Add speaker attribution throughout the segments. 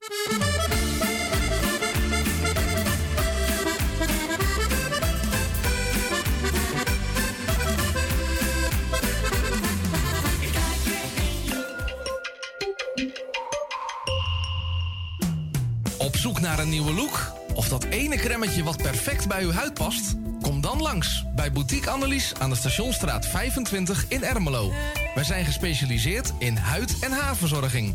Speaker 1: Op zoek naar een nieuwe look? Of dat ene cremmetje wat perfect bij uw huid past? Kom dan langs bij Boutique Annelies aan de Stationstraat 25 in Ermelo. Wij zijn gespecialiseerd in huid- en haarverzorging.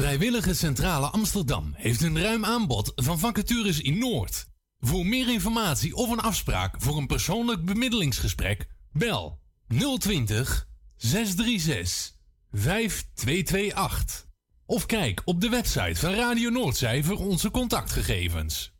Speaker 2: Vrijwillige Centrale Amsterdam heeft een ruim aanbod van vacatures in Noord. Voor meer informatie of een afspraak voor een persoonlijk bemiddelingsgesprek, bel 020 636 5228. Of kijk op de website van Radio Noordzij voor onze contactgegevens.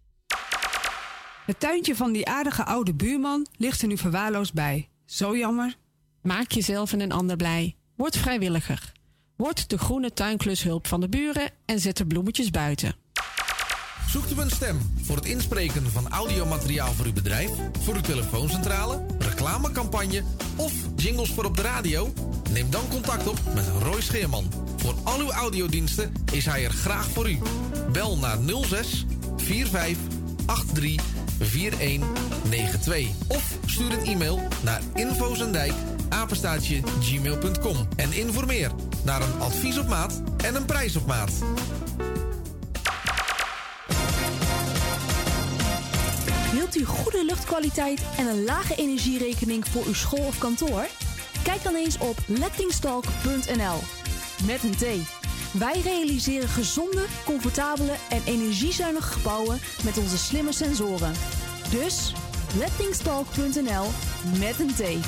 Speaker 3: Het tuintje van die aardige oude buurman ligt er nu verwaarloosd bij. Zo jammer.
Speaker 4: Maak jezelf en een ander blij. Word vrijwilliger. Word de groene tuinklushulp van de buren en zet de bloemetjes buiten.
Speaker 1: Zoekt u een stem voor het inspreken van audiomateriaal voor uw bedrijf, voor uw telefooncentrale, reclamecampagne of jingles voor op de radio? Neem dan contact op met Roy Scheerman. Voor al uw audiodiensten is hij er graag voor u. Bel naar 06 45 83 4192 of stuur een e-mail naar infozendijk apenstaatje gmail.com en informeer naar een advies op maat en een prijs op maat.
Speaker 5: Wilt u goede luchtkwaliteit en een lage energierekening voor uw school of kantoor? Kijk dan eens op lettingstalk.nl. Met een T. Wij realiseren gezonde, comfortabele en energiezuinige gebouwen met onze slimme sensoren. Dus lettingstalk.nl met een T.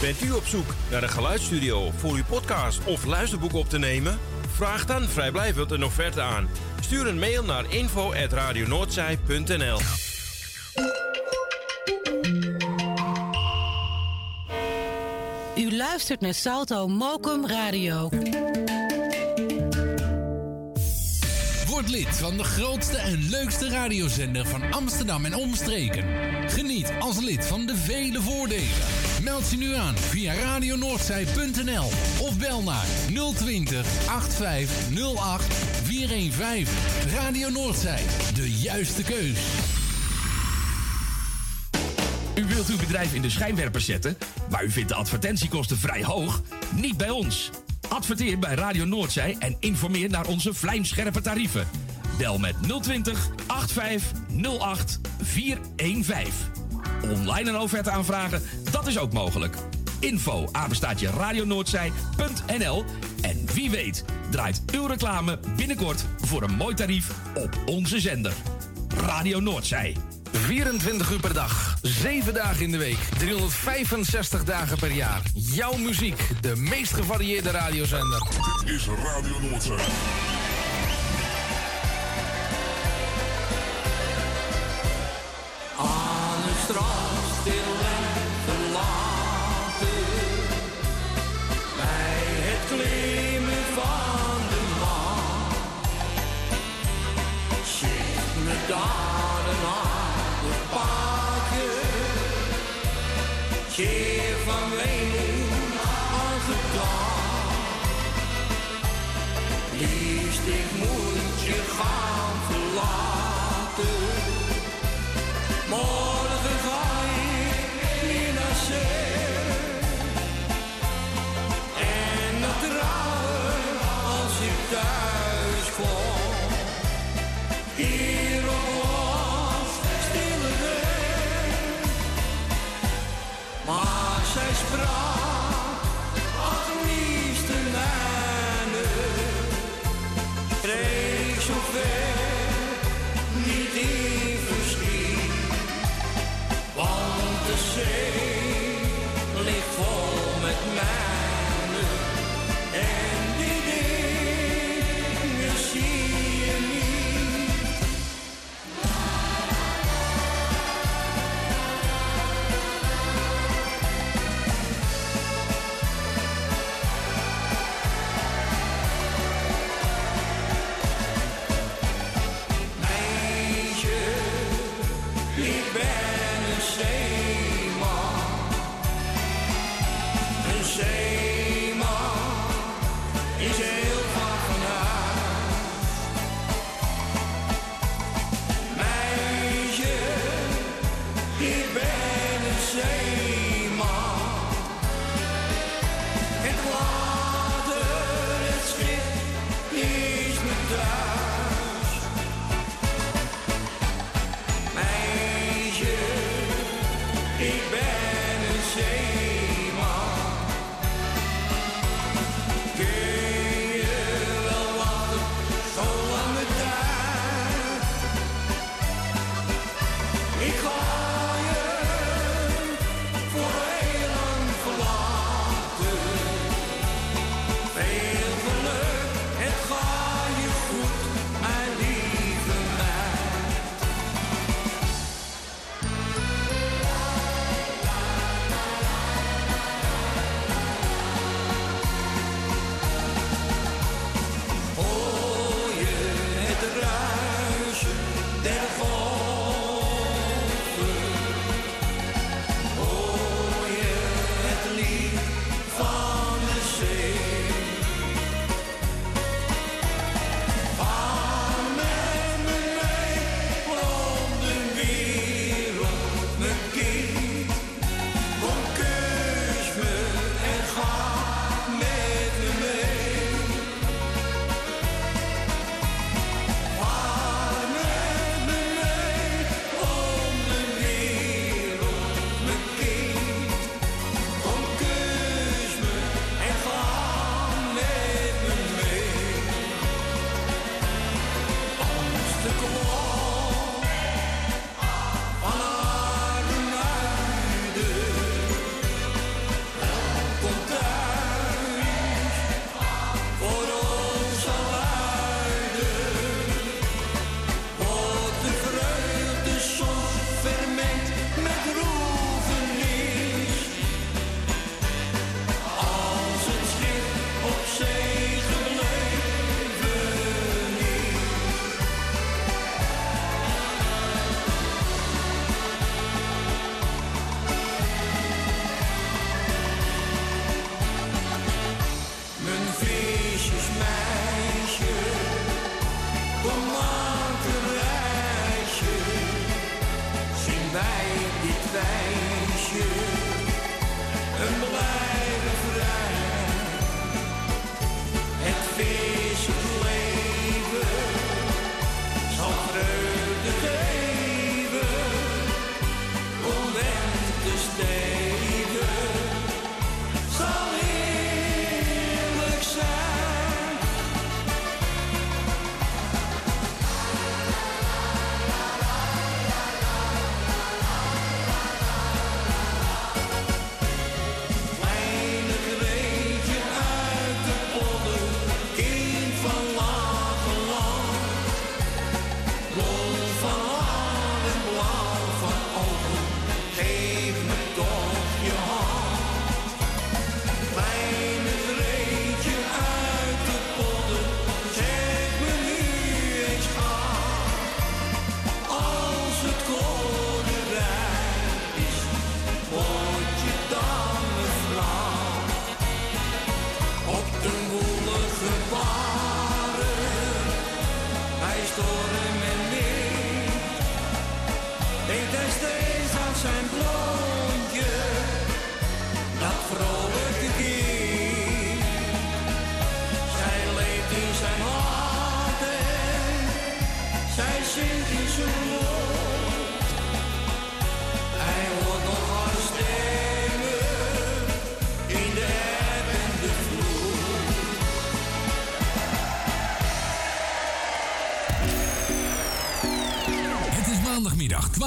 Speaker 6: Bent u op zoek naar een geluidsstudio voor uw podcast of luisterboek op te nemen? Vraag dan vrijblijvend een offerte aan. Stuur een mail naar info.radionoordzij.nl
Speaker 7: U luistert naar Salto Mokum Radio.
Speaker 2: Word lid van de grootste en leukste radiozender van Amsterdam en omstreken. Geniet als lid van de vele voordelen. Meld je nu aan via radionoordzij.nl of bel naar 020 8508 415. Radio Noordzij, de juiste keus.
Speaker 8: U wilt uw bedrijf in de schijnwerpers zetten, maar u vindt de advertentiekosten vrij hoog? Niet bij ons. Adverteer bij Radio Noordzij en informeer naar onze vlijmscherpe tarieven. Bel met 020 8508 415. Online een offerte aanvragen, dat is ook mogelijk. Info apenstaatje radionoordzij.nl En wie weet draait uw reclame binnenkort voor een mooi tarief op onze zender. Radio Noordzij.
Speaker 1: 24 uur per dag, 7 dagen in de week, 365 dagen per jaar. Jouw muziek, de meest gevarieerde radiozender.
Speaker 9: Dit is Radio Noordzee.
Speaker 10: Strand stil en verlaten. Bij het klimmen van de maan. Ziet me daar een aardig paadje. Zeer van weemoed aangedaan. Liefst ik moet je gaan verlaten.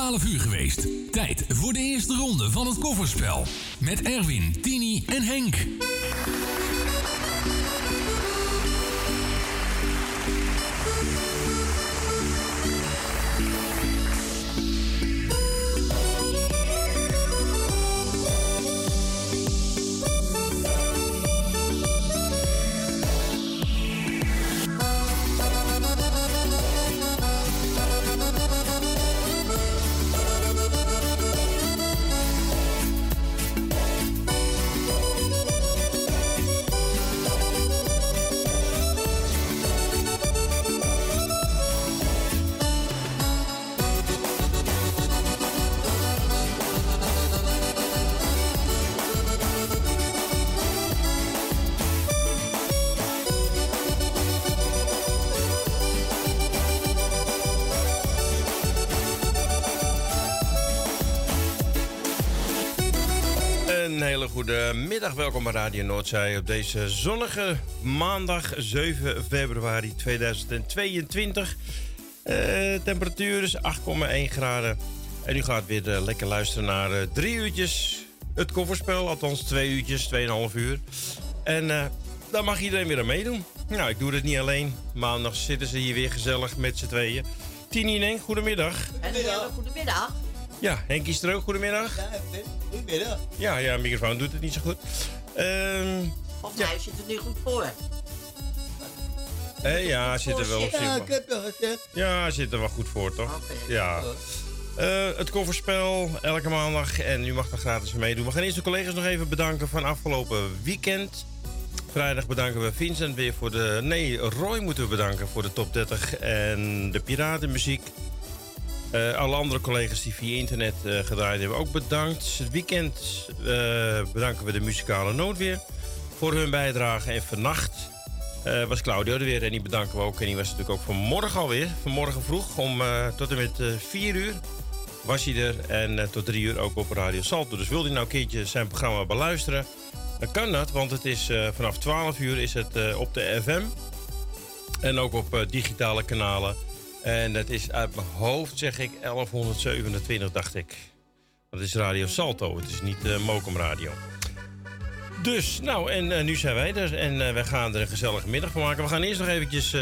Speaker 2: 12 uur geweest. Tijd voor de eerste ronde van het kofferspel. Met Erwin, Tini en Henk.
Speaker 6: Een hele goede middag. Welkom bij Radio Noordzij op deze zonnige maandag 7 februari 2022. Eh, temperatuur is 8,1 graden. En u gaat weer eh, lekker luisteren naar eh, drie uurtjes het kofferspel. Althans twee uurtjes, 2,5 uur. En daar mag iedereen weer aan meedoen. Nou, ik doe het niet alleen. Maandag zitten ze hier weer gezellig met z'n tweeën. Tini en Henk, goedemiddag.
Speaker 11: Een hele goede middag.
Speaker 6: Ja, Henk is er ook. Goedemiddag.
Speaker 11: Goedemiddag.
Speaker 6: Ja, ja, microfoon doet het niet zo goed. Ehm
Speaker 11: Of hij zit er niet goed voor.
Speaker 6: eh, ja, zit er wel op zich.
Speaker 11: Ja, ik heb wel gezegd.
Speaker 6: Ja, zit er wel goed voor, toch? Ja. Eh, het kofferspel elke maandag en u mag er gratis meedoen. We gaan eerst de collega's nog even bedanken van afgelopen weekend. Vrijdag bedanken we Vincent weer voor de... Nee, Roy moeten we bedanken voor de top 30 en de piratenmuziek. Eh, alle andere collega's die via internet eh, gedraaid hebben ook bedankt. Het weekend eh, bedanken we de muzikale noodweer voor hun bijdrage. En vannacht was Claudio er weer en die bedanken we ook. En die was natuurlijk ook vanmorgen alweer. Vanmorgen vroeg om tot en met eh 4 uur was hij er. En tot 3 uur ook op Radio Salto. Dus wil hij nou een keertje zijn programma beluisteren... dan kan dat, want het is vanaf 12 uur is het op de FM. En ook op digitale kanalen. En dat is uit mijn hoofd, zeg ik, 1127, dacht ik. Dat is Radio Salto, het is niet eh Mokum Radio. Dus, nou, en eh, nu zijn wij er en eh, wij gaan er een gezellige middag van maken. We gaan eerst nog eventjes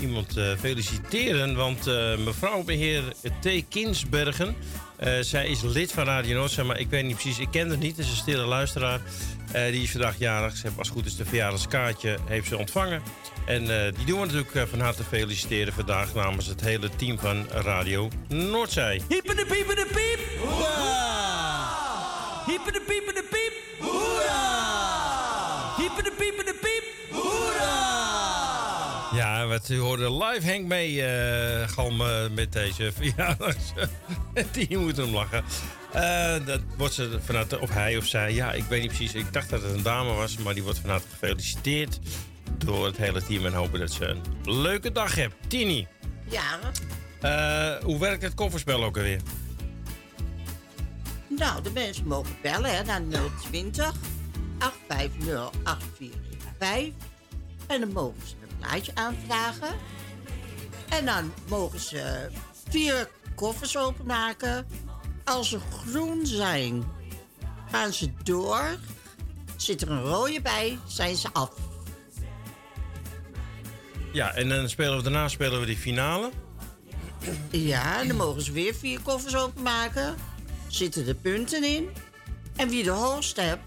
Speaker 6: iemand feliciteren, want mevrouw beheer T. Kinsbergen... zij is lid van Radio Noordzee, maar ik weet niet precies, ik ken haar niet. Het is een stille luisteraar. Die is vandaag jarig. Ze heeft als goed is de verjaardagskaartje heeft ze ontvangen. En eh, die doen we natuurlijk eh, van harte feliciteren vandaag namens het hele team van Radio Noordzij.
Speaker 12: Hiepen de piepen de piep! Hoera! Hiepen de piepen de piep! Hoera! Hiepen de piepen de piep! Hoera!
Speaker 6: Ja, wat u hoorde live Henk mee eh galmen met deze verjaardags. Die moeten hem lachen. Eh, dat wordt ze vanuit, of hij of zij, ja, ik weet niet precies. Ik dacht dat het een dame was, maar die wordt vanuit gefeliciteerd door het hele team. En hopen dat ze een leuke dag hebt. Tini,
Speaker 11: Ja,
Speaker 6: eh, hoe werkt het kofferspel ook alweer?
Speaker 11: nou, de mensen mogen bellen hè, naar 020 850 8415. En dan mogen ze een plaatje aanvragen. En dan mogen ze vier koffers openmaken. Als ze groen zijn, gaan ze door. Zit er een rode bij, zijn ze af.
Speaker 6: Ja, en dan spelen we daarna spelen we die finale.
Speaker 11: Ja, en dan mogen ze weer vier koffers openmaken. Zitten de punten in. En wie de hoogste hebt,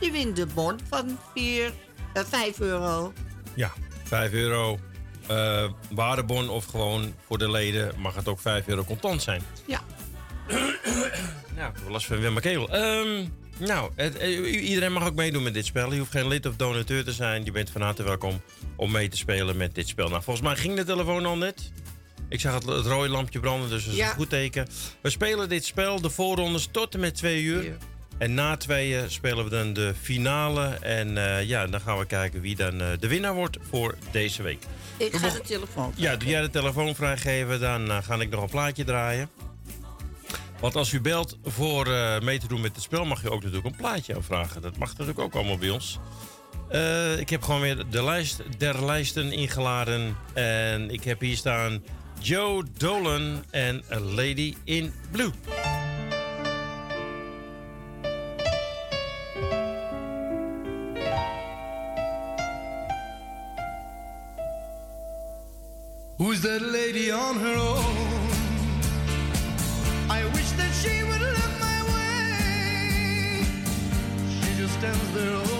Speaker 11: die wint de bon van 4, eh, 5 euro.
Speaker 6: Ja, 5 euro eh, waardebon of gewoon voor de leden mag het ook 5 euro contant zijn.
Speaker 11: Ja.
Speaker 6: Nou, ik heb last van Wim nou, het- eh, iedereen mag ook meedoen met dit spel. Je hoeft geen lid of donateur te zijn. Je bent van harte welkom om mee te spelen met dit spel. Nou, volgens mij ging de telefoon al net. Ik zag het, het rode lampje branden, dus dat is
Speaker 11: Ja.
Speaker 6: een goed teken. We spelen dit spel, de voorrondes, tot en met twee uur. En na tweeën spelen we dan de finale. En eh, ja, dan gaan we kijken wie dan eh, de winnaar wordt voor deze week.
Speaker 11: Ik
Speaker 6: We
Speaker 11: ga de telefoon
Speaker 6: Ja, doe jij de telefoon vrijgeven, dan ga ik nog een plaatje draaien. Want als u belt voor eh, mee te doen met het spel, mag u ook natuurlijk een plaatje aanvragen. Dat mag natuurlijk ook allemaal bij ons. Eh, ik heb gewoon weer de lijst der lijsten ingeladen. En ik heb hier staan Joe Dolan en A Lady in Blue.
Speaker 13: Who's that lady on her own? I wish that she would look my way. She just stands there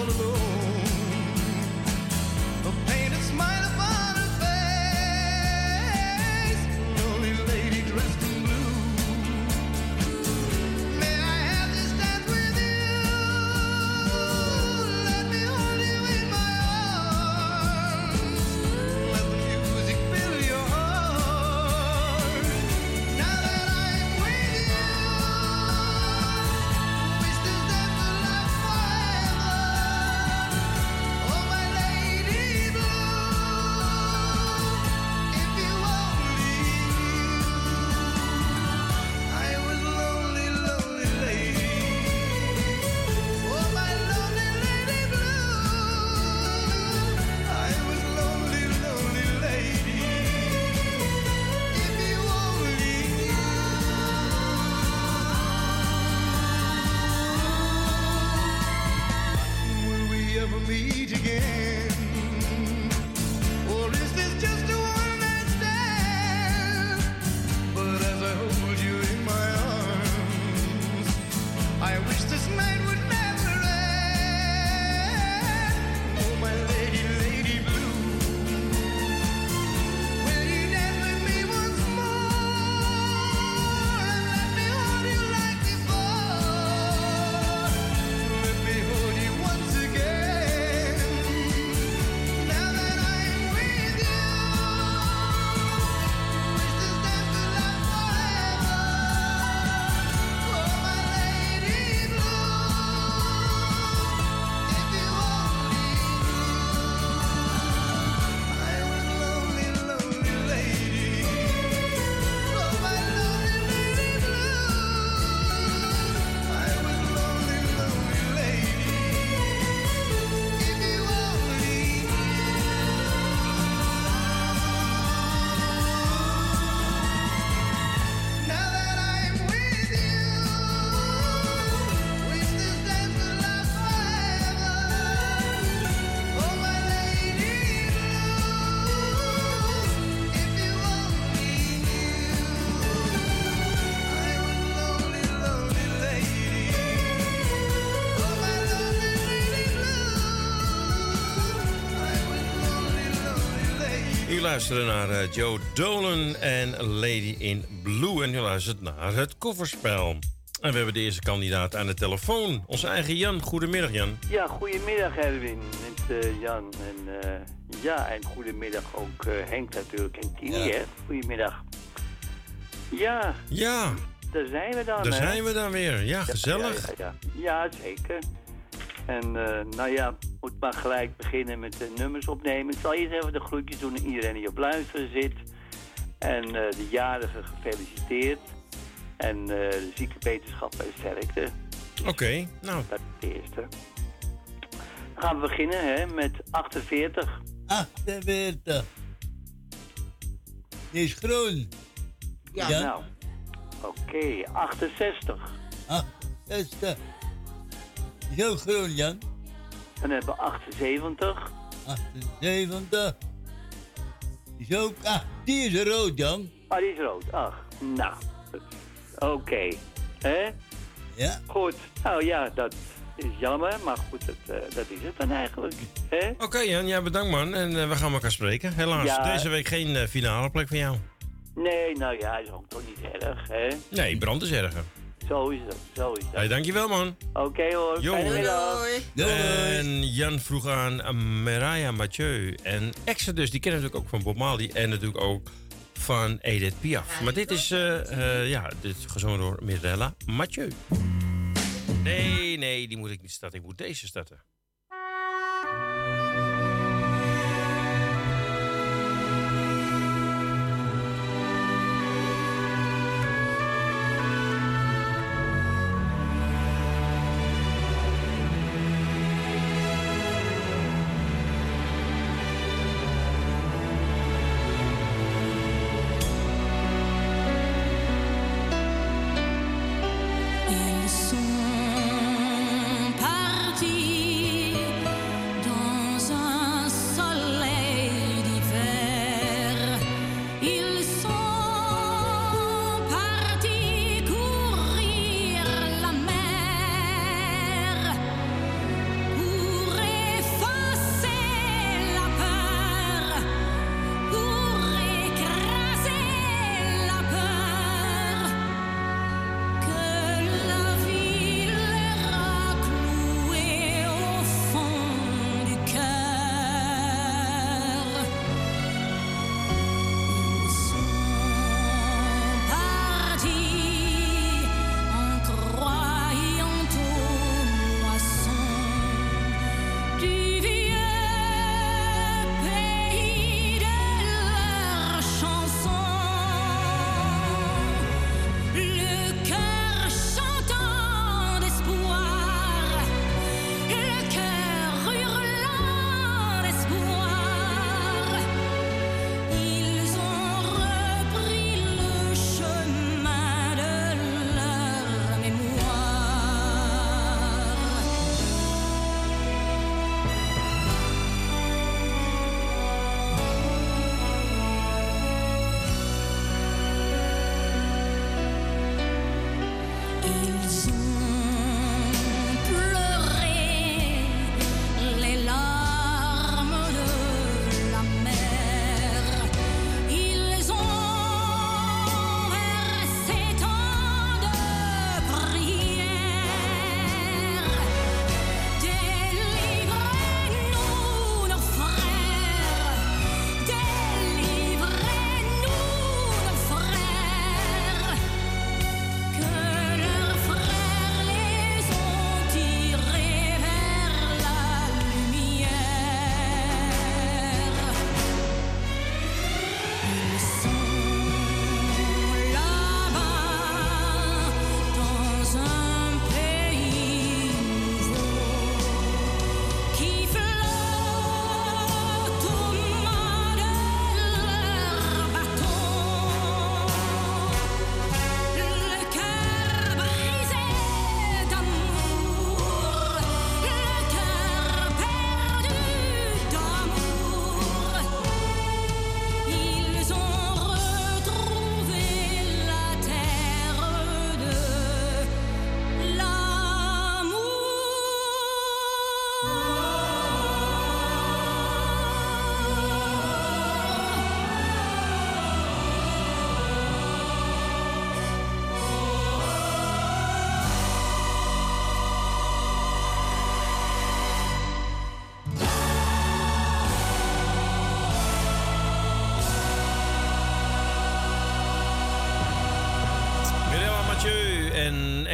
Speaker 6: luistert naar eh, Joe Dolan en Lady in Blue. En u luistert naar het kofferspel. En we hebben de eerste kandidaat aan de telefoon. Onze eigen Jan. Goedemiddag, Jan.
Speaker 14: Ja, goedemiddag Erwin met eh, Jan. En eh, ja, en goedemiddag ook Henk natuurlijk en Tini,
Speaker 6: Ja.
Speaker 14: hè. Goedemiddag. Ja.
Speaker 6: Ja.
Speaker 14: Daar zijn we dan,
Speaker 6: Daar
Speaker 14: hè.
Speaker 6: zijn we dan weer. Ja, gezellig.
Speaker 14: Ja, ja, zeker. En nou ja, moet maar gelijk beginnen met de nummers opnemen. Ik zal eerst even de groetjes doen aan iedereen die op luisteren zit. En eh, de jarige gefeliciteerd. En eh, de zieke wetenschap en sterkte.
Speaker 6: Oké, nou.
Speaker 14: Dat is de eerste. Dan gaan we beginnen hè, met 48.
Speaker 15: 48. Die is groen.
Speaker 14: Ja,
Speaker 15: Ja.
Speaker 14: nou. Oké, 68.
Speaker 15: 68. Die is ook groen, Jan.
Speaker 14: Dan hebben we 78.
Speaker 15: 78. Die is ook... Ah, die is rood, Jan.
Speaker 14: Ah, die is rood. Ach, nou. Oké. Hè?
Speaker 15: Ja.
Speaker 14: Goed. Nou ja, dat is jammer, maar goed, dat, eh, dat is het dan eigenlijk. Hè?
Speaker 6: Oké, Jan. Ja, bedankt, man. En eh, we gaan elkaar spreken. Helaas,
Speaker 14: Ja.
Speaker 6: deze week geen eh, finale plek voor jou.
Speaker 14: Nee, nou ja, is ook toch niet erg, hè?
Speaker 6: Nee, brand is erger.
Speaker 14: Zo is dat, zo is.
Speaker 6: Hey, dankjewel, man.
Speaker 14: Oké hoor,
Speaker 6: Jo.
Speaker 14: fijne middag.
Speaker 6: En Jan vroeg aan Mariah Mathieu. En Exodus, die kennen natuurlijk ook van Bob Marley. En natuurlijk ook
Speaker 16: van Edith Piaf. Maar dit is, eh, eh, ja, dit is gezongen door Mirella Mathieu. Nee, nee, die moet ik niet starten. Ik moet deze starten.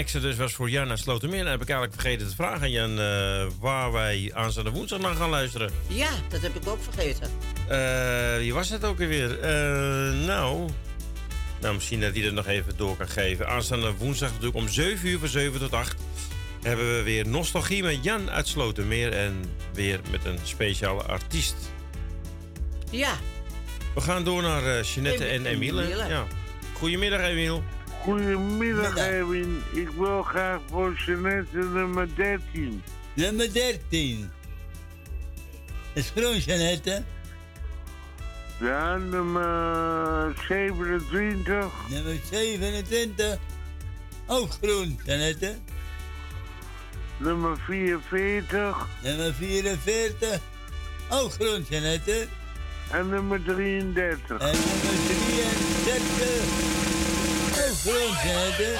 Speaker 16: Exodus was voor Jan en Slotermeer. En heb ik eigenlijk vergeten te vragen aan Jan eh, waar wij aanstaande woensdag naar gaan luisteren.
Speaker 11: Ja, dat heb ik ook vergeten.
Speaker 16: Eh, wie was het ook alweer? Eh, nou, nou, misschien dat hij dat nog even door kan geven. Aanstaande woensdag natuurlijk om 7 uur van 7 tot 8 hebben we weer nostalgie met Jan uit Slotermeer. En weer met een speciale artiest.
Speaker 11: Ja,
Speaker 16: We gaan door naar Jeanette en
Speaker 11: Em-
Speaker 16: Emiele.
Speaker 11: Emiele.
Speaker 16: Ja. Goedemiddag, Emiel.
Speaker 17: Goedemiddag, Erwin. Ik wil graag voor Jeanette nummer 13.
Speaker 15: Nummer 13. Is groen, Jeannette.
Speaker 17: Ja, nummer 27.
Speaker 15: Nummer 27. Ook groen, Jeannette.
Speaker 17: Nummer 44.
Speaker 15: Nummer 44. Ook groen, Jeannette.
Speaker 17: En nummer 33.
Speaker 15: En nummer 33. Jeannette.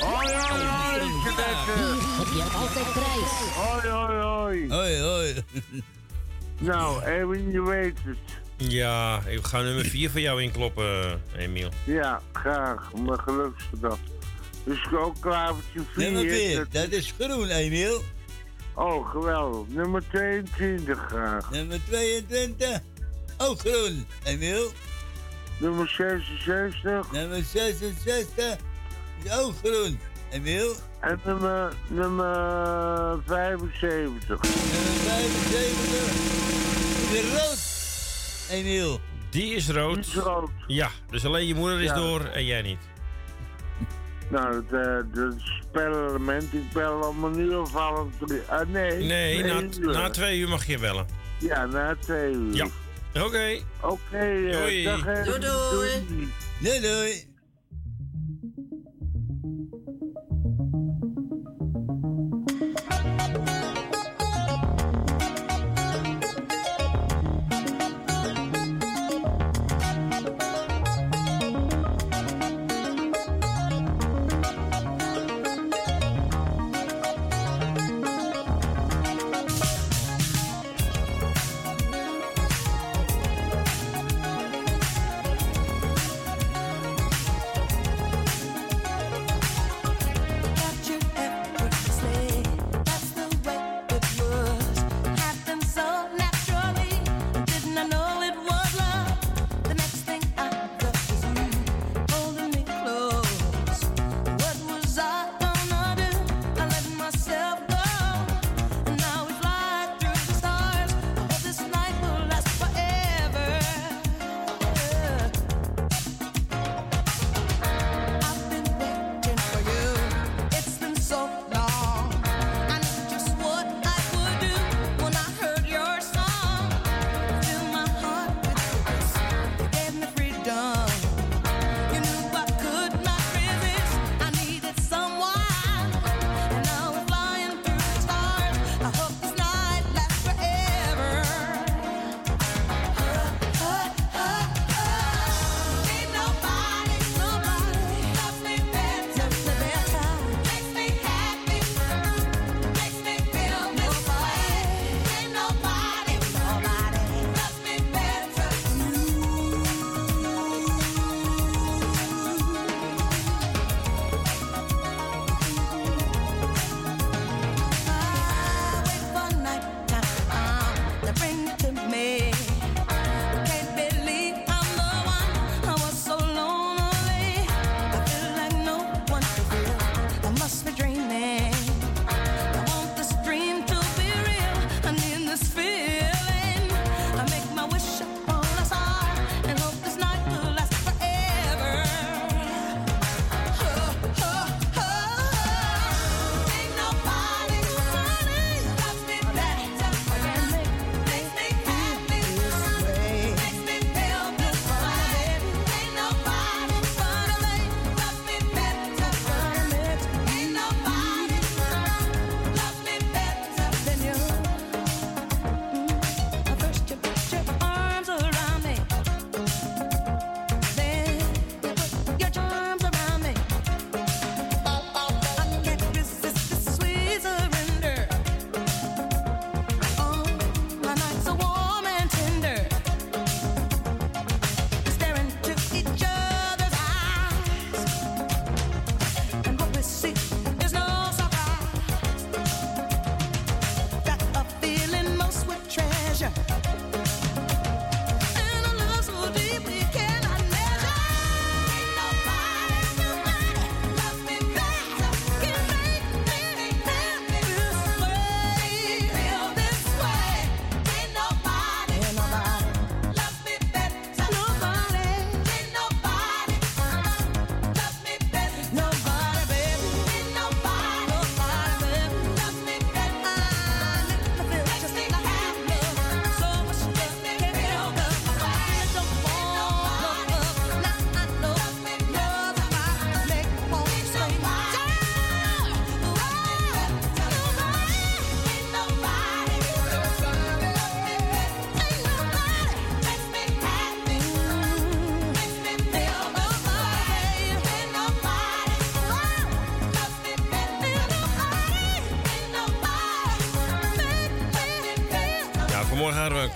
Speaker 17: Hoi, hoi, hoi, Jeanette.
Speaker 18: Heb je altijd prijs?
Speaker 17: Hoi, hoi, hoi.
Speaker 15: Hoi, hoi.
Speaker 17: Nou, Erwin, je weet het.
Speaker 6: Ja, ik ga nummer 4 voor jou inkloppen, Emiel.
Speaker 17: Ja, graag. Mijn geluksgedag. Dus ook klavertje 4.
Speaker 15: Nummer 4, dat is groen, Emiel.
Speaker 17: Oh, geweldig. Nummer 22 graag.
Speaker 15: Nummer 22, ook groen, Emiel.
Speaker 17: Nummer 66.
Speaker 15: Nummer 66 is ook groen, Emiel.
Speaker 17: En nummer, nummer 75.
Speaker 15: Nummer 75 is rood, Emiel.
Speaker 6: Die is rood.
Speaker 17: Die is rood.
Speaker 6: Ja, dus alleen je moeder is
Speaker 17: Ja.
Speaker 6: door en jij niet.
Speaker 17: Nou, dat, eh, dat spelelement, ik bel allemaal nu of half drie. Ah, nee.
Speaker 6: Nee, na,
Speaker 17: uur.
Speaker 6: na twee uur mag je bellen.
Speaker 17: Ja, na twee uur.
Speaker 6: Ja. Oké.
Speaker 17: Oké, eh,
Speaker 6: Doei.
Speaker 17: dag.
Speaker 11: Doei, doei.
Speaker 15: Doei, doei.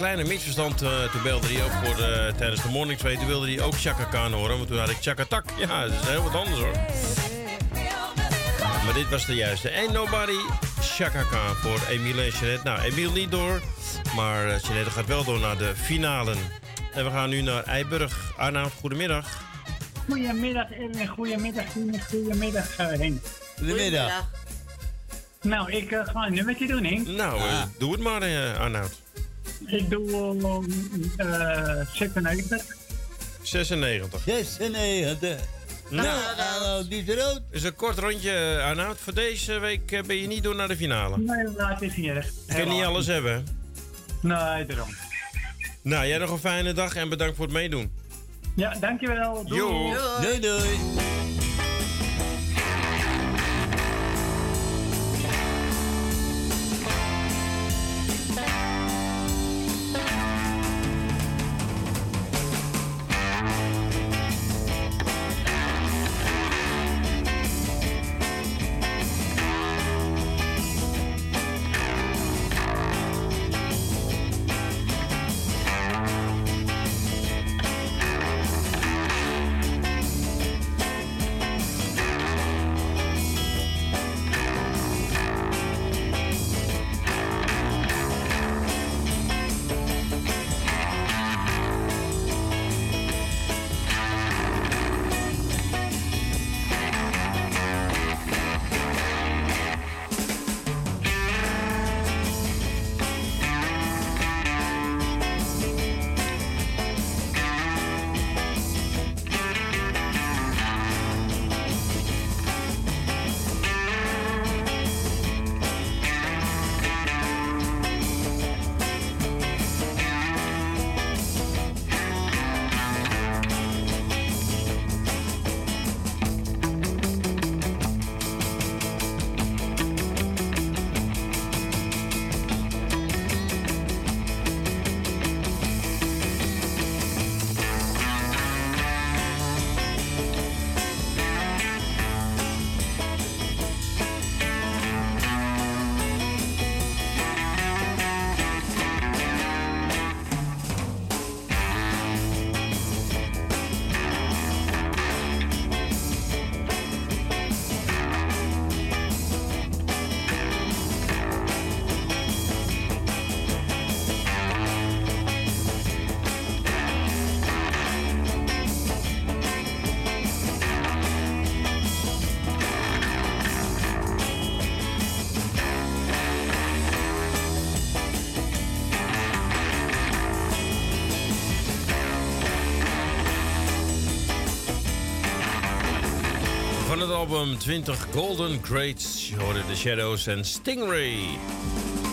Speaker 6: Kleine misverstand. eh, toen belde hij ook voor, eh, tijdens de morning train. Toen wilde hij ook Chaka Khan horen. Maar toen had ik Chaka Tak. Ja, dat is heel wat anders hoor. Maar dit was de juiste. Ain't Nobody, Chaka Khan voor Emiel en Jeanette. Nou, Emiel niet door. Maar eh, Jeanette gaat wel door naar de finalen. En we gaan nu naar Eiburg. Arnoud, goedemiddag.
Speaker 19: Goedemiddag Erwin, goedemiddag goedemiddag uh, Henk.
Speaker 15: Goedemiddag.
Speaker 19: Nou, ik eh, ga een nummertje doen, Henk.
Speaker 6: Nou, doe het maar, eh, Arnoud.
Speaker 19: Ik doe uh, 96.
Speaker 6: 96.
Speaker 15: 96.
Speaker 6: Nou,
Speaker 15: nou, die is rood.
Speaker 6: is een kort rondje, eh, Arnoud. Voor deze week eh, ben je niet door naar de finale.
Speaker 19: Nee, laat het niet erg.
Speaker 6: Je kan niet alles hebben.
Speaker 19: Nee, daarom.
Speaker 6: Nou, jij nog een fijne dag en bedankt voor het meedoen.
Speaker 19: Ja, dankjewel. Doei.
Speaker 15: Doei, doei.
Speaker 6: Het album 20 Golden Greats je hoorde The Shadows en Stingray.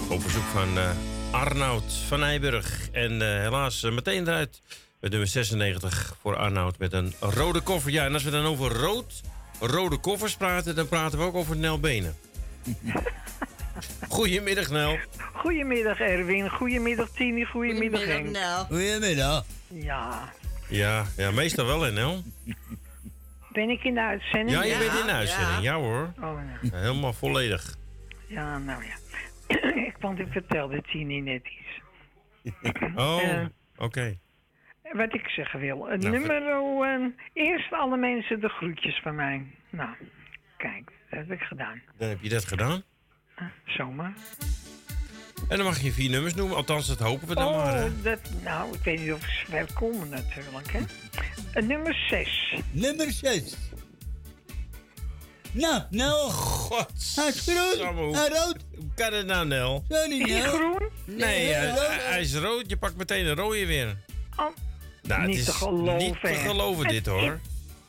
Speaker 6: Op verzoek van eh, Arnoud van Nijburg. En eh, helaas eh, meteen eruit met nummer 96 voor Arnoud met een rode koffer. Ja, en als we dan over rood, rode koffers praten, dan praten we ook over Nel Benen. Goedemiddag, Nel.
Speaker 20: Goedemiddag Erwin, goedemiddag Tini, goedemiddag Henk.
Speaker 15: Goedemiddag.
Speaker 20: Ja,
Speaker 6: Ja, ja meestal wel, hè, Nel?
Speaker 20: Ben ik in de uitzending?
Speaker 6: Ja, je bent in de uitzending. Ja, hoor.
Speaker 20: Oh.
Speaker 6: Ja, Helemaal volledig.
Speaker 20: Ja, nou ja. ik, want ik vertelde Tini net iets.
Speaker 6: Oh,
Speaker 20: Eh,
Speaker 6: oké.
Speaker 20: Wat ik zeggen wil.
Speaker 6: Nou,
Speaker 20: nummer, eh, eerst alle mensen de groetjes van mij. Nou, kijk, dat heb ik gedaan.
Speaker 6: Dan heb je dat gedaan.
Speaker 20: Zomaar.
Speaker 6: En dan mag je vier nummers noemen. Althans, dat hopen we dan
Speaker 20: oh,
Speaker 6: maar. Hè?
Speaker 20: dat, nou, ik weet niet of ze ver komen natuurlijk, hè. Eh, nummer 6.
Speaker 15: Nummer 6. Nou, nou.
Speaker 6: God.
Speaker 15: Hij is groen. Hij rood.
Speaker 6: Hoe kan het nou, Nel?
Speaker 15: Sorry,
Speaker 20: Is hij
Speaker 15: Nel.
Speaker 20: groen?
Speaker 6: Nee,
Speaker 15: Nee,
Speaker 6: hij, is rood. Je pakt meteen een rode weer.
Speaker 20: Oh,
Speaker 6: Nou,
Speaker 20: niet
Speaker 6: het
Speaker 20: te geloven.
Speaker 6: niet te geloven dit,
Speaker 20: Het-
Speaker 6: hoor.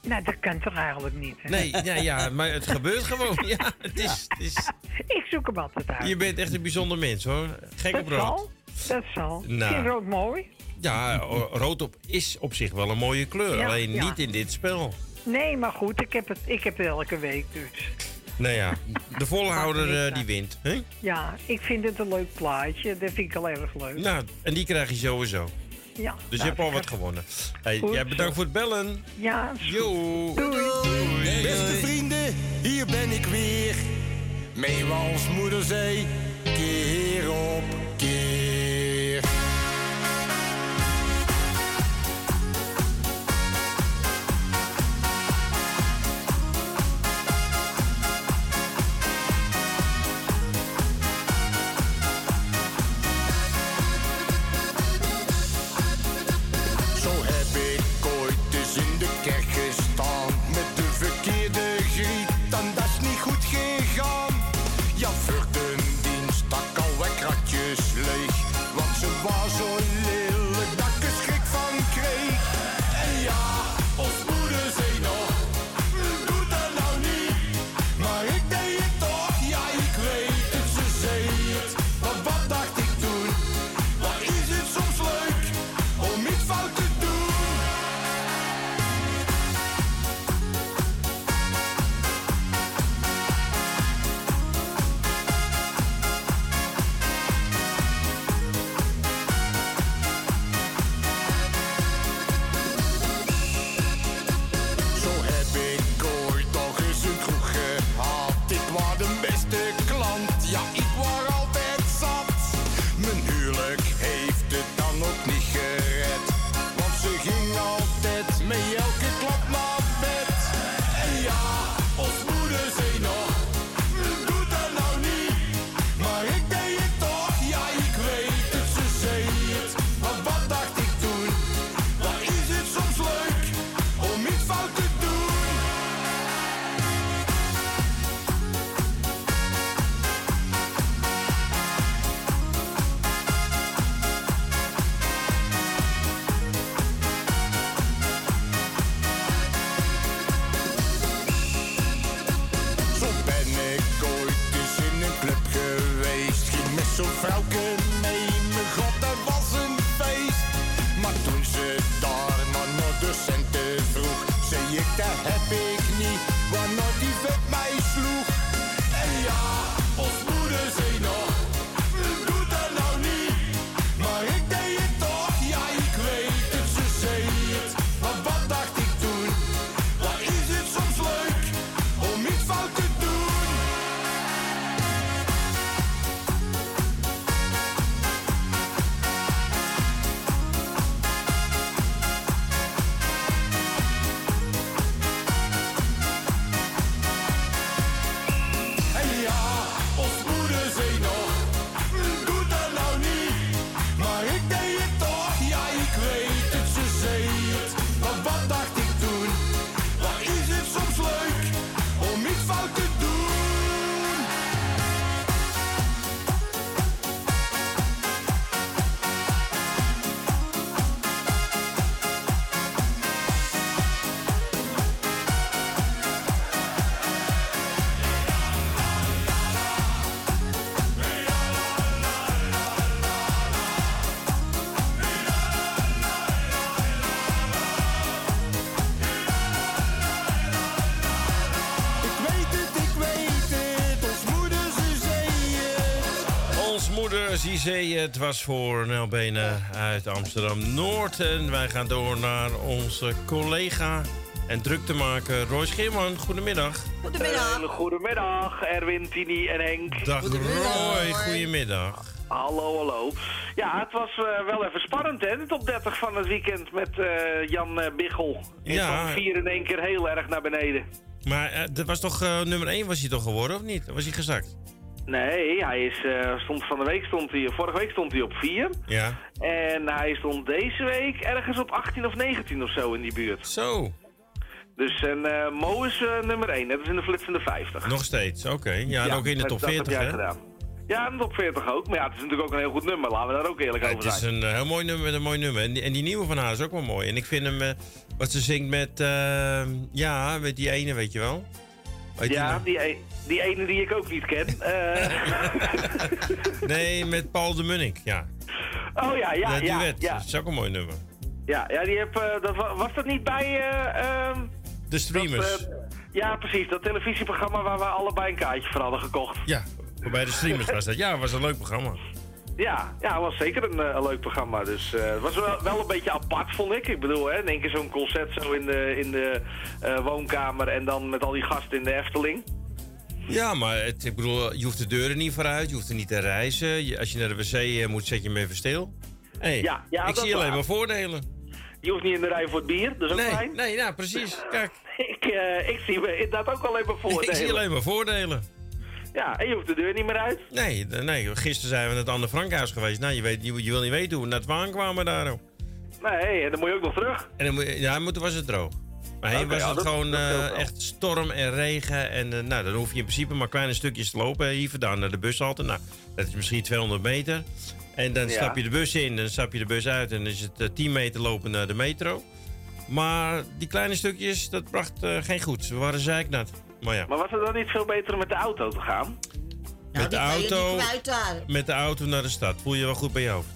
Speaker 20: Nou, dat kan toch eigenlijk niet, hè?
Speaker 6: Nee, ja, ja, maar het gebeurt gewoon. Ja, het is, het is,
Speaker 20: Ik zoek hem altijd uit.
Speaker 6: je bent echt een bijzonder mens, hoor. Gek
Speaker 20: dat
Speaker 6: op rood.
Speaker 20: zal. Dat zal.
Speaker 6: Nou.
Speaker 20: Ik vind rood mooi.
Speaker 6: Ja, rood op is op zich wel een mooie kleur.
Speaker 20: Ja,
Speaker 6: alleen
Speaker 20: ja.
Speaker 6: niet in dit spel.
Speaker 20: Nee, maar goed, ik heb het, ik heb het elke week dus.
Speaker 6: Nou ja, de volhouder
Speaker 20: er
Speaker 6: eh, die wint. Hè?
Speaker 20: Ja, ik vind het een leuk plaatje. Dat vind ik al erg leuk.
Speaker 6: Nou, en die krijg je sowieso.
Speaker 20: Ja,
Speaker 6: Dus je
Speaker 20: nou,
Speaker 6: hebt al
Speaker 20: ik
Speaker 6: wat gewonnen. Hey,
Speaker 20: Goed
Speaker 6: jij bedankt voor het bellen.
Speaker 20: Ja, is
Speaker 6: Jo.
Speaker 20: Doei.
Speaker 21: Beste vrienden, hier ben ik weer. Mee als moeder zei, keer op keer.
Speaker 6: Zizee, het was voor Nel Benen uit Amsterdam-Noord. En wij gaan door naar onze collega en druktemaker Roy Scheerman. Goedemiddag.
Speaker 22: Goedemiddag. Goedemiddag, Erwin, Tini en Henk.
Speaker 6: Dag Roy, goedemiddag.
Speaker 22: Hallo, hallo. Ja, het was eh, wel even spannend, hè? De top 30 van het weekend met eh, Jan eh, Biggel. Die
Speaker 6: Ja.
Speaker 22: kwam vier in één keer heel erg naar beneden.
Speaker 6: Maar dat was toch nummer 1 was hij toch geworden, of niet? Was hij gezakt?
Speaker 22: Nee, hij is, eh, stond van de week stond hij, vorige week stond hij op 4.
Speaker 6: Ja.
Speaker 22: En hij stond deze week ergens op 18 of 19 of zo in die buurt.
Speaker 6: Zo.
Speaker 22: Dus en eh, Mo is eh, nummer 1, net als in de flitsende 50.
Speaker 6: Nog steeds, oké. Ja, en ook in de
Speaker 22: dat-
Speaker 6: top
Speaker 22: dat heb
Speaker 6: 40,
Speaker 22: jij
Speaker 6: hè?
Speaker 22: gedaan. Ja, in de top 40 ook. Maar ja, het is natuurlijk ook een heel goed nummer. Laten we daar ook eerlijk
Speaker 6: Ja,
Speaker 22: over
Speaker 6: het is
Speaker 22: zijn.
Speaker 6: een heel mooi nummer, een mooi nummer. En die, en die nieuwe van haar is ook wel mooi. En ik vind hem, wat ze zingt met, ja, met die ene, weet je wel?
Speaker 22: Ja,
Speaker 6: nou?
Speaker 22: die, e- die ene die ik ook niet ken. Eh,
Speaker 6: Nee, met Paul de Munnik, ja.
Speaker 22: oh ja, ja, ja.
Speaker 6: duet,
Speaker 22: Ja,
Speaker 6: dat is ook een mooi nummer.
Speaker 22: ja, ja die heb, eh, dat, wa- was dat niet bij... eh, ehm,
Speaker 6: De streamers.
Speaker 22: dat, ja, precies. Dat televisieprogramma waar we allebei een kaartje voor hadden gekocht.
Speaker 6: Ja, bij de streamers was dat. Ja, was een leuk programma.
Speaker 22: Ja, ja, het was zeker een, eh, een leuk programma. Dus eh, het was wel, wel een beetje apart, vond ik. Ik bedoel, hè, in één keer zo'n concert zo in de, in de eh, woonkamer... en dan met al die gasten in de Efteling.
Speaker 6: Ja, maar het, ik bedoel, je hoeft de deuren niet vooruit, je hoeft er niet te reizen. Je- als je naar de wc moet, zet je hem even stil. Hey,
Speaker 22: Ja, ja,
Speaker 6: ik zie alleen
Speaker 22: waar.
Speaker 6: maar voordelen.
Speaker 22: Je hoeft niet in de rij voor het bier, dat is ook
Speaker 6: Nee,
Speaker 22: fijn.
Speaker 6: nee, ja, precies. Kijk.
Speaker 22: ik, ik zie me inderdaad ook alleen maar voordelen.
Speaker 6: Ik zie alleen maar voordelen.
Speaker 22: Ja, en je hoeft de deur niet meer uit.
Speaker 6: Nee, nee, gisteren zijn we naar het Anne Frankhuis geweest. Nou, je, weet, je, je wil niet weten hoe we naar het waan kwamen daar. oh.
Speaker 22: Nee, en dan moet je ook nog terug.
Speaker 6: En dan moet je, ja, toen was het droog. Maar
Speaker 22: Oké,
Speaker 6: was
Speaker 22: ja,
Speaker 6: het
Speaker 22: dat-
Speaker 6: gewoon
Speaker 22: dat
Speaker 6: eh, echt storm en regen. En eh, nou, dan hoef je in principe maar kleine stukjes te lopen. Hier vandaan naar de bushalte. Nou, dat is misschien 200 meter. En dan
Speaker 22: Ja.
Speaker 6: stap je de bus in, dan stap je de bus uit. En dan is het eh, 10 meter lopen naar de metro. Maar die kleine stukjes, dat bracht eh, geen goed. We waren zeiknat. Maar ja,
Speaker 22: Maar was het dan niet veel beter om met de auto te gaan?
Speaker 6: met de auto... Met de auto naar de stad. Voel je wel goed bij je hoofd?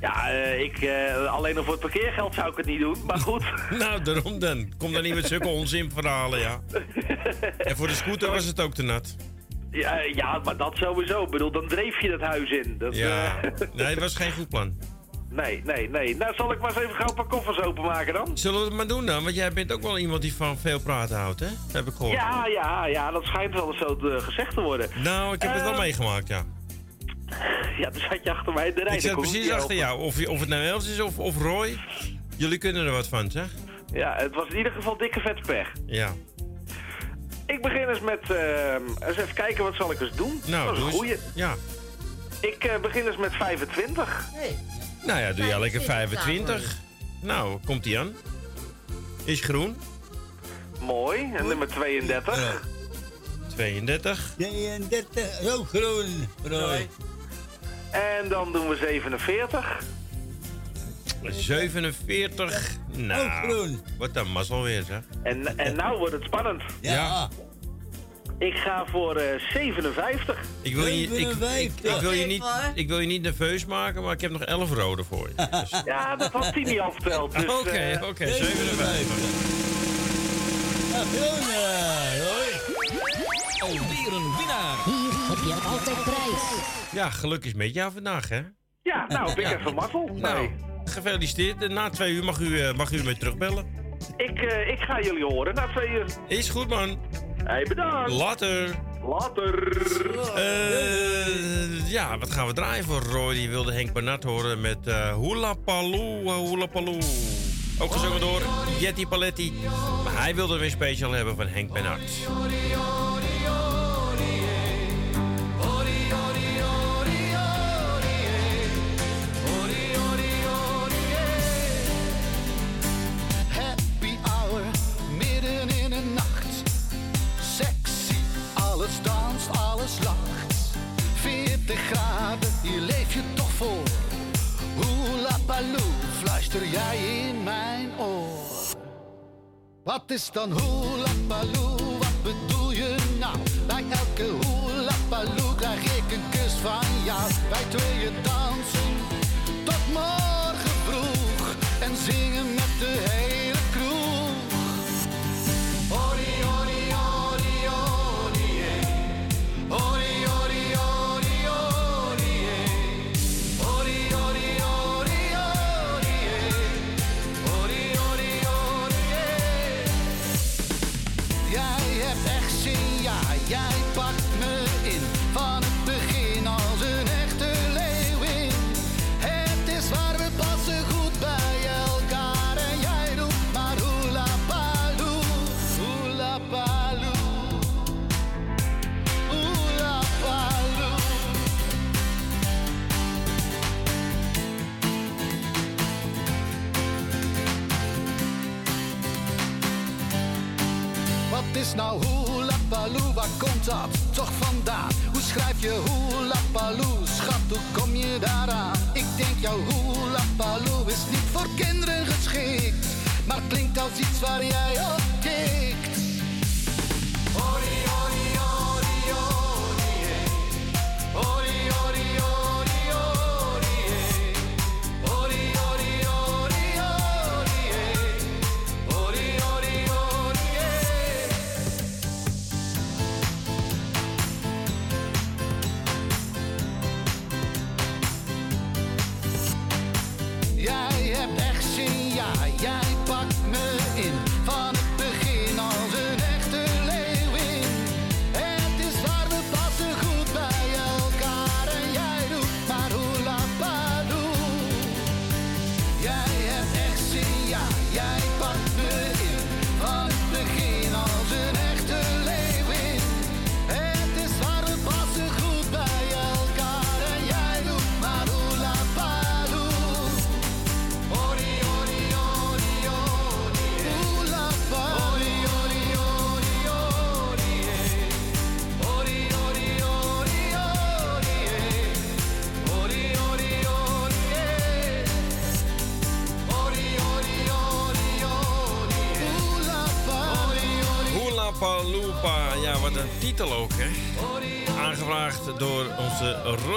Speaker 22: Ja, eh, ik, eh, alleen nog voor het parkeergeld zou ik het niet doen, maar goed.
Speaker 6: Nou, daarom dan. Kom dan niet met zulke onzinverhalen, ja. En voor de scooter was het ook te nat.
Speaker 22: Ja, ja, maar dat sowieso. Ik bedoel, dan dreef je dat huis in. Dat,
Speaker 6: Ja.
Speaker 22: eh,
Speaker 6: Nee, het was geen goed plan.
Speaker 22: Nee, nee, nee. Nou, zal ik maar eens even gauw een paar koffers openmaken dan?
Speaker 6: Zullen we het maar doen dan? Want jij bent ook wel iemand die van veel praten houdt, hè? Heb ik gehoord.
Speaker 22: Ja, ja, ja, dat schijnt wel eens zo te- gezegd te worden.
Speaker 6: Nou, ik heb het wel
Speaker 22: Eh,
Speaker 6: meegemaakt, ja.
Speaker 22: Ja, dan zat je achter mij in de rij.
Speaker 6: Ik zat precies achter jou. Of, je- of het nou Els is of, of Roy. Jullie kunnen er wat van, zeg.
Speaker 22: Ja, het was in ieder geval dikke vet pech.
Speaker 6: Ja.
Speaker 22: Ik begin eens met... eh, eens even kijken, wat zal ik eens doen?
Speaker 6: Nou,
Speaker 22: dat is
Speaker 6: doe
Speaker 22: een
Speaker 6: eens.
Speaker 22: goeie.
Speaker 6: Ja.
Speaker 22: Ik eh, begin eens met 25.
Speaker 6: Nou ja, doe jij lekker
Speaker 22: 25
Speaker 6: 25. Nou, komt die aan. Is groen.
Speaker 22: Mooi. En nummer 32.
Speaker 6: 32.
Speaker 15: 32, ook groen. Roy.
Speaker 22: En dan doen we 47.
Speaker 6: 47. Nou,
Speaker 22: Ook groen.
Speaker 6: wat een mazzel weer, zeg.
Speaker 22: En, en nou wordt het spannend.
Speaker 6: Ja.
Speaker 22: Ik ga voor eh, 57.
Speaker 6: Ik wil, je, ik, ik, ik wil je niet, ik wil je niet nerveus maken, maar ik heb nog 11 rode voor je. Dus-
Speaker 22: Ja, dat had Tini al verteld. Dus,
Speaker 6: Oké,
Speaker 22: eh,
Speaker 6: oké, 57.
Speaker 15: Ja, eh, Roy.
Speaker 12: Alweer een winnaar.
Speaker 16: Hier heb je altijd prijs.
Speaker 6: Ja, geluk is met jou vandaag, hè?
Speaker 22: Ja, nou, ik
Speaker 6: Ja.
Speaker 22: even mazzel.
Speaker 6: Nou,
Speaker 22: Nee.
Speaker 6: gefeliciteerd. Na twee uur mag u, eh, mag u me terugbellen.
Speaker 22: Ik, eh, ik ga jullie horen na twee uur.
Speaker 6: Is goed, man.
Speaker 22: Hey, bedankt.
Speaker 6: Later.
Speaker 22: Later.
Speaker 6: Eh, ja, wat gaan we draaien voor Roy? Die wilde Henk Bernard horen met eh Hula Paloo, eh, Hula Paloo. Ook gezongen door Jetty Paletti. Maar hij wilde weer special hebben van Henk Bernard.
Speaker 23: 40 graden, hier leef je toch voor. Baloo, fluister jij in mijn oor. Wat is dan hula baloo, wat bedoel je nou? Bij elke hula baloo krijg ik een kus van jou. Wij tweeën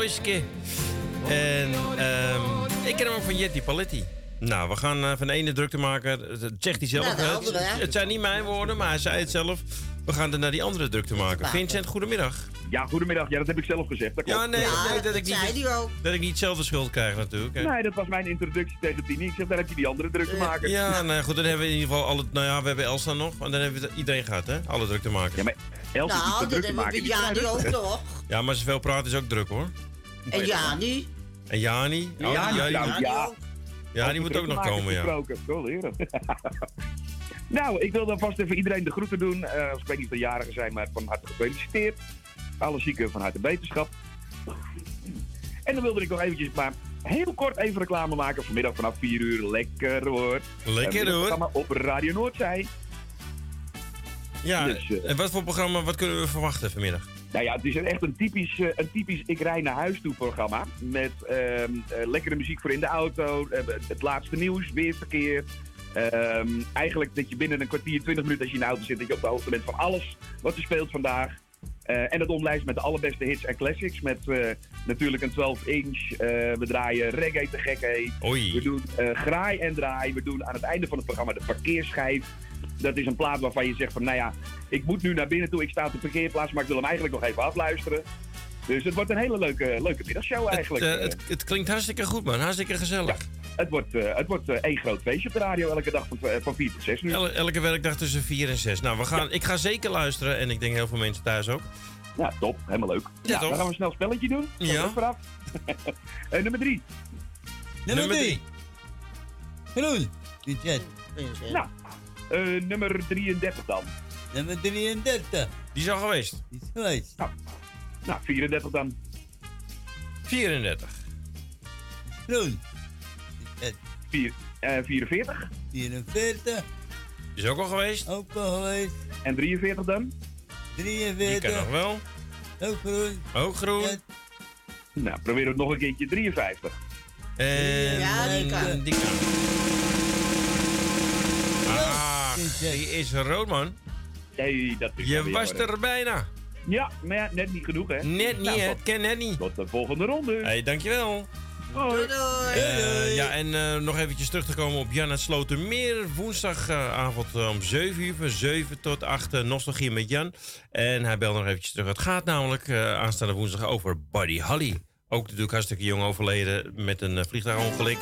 Speaker 23: En
Speaker 6: ehm, ik ken hem ook van Jetty Paletti. Nou, we gaan eh, van de ene druktemaker, dat zegt hij zelf.
Speaker 11: De andere, hè?
Speaker 6: het zijn niet mijn woorden, maar hij zei het zelf. We gaan er naar die andere drukte maken. Vincent, goedemiddag.
Speaker 24: Ja, goedemiddag. Ja, dat heb ik zelf gezegd. Dat
Speaker 6: Ja, nee,
Speaker 11: Ja,
Speaker 6: nee dat,
Speaker 11: dat
Speaker 6: ik niet,
Speaker 11: zei hij ook.
Speaker 6: dat ik niet zelf de schuld krijg natuurlijk. hè.
Speaker 24: Nee, dat was mijn introductie tegen Tini. Ik zeg, daar heb je die andere druk te maken.
Speaker 6: Ja, nou ja, goed, dan hebben we in ieder geval alle. Nou ja, we hebben Elsa nog, en dan hebben we het- iedereen gehad, hè? Alle druk te maken.
Speaker 24: Ja, maar Elsa
Speaker 11: Nou, dat hebben we Jani ook nog.
Speaker 6: Ja, maar zoveel praten is ook druk hoor.
Speaker 11: En Jani.
Speaker 6: En Jani?
Speaker 24: Ja, Jani,
Speaker 6: ja,
Speaker 24: ja.
Speaker 6: Ja, die moet ook nog komen, ja.
Speaker 24: Nou, ik wil dan vast even iedereen de groeten doen. Eh, ik weet niet of de jarigen zijn, maar van harte gefeliciteerd. Alle zieken van harte beterschap. En dan wilde ik nog eventjes maar heel kort even reclame maken. Vanmiddag vanaf 4 uur. Lekker hoor.
Speaker 6: Lekker,
Speaker 24: Een
Speaker 6: hoor.
Speaker 24: programma op Radio Noordzij.
Speaker 6: Ja,
Speaker 24: Dus, eh,
Speaker 6: en wat voor programma, wat kunnen we verwachten vanmiddag?
Speaker 24: Nou ja, het is echt een typisch, eh, een typisch Ik rij naar huis toe programma. Met ehm, eh, lekkere muziek voor in de auto, eh, het laatste nieuws, weerverkeer. Ehm, eigenlijk dat je binnen een kwartier, 20 minuten als je in de auto zit, dat je op de hoogte bent van alles wat er speelt vandaag. En het omlijst met de allerbeste hits en classics. Met natuurlijk een 12-inch. eh, we draaien reggae te gekke. We doen graai en draai. We doen aan het einde van het programma de parkeerschijf. Dat is een plaat waarvan je zegt van, nou ja, ik moet nu naar binnen toe. Ik sta op de parkeerplaats, maar ik wil hem eigenlijk nog even afluisteren. Dus het wordt een hele leuke, leuke middagshow eigenlijk.
Speaker 6: Het, eh, het, het klinkt hartstikke goed, man. Hartstikke gezellig.
Speaker 24: Het wordt, eh, het wordt eh, één groot feestje op de radio elke dag van, van 4 tot 6 nu.
Speaker 6: El- elke werkdag tussen 4 en 6. Nou, we gaan, ik ga zeker luisteren en ik denk heel veel mensen thuis ook.
Speaker 24: Ja, top. Helemaal leuk. Ja,
Speaker 6: toch?
Speaker 24: dan gaan we snel een spelletje doen.
Speaker 6: Ja.
Speaker 24: nummer 3.
Speaker 15: Nummer drie. Groen. Vincent.
Speaker 24: Nou, eh, nummer 33 dan.
Speaker 15: Nummer 33.
Speaker 6: Die is al geweest.
Speaker 15: Die is geweest.
Speaker 24: Nou, nou 34 dan.
Speaker 6: 34.
Speaker 15: Groen.
Speaker 24: Vier, eh, 44.
Speaker 15: 44.
Speaker 6: Die is ook al geweest.
Speaker 15: Ook al geweest.
Speaker 24: En 43 dan?
Speaker 15: 43.
Speaker 6: Die kan nog wel.
Speaker 15: Ook groen.
Speaker 6: Ook groen.
Speaker 24: Nou, proberen we het nog een keertje. 53.
Speaker 6: En
Speaker 11: Ja, die kan.
Speaker 6: die kan. Ah, die is rood, man.
Speaker 24: Hey, dat is
Speaker 6: Je was
Speaker 24: hoor.
Speaker 6: er bijna.
Speaker 24: Ja, maar ja, net niet genoeg, hè?
Speaker 6: Net niet,
Speaker 24: Nou,
Speaker 6: hè?
Speaker 24: tot-
Speaker 6: Het ken net niet.
Speaker 24: Tot de volgende ronde.
Speaker 6: Hey, dankjewel.
Speaker 24: Hoi.
Speaker 6: Eh, ja, en eh, nog eventjes terug te komen op Jan het Slotermeer. Woensdagavond eh, om 7 uur, van 7 tot 8, uh, nostalgie met Jan. En hij belt nog eventjes terug. Het gaat namelijk eh, aanstaande woensdag over Buddy Holly. Ook natuurlijk hartstikke jong overleden met een eh, vliegtuigongeluk.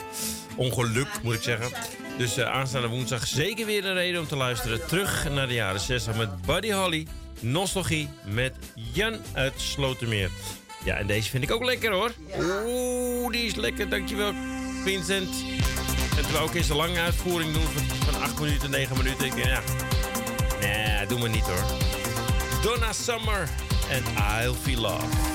Speaker 6: Ongeluk, moet ik zeggen. Dus eh, aanstaande woensdag zeker weer een reden om te luisteren. Terug naar de jaren 60 met Buddy Holly. Nostalgie met Jan uit Slotermeer. Ja, en deze vind ik ook lekker hoor. Oeh, die is lekker. Dankjewel, Vincent. En terwijl ook eens een lange uitvoering doen van, van 8 minuten, 9 minuten. Ik denk, ja, nee, doen we niet hoor. Donna Summer en I'll Feel Love.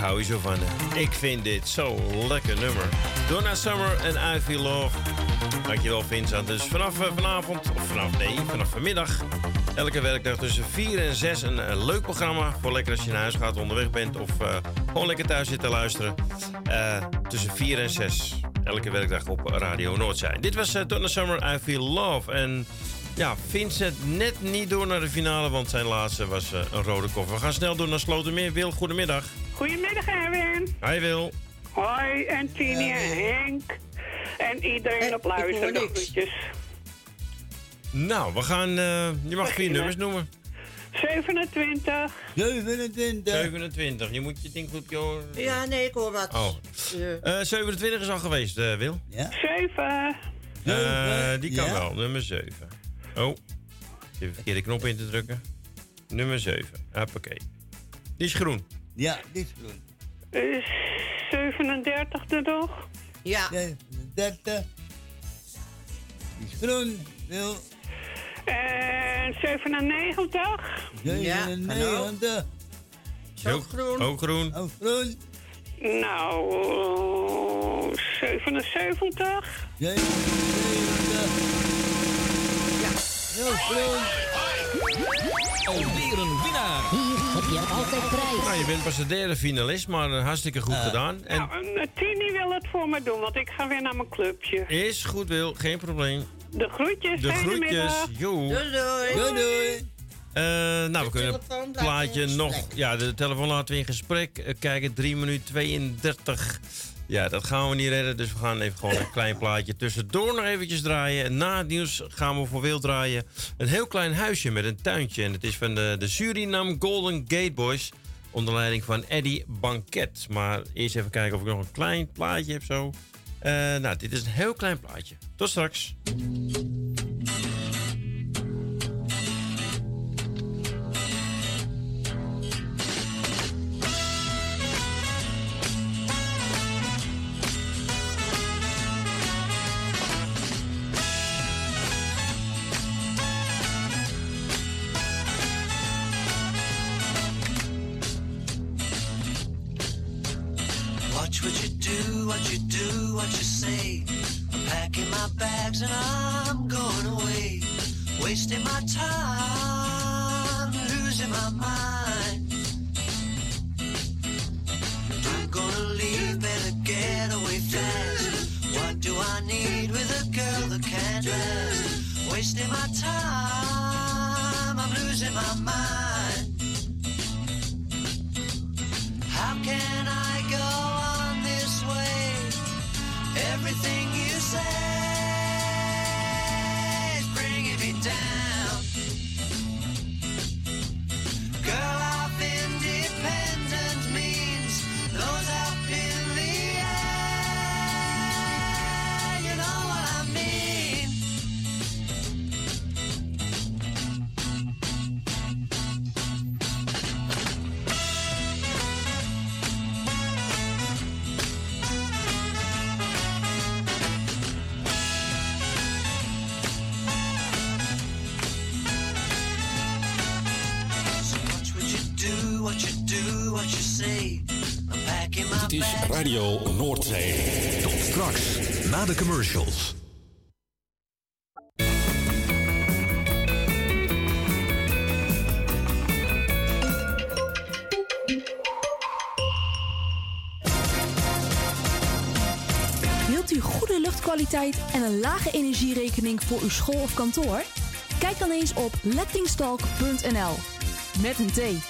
Speaker 6: Hou hier zo van. Ik vind dit zo'n lekker nummer. Donna Summer en I Feel Love. Dankjewel Vincent. Dus vanaf eh, vanavond, of vanaf nee, vanaf vanmiddag... elke werkdag tussen 4 en 6 een eh, leuk programma... voor lekker als je naar huis gaat, onderweg bent... of eh, gewoon lekker thuis zit te luisteren. Tussen 4 en 6. Elke werkdag op Radio Noordzij. Dit was eh, Donna Summer, I Feel Love. En ja, Vincent net niet door naar de finale... want zijn laatste was eh, een rode koffer. We gaan snel door naar Slotermeer. Wil, goedemiddag.
Speaker 25: Goedemiddag, Erwin.
Speaker 6: Hi Wil.
Speaker 25: Hoi, en Tini en Henk. En iedereen op luisteren. groetjes.
Speaker 6: Nou, we gaan... eh, je mag vier
Speaker 25: Beginnen.
Speaker 6: nummers noemen.
Speaker 25: 27.
Speaker 15: 27.
Speaker 6: 27. Je moet je ding goed... Joh.
Speaker 11: Ja, nee, ik hoor wat.
Speaker 6: Oh.
Speaker 11: Eh,
Speaker 6: Eh 27 is al geweest, eh, Wil.
Speaker 15: Ja.
Speaker 25: 7.
Speaker 6: Eh, die kan
Speaker 15: Ja.
Speaker 6: wel, nummer 7. Oh, even verkeerde knop in te drukken. Nummer 7. Hoppakee. Die is groen.
Speaker 15: Ja, dit is groen.
Speaker 25: Is 37 er nog?
Speaker 11: Ja.
Speaker 15: 37. Die is groen. Wil.
Speaker 25: En 97?
Speaker 15: 97.
Speaker 6: Ook groen. Ook groen.
Speaker 15: Ook groen.
Speaker 25: Nou, eh, 77?
Speaker 15: 77.
Speaker 8: Alweer een winnaar.
Speaker 16: Hier heb je altijd prijs.
Speaker 6: Nou, je bent pas de derde finalist, maar eh, hartstikke goed gedaan. En
Speaker 25: Nou, eh, Tini wil het voor me doen, want ik ga weer naar mijn clubje.
Speaker 6: is goed, Wil. Geen probleem.
Speaker 25: De groetjes,
Speaker 6: De groetjes. Jo.
Speaker 11: Doei, doei.
Speaker 15: Doei, doei.
Speaker 6: Eh, nou, we kunnen het plaatje nog... Ja, de telefoon laten we in gesprek. Eh, kijken, 3 minuten 32. Ja, dat gaan we niet redden. Dus we gaan even gewoon een klein plaatje tussendoor nog eventjes draaien. Na het nieuws gaan we voor Wil draaien. Een heel klein huisje met een tuintje. En het is van de, de Suriname Golden Gate Boys. Onder leiding van Eddie Banket. Maar eerst even kijken of ik nog een klein plaatje heb zo. Eh, nou, dit is een heel klein plaatje. Tot straks.
Speaker 26: What you do, what you say. I'm packing my bags and I'm going away. Wasting my time, losing my mind. I'm gonna leave, better get away fast. What do I need with a girl that can't last? Wasting my time, I'm losing my mind. How can I go? Everything you say
Speaker 2: Radio Noordzee. Tot straks, na de commercials.
Speaker 5: Wilt u goede luchtkwaliteit en een lage energierekening voor uw school of kantoor? Kijk dan eens op lettingstalk.nl. Met een T.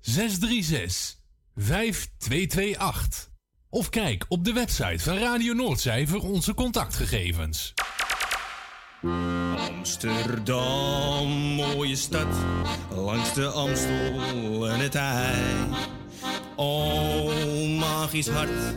Speaker 1: 636 5228. Of kijk op de website van Radio Noordzij voor onze contactgegevens.
Speaker 27: Amsterdam, mooie stad, langs de Amstel en het IJ. O, magisch hart,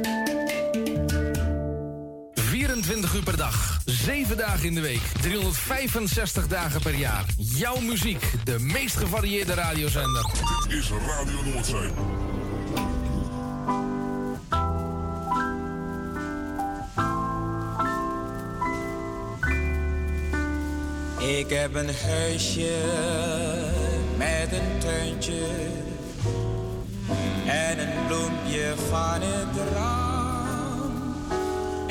Speaker 1: 24 uur per dag, 7 dagen in de week, 365 dagen per jaar. Jouw muziek, de meest gevarieerde radiozender.
Speaker 9: Dit is Radio Noordzee.
Speaker 28: Ik heb een huisje met een tuintje en een bloempje van het raam.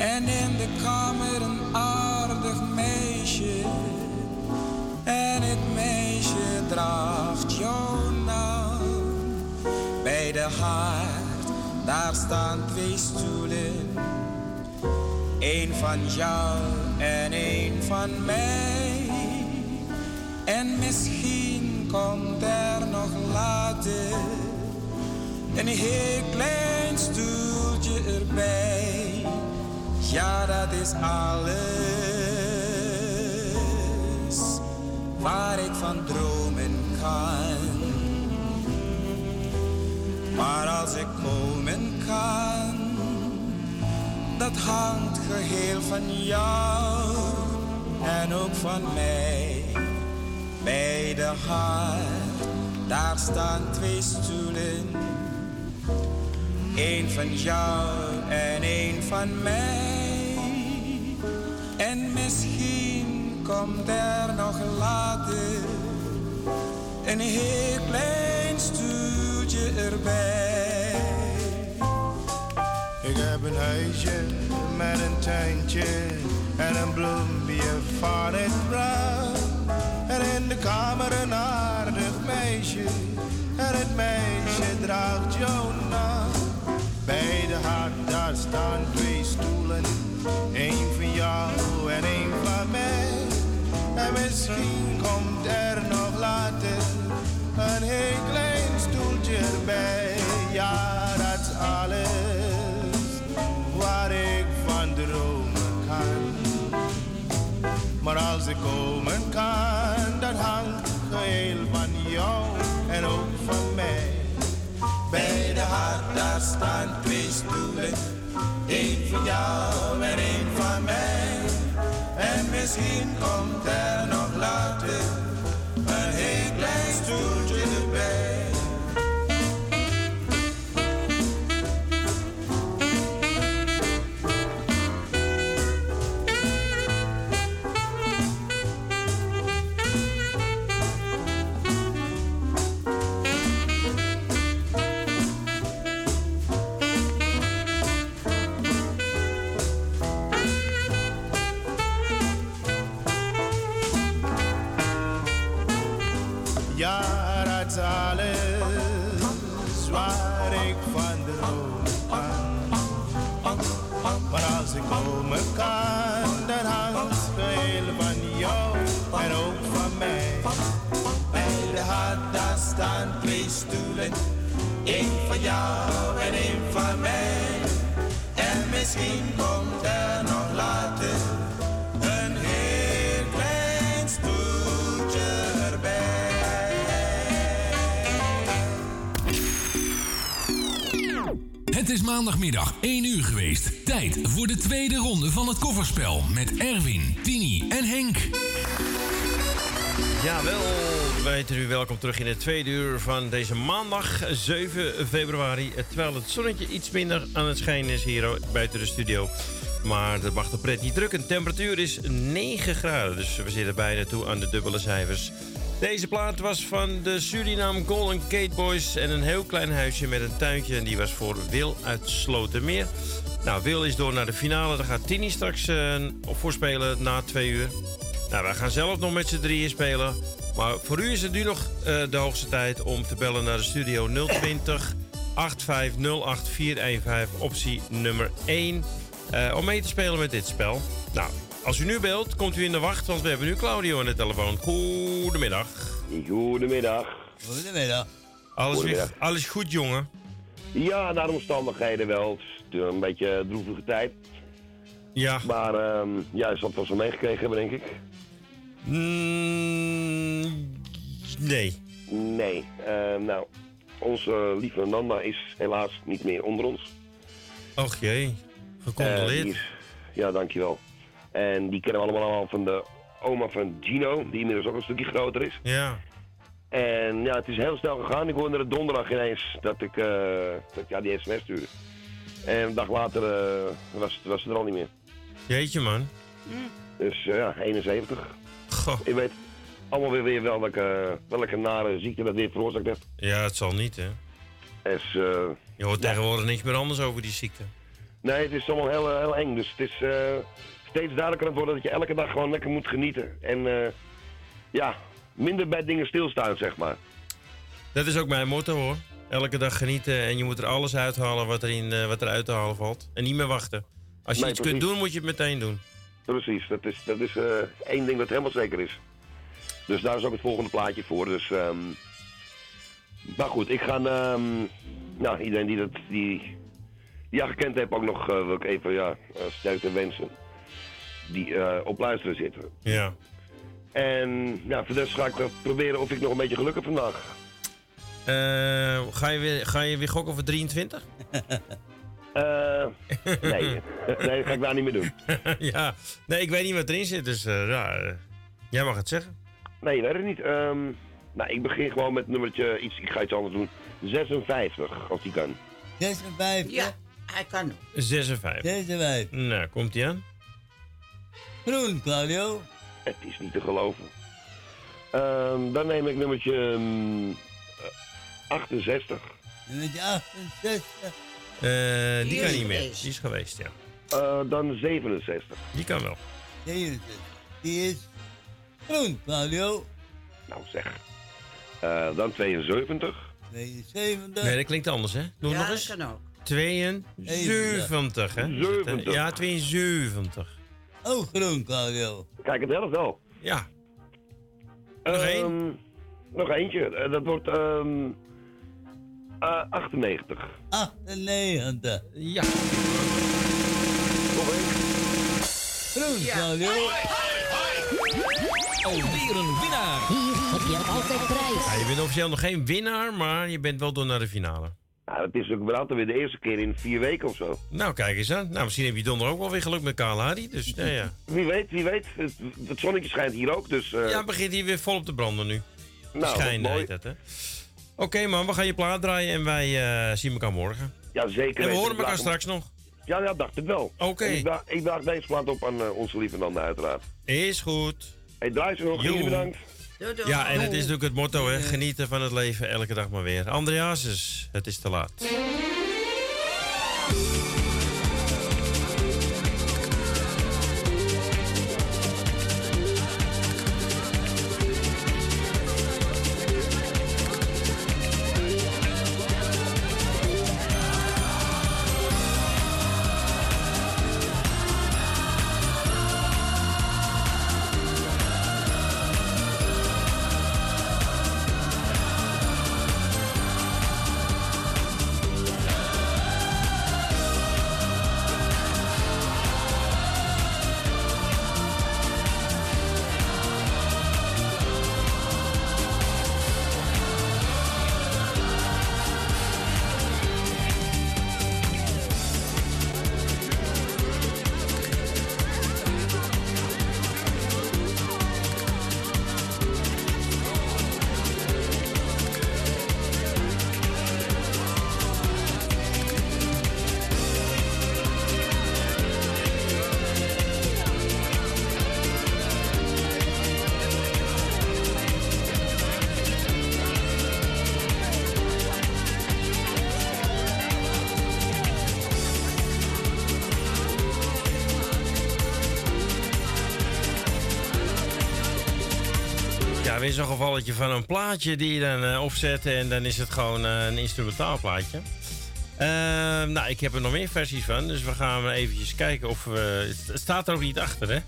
Speaker 28: En in de kamer een aardig meisje. En het meisje draagt jouw naam. Bij de haard, daar staan twee stoelen. Eén van jou en één van mij. En misschien komt er nog later een heel klein stoeltje erbij. Ja, dat is alles waar ik van dromen kan. Maar als ik komen kan, dat hangt geheel van jou en ook van mij. Bij de haard, daar staan twee stoelen. Eén van jou en één van mij. En misschien komt er nog later een heel klein stoeltje erbij.
Speaker 29: Ik heb een huisje met een tuintje en een bloempje van het bruin. En in de kamer een aardig meisje en het meisje draagt jouw naam. Bij de haard daar staan twee stoelen, één van jou en één van mij. En misschien komt er nog later een heel klein stoeltje erbij. Ja, dat is alles waar ik van dromen kan. Maar als ik komen kan, dat hangt geheel van jou en ook van mij.
Speaker 28: Bij de hart daar staan twee stoelen. Eén van jou en één van mij. En misschien komt er nog later
Speaker 29: van jou en één van mij. En misschien komt er nog later een heel klein stoeltje
Speaker 2: Het is maandagmiddag 1 uur geweest. Tijd voor de tweede ronde van het kofferspel met Erwin, Tini en Henk.
Speaker 6: Jawel, wij heten u welkom terug in het tweede uur van deze maandag 7 februari. Terwijl het zonnetje iets minder aan het schijnen is hier buiten de studio. Maar dat mag de pret niet drukken. De temperatuur is 9 graden, dus we zitten bijna toe aan de dubbele cijfers. Deze plaat was van de Suriname Golden Gate Boys en een heel klein huisje met een tuintje. En die was voor Wil uit Slotermeer. Nou, Wil is door naar de finale. Daar gaat Tini straks eh, voorspelen na twee uur. Nou, wij gaan zelf nog met z'n drieën spelen. Maar voor u is het nu nog eh, de hoogste tijd om te bellen naar de studio 020 8508 415, optie nummer 1. eh, om mee te spelen met dit spel. Nou, als u nu belt, komt u in de wacht, want we hebben nu Claudio aan de telefoon. Goedemiddag.
Speaker 30: Goedemiddag.
Speaker 15: Goedemiddag.
Speaker 6: Alles, weer, alles goed, jongen?
Speaker 30: Ja, naar de omstandigheden wel. Het is een beetje een droevige tijd.
Speaker 6: Ja.
Speaker 30: Maar ehm ja, je zal het wel meegekregen hebben, denk ik.
Speaker 6: Mm, nee.
Speaker 30: Nee. Ehm, nou, onze lieve Nanda is helaas niet meer onder ons.
Speaker 6: Och jee,
Speaker 30: Eh,
Speaker 6: gecondoleerd.
Speaker 30: is- ja, dankjewel. En die kennen we allemaal al van de oma van Gino, die inmiddels ook een stukje groter is.
Speaker 6: Ja.
Speaker 30: En ja, het is heel snel gegaan. Ik hoorde het donderdag ineens dat ik, eh, dat ja, die sms stuurde. En een dag later eh, was, was ze er al niet meer.
Speaker 6: Jeetje, man.
Speaker 30: Dus eh, ja, 71. Je weet allemaal weer, weer wel welke, welke nare ziekte dat weer veroorzaakt heeft.
Speaker 6: Ja, het zal niet, hè?
Speaker 30: Dus, eh,
Speaker 6: Je hoort tegenwoordig niks meer anders over die ziekte.
Speaker 30: nee, het is allemaal heel, heel eng. Dus het is eh, steeds duidelijker aan het worden dat je elke dag gewoon lekker moet genieten. En eh, ja, minder bij dingen stilstaan, zeg maar.
Speaker 6: Dat is ook mijn motto, hoor. Elke dag genieten en je moet er alles uithalen wat, erin, eh, wat er uit te halen valt. En niet meer wachten. Als je
Speaker 30: Nee,
Speaker 6: iets kunt doen, moet je het meteen doen.
Speaker 30: Precies, dat is, dat is eh, één ding dat helemaal zeker is. Dus daar is ook het volgende plaatje voor. Dus, ehm, maar goed, ik ga, ehm, nou, iedereen die dat, die, die ja, gekend heeft, ook nog, eh, wil ik even, ja, uh, sterkte wensen. Die eh, op luisteren zitten.
Speaker 6: Ja.
Speaker 30: En ja, voor de rest ga ik eh, proberen of ik nog een beetje geluk heb vandaag.
Speaker 6: Eh, ga, je weer, ga je weer gokken voor 23?
Speaker 30: Eh, nee, nee, dat ga ik daar niet meer doen.
Speaker 6: ja, nee, ik weet niet wat erin zit, dus eh, ja, eh, jij mag het zeggen.
Speaker 30: Nee, je weet het niet. Ehm, nou, ik begin gewoon met nummertje iets, ik ga iets anders doen. 56, als die kan.
Speaker 15: 56.
Speaker 11: Ja, hij kan ook.
Speaker 6: 56.
Speaker 15: 56.
Speaker 6: Nou, komt ie aan.
Speaker 15: Groen, Claudio.
Speaker 30: Het is niet te geloven. Ehm, dan neem ik nummertje ehm, eh, 68.
Speaker 15: Nummertje 68.
Speaker 6: Eh, die
Speaker 30: Die
Speaker 6: kan
Speaker 30: is
Speaker 6: niet meer.
Speaker 30: geweest.
Speaker 6: Die is geweest, ja.
Speaker 30: Eh, dan 67.
Speaker 6: Die kan wel.
Speaker 15: 67. Die is groen, Claudio.
Speaker 30: Nou zeg. Eh, dan 72.
Speaker 15: 72.
Speaker 6: Nee, dat klinkt anders, hè? Doe
Speaker 11: ja,
Speaker 6: nog
Speaker 11: dat
Speaker 6: eens.
Speaker 11: kan ook.
Speaker 6: 72, hè?
Speaker 30: 70.
Speaker 6: Ja, 72.
Speaker 15: Oh, groen, Claudio.
Speaker 30: Kijk, het helft wel.
Speaker 6: Ja.
Speaker 30: Nog één? Nog eentje. Dat wordt ehm eh, 98.
Speaker 15: 98.
Speaker 6: Ja.
Speaker 30: Nog één.
Speaker 15: Groen, Claudio.
Speaker 31: Alweer een winnaar.
Speaker 16: Hier heb je altijd prijs.
Speaker 6: Ja, je bent officieel nog geen winnaar, maar je bent wel door naar de finale.
Speaker 30: Nou, dat is ook wel altijd weer de eerste keer in vier weken of zo.
Speaker 6: Nou, kijk eens aan. Nou, misschien heb je donderdag ook wel weer geluk met Karl Hardy. Dus, ja, ja.
Speaker 30: Wie weet, wie weet. Het, het zonnetje schijnt hier ook, dus... eh,
Speaker 6: Ja, het begint hier weer volop te branden nu.
Speaker 30: Nou,
Speaker 6: Schijnen
Speaker 30: dat is
Speaker 6: heet het, hè? Oké, man, we gaan je plaat draaien en wij eh, zien elkaar morgen.
Speaker 30: Ja, zeker.
Speaker 6: En we horen elkaar straks nog.
Speaker 30: Ja, ja, dacht ik wel.
Speaker 6: Oké.
Speaker 30: Ik, draag- ik draag deze plaat op aan eh, onze lieve Nanda, uiteraard.
Speaker 6: Is goed.
Speaker 30: Hey, draai ze nog. Jullie bedankt.
Speaker 6: Ja, en het is natuurlijk het motto, hè? Genieten van het leven elke dag maar weer. Andreasus, het is te laat. Van een plaatje die je dan eh, opzet en dan is het gewoon eh, een instrumentaal plaatje. Ehm, nou, ik heb er nog meer versies van, dus we gaan eventjes kijken of we... Het staat er ook niet achter, hè?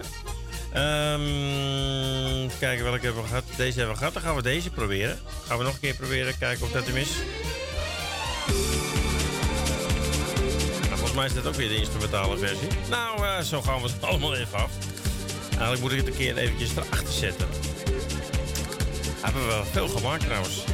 Speaker 6: Ehm, kijken welke hebben we gehad. Deze hebben we gehad, dan gaan we deze proberen. Gaan we nog een keer proberen, kijken of dat hem is. Nou, volgens mij is dit ook weer de instrumentale versie. Nou, eh, zo gaan we ze allemaal even af. Eigenlijk moet ik het een keer eventjes erachter zetten. Hebben we veel gemaakt trouwens.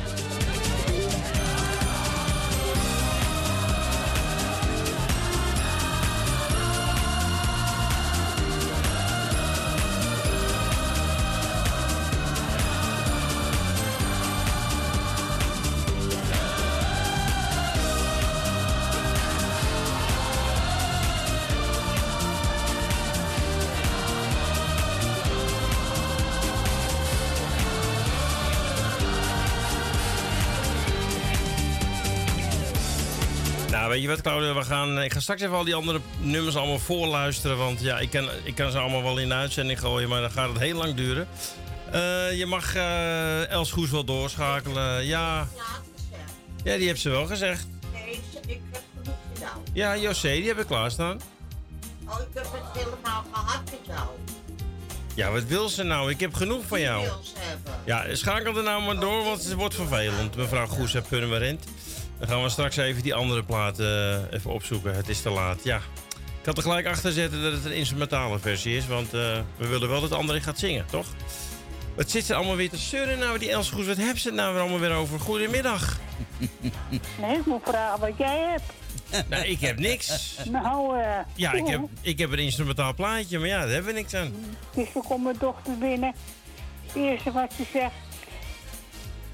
Speaker 6: Weet je wat, Claudia? We gaan, ik ga straks even al die andere nummers allemaal voorluisteren. Want ja, ik kan, ik kan ze allemaal wel in de uitzending gooien, maar dan gaat het heel lang duren. Eh, je mag eh Els Goes wel doorschakelen. Ja. ja, die heeft ze wel gezegd.
Speaker 11: Nee, ik heb genoeg gedaan.
Speaker 6: Ja, José, die heb ik klaarstaan.
Speaker 11: Oh, ik heb het helemaal gehad met jou.
Speaker 6: Ja, wat wil ze nou? Ik heb genoeg van jou. Ja, schakel er nou maar door, want het wordt vervelend. Mevrouw Goes en Purmerend. Dan gaan we straks even die andere plaat eh, even opzoeken. Het is te laat. Ja. Ik had er gelijk achter zetten dat het een instrumentale versie is. Want eh, we willen wel dat André gaat zingen, toch? Wat zit ze allemaal weer te zeuren nou, die Els Goes? Wat hebben ze het nou weer allemaal weer over? Goedemiddag.
Speaker 32: Nee, ik moet vragen wat jij hebt.
Speaker 6: Nou, ik heb niks.
Speaker 32: Nou, eh.
Speaker 6: Ja, ik heb, ik heb een instrumentaal plaatje, maar ja, daar hebben we niks aan.
Speaker 32: Dus er komt mijn dochter binnen. Het eerste wat ze zegt.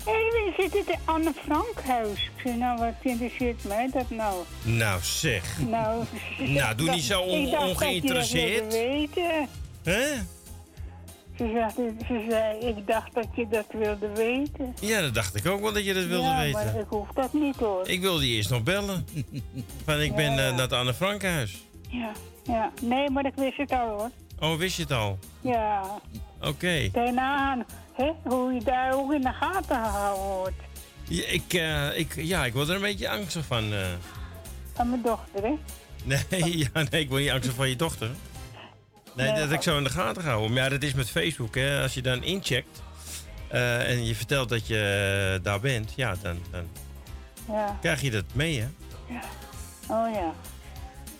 Speaker 32: Hé, we zitten in Anne Frankhuis. Ik zeg, nou, wat interesseert mij dat nou?
Speaker 6: Nou, zeg.
Speaker 32: Nou,
Speaker 6: Nou, doe
Speaker 32: dat-
Speaker 6: niet zo on-
Speaker 32: ik dacht
Speaker 6: ongeïnteresseerd.
Speaker 32: Dat je dat wilde weten.
Speaker 6: Hè?
Speaker 32: Ze, zegt, ze zei, ik dacht dat je dat wilde weten.
Speaker 6: Ja, dat dacht ik ook wel dat je dat wilde
Speaker 32: ja,
Speaker 6: weten.
Speaker 32: maar ik hoef dat niet hoor.
Speaker 6: Ik wilde je eerst nog bellen. Van ik ben
Speaker 32: Ja,
Speaker 6: eh, naar het Anne Frankhuis.
Speaker 32: Ja, ja. Nee, maar ik wist het al hoor.
Speaker 6: Oh, wist je het al?
Speaker 32: Ja.
Speaker 6: Oké.
Speaker 32: Daarna, hè, hoe je daar ook in de gaten gehouden wordt.
Speaker 6: Ja, ik, eh, ik, ja, ik word er een beetje angstig van. eh.
Speaker 32: Van mijn dochter, hè?
Speaker 6: Nee, ja, nee, ik word niet angstig van je dochter. Nee,
Speaker 32: Nee,
Speaker 6: dat ik zo in de gaten gehouden. Maar ja, dat is met Facebook, hè. Als je dan incheckt eh, en je vertelt dat je daar bent, ja, dan, dan
Speaker 32: Ja.
Speaker 6: krijg je dat mee, hè.
Speaker 32: ja. Oh ja.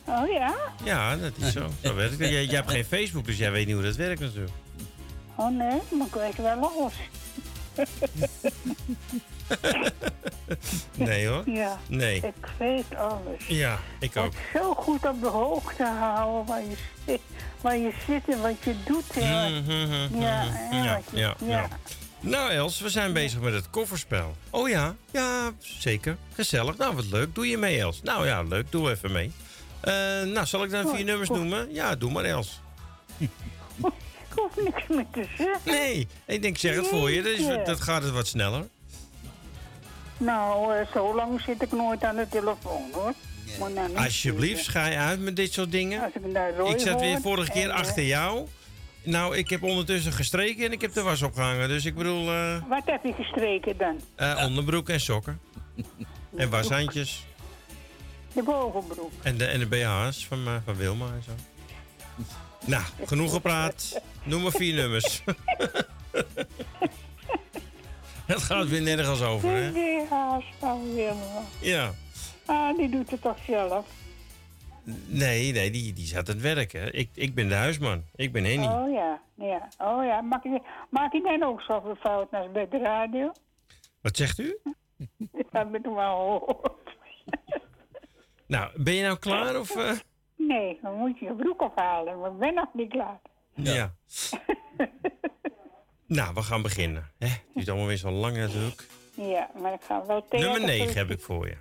Speaker 32: Oh ja?
Speaker 6: Ja, dat is zo. Zo werkt het. Jij, jij hebt geen Facebook, dus jij weet niet hoe dat werkt natuurlijk.
Speaker 32: Oh nee, maar ik weet wel alles.
Speaker 6: Nee hoor.
Speaker 32: Ja.
Speaker 6: Nee.
Speaker 32: Ik weet alles.
Speaker 6: Ja, ik ook.
Speaker 32: Zo goed op de hoogte houden waar je zit, waar je zit en wat je doet. hè.
Speaker 6: Mhm,
Speaker 32: Ja,
Speaker 6: mhm.
Speaker 32: en
Speaker 6: ja,
Speaker 32: je-
Speaker 6: ja,
Speaker 32: ja.
Speaker 6: ja. Nou Els, we zijn bezig met het kofferspel. Oh ja, ja, zeker. Gezellig. Nou, wat leuk. Doe je mee Els? Nou ja, leuk. Doe even mee. Eh, nou, zal ik dan vier
Speaker 32: Oh,
Speaker 6: nummers noemen? Ja, doe maar Els.
Speaker 32: Ik hoef niks meer te zeggen.
Speaker 6: Nee, ik denk zeg het voor je. Dat, is-
Speaker 32: Jeetje.
Speaker 6: dat gaat het wat sneller.
Speaker 32: Nou, eh, zo lang zit ik nooit aan de telefoon hoor. Maar nou
Speaker 6: Alsjeblieft, schij uit met dit soort dingen.
Speaker 32: Als ik naar Roy
Speaker 6: Ik zat weer vorige keer
Speaker 32: en, eh,
Speaker 6: achter jou. Nou, ik heb ondertussen gestreken en ik heb de was opgehangen. Dus ik bedoel, eh,
Speaker 32: Wat heb je gestreken dan?
Speaker 6: eh, onderbroek en sokken. En washandjes.
Speaker 32: De bovenbroek.
Speaker 6: En de, en de BH's van, van Wilma en zo. Nou, genoeg gepraat. Noem maar vier nummers. Het gaat weer nergens over, hè?
Speaker 32: De BH's van Wilma.
Speaker 6: Ja.
Speaker 32: Ah, die doet het toch zelf?
Speaker 6: Nee, nee, die, die zat aan het werken. Ik, ik ben de huisman. Ik ben Henny.
Speaker 32: Oh ja, ja. Oh ja. Maak je, maak je dan ook zoveel fouten als bij de radio?
Speaker 6: Wat zegt u?
Speaker 32: Dat heb ik wel gehoord.
Speaker 6: Nou, ben je nou klaar of... eh?
Speaker 32: Nee, dan moet je je broek afhalen. Maar ik ben nog niet klaar.
Speaker 6: Ja. nou, we gaan beginnen. Hè? Het duurt allemaal weer zo lang natuurlijk.
Speaker 32: Ja, maar ik ga wel tegen.
Speaker 6: Nummer 9 heb ik voor je.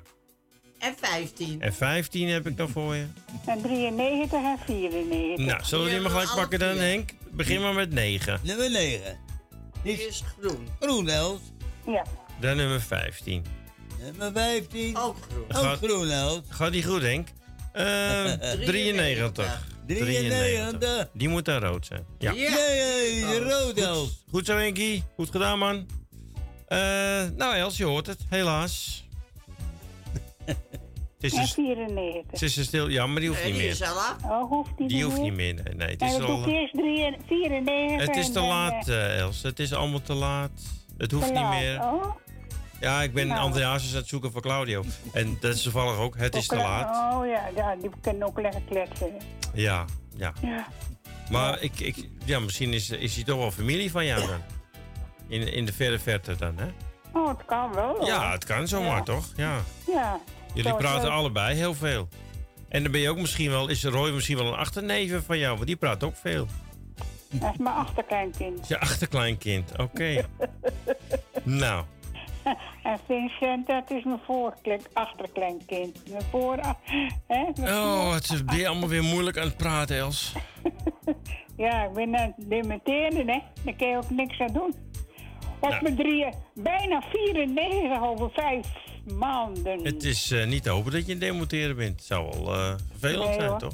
Speaker 11: En 15.
Speaker 6: En 15 heb ik nog voor je.
Speaker 32: En 93 en 94.
Speaker 6: Nou, zullen we die maar gelijk pakken dan, Henk? Begin maar met 9.
Speaker 15: Nummer 9.
Speaker 11: Dit is groen.
Speaker 15: Groen, Els.
Speaker 32: Ja.
Speaker 6: Dan nummer 15.
Speaker 15: Nummer 15.
Speaker 11: Ook groen.
Speaker 15: Ook groen, Els.
Speaker 6: Gaat die goed, Henk? Eh 93.
Speaker 15: 93.
Speaker 6: Die moet dan rood zijn. Ja.
Speaker 15: Ja, ja, ja, rood ook.
Speaker 6: Goed zo, Enkie. Goed gedaan, man. Eh, nou, Els, je hoort het. Helaas. het is
Speaker 32: En
Speaker 6: een,
Speaker 32: 94.
Speaker 6: het is een stil... Ja, maar die hoeft niet meer.
Speaker 32: Oh, hoeft die,
Speaker 6: Die hoeft niet meer. Nee, nee het is al...
Speaker 32: eerst drie en- 94.
Speaker 6: Het is te laat,
Speaker 32: eh,
Speaker 6: eh, Els. Het is allemaal te laat. Het hoeft
Speaker 32: te
Speaker 6: niet
Speaker 32: laat.
Speaker 6: meer.
Speaker 32: Oh,
Speaker 6: Ja, ik ben
Speaker 32: Nou.
Speaker 6: Andreas aan het zoeken voor Claudio. En dat is toevallig ook. Het is te laat.
Speaker 32: Oh ja, ja, die kunnen ook lekker kletsen.
Speaker 6: Ja, ja.
Speaker 32: Ja.
Speaker 6: Maar ik, ik, ja, misschien is, is hij toch wel familie van jou dan. In, in de verre verte dan, hè?
Speaker 32: Oh, het kan wel. hoor.
Speaker 6: Ja, het kan zomaar,
Speaker 32: Ja.
Speaker 6: toch? Ja.
Speaker 32: Ja.
Speaker 6: Jullie praten allebei heel veel. En dan ben je ook misschien wel, is Roy misschien wel een achterneef van jou, want die praat ook veel.
Speaker 32: Dat is mijn achterkleinkind.
Speaker 6: Je achterkleinkind, oké. nou,
Speaker 32: En Vincent, dat is mijn voorklink, achterkleinkind. Mijn voor... Hè? mijn
Speaker 6: oh, het is weer allemaal weer moeilijk aan het praten, Els.
Speaker 32: Ja, ik ben aan het dementeren, hè. Daar kun je ook niks aan doen. Op
Speaker 6: Nou.
Speaker 32: mijn drieën, bijna 94 over vijf maanden.
Speaker 6: Het is eh, niet te hopen dat je een demonteren bent. Het zou wel eh, vervelend
Speaker 32: Nee,
Speaker 6: zijn,
Speaker 32: hoor.
Speaker 6: toch?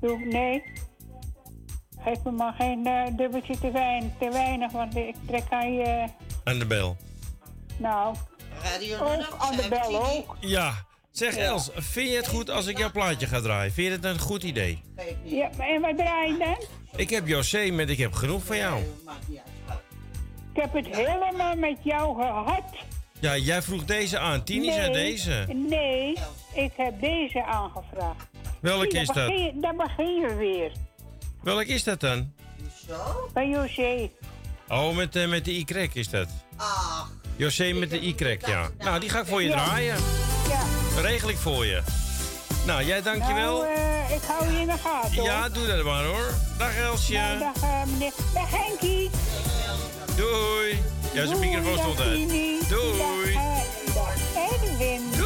Speaker 32: Doe ik- nee. Geef me maar geen eh, dubbeltje te, wein, te weinig, want ik trek aan je...
Speaker 6: Aan de bel.
Speaker 32: Nou, ook aan de bel ook.
Speaker 6: Ja, zeg Els, vind je het goed als ik jouw plaatje ga draaien? Vind je het een goed idee?
Speaker 32: Ja, maar en wat draai je dan?
Speaker 6: Ik heb José met Ik heb genoeg van jou.
Speaker 32: Ik heb het helemaal met jou gehad.
Speaker 6: Ja, jij vroeg deze aan. Tini zei deze.
Speaker 32: Nee, ik heb deze aangevraagd.
Speaker 6: Welke
Speaker 32: Zie,
Speaker 6: is dat?
Speaker 32: begin je- Daar begin je weer.
Speaker 6: Welk is dat dan?
Speaker 32: Bij José.
Speaker 6: Oh, met, eh, met de Y is dat. José met de Y, ja. Nou, die ga ik voor je draaien.
Speaker 32: Ja.
Speaker 6: Regel ik voor je. Nou, jij dankjewel.
Speaker 32: Nou, eh, ik hou je in de gaten, hoor.
Speaker 6: ja, doe dat maar hoor. Dag Elsje.
Speaker 32: Nou, dag, eh, meneer. Dag, Henkie.
Speaker 6: Doei. Ja, zijn microfoon stond uit. Doei.
Speaker 32: Dag, dag, Edwin.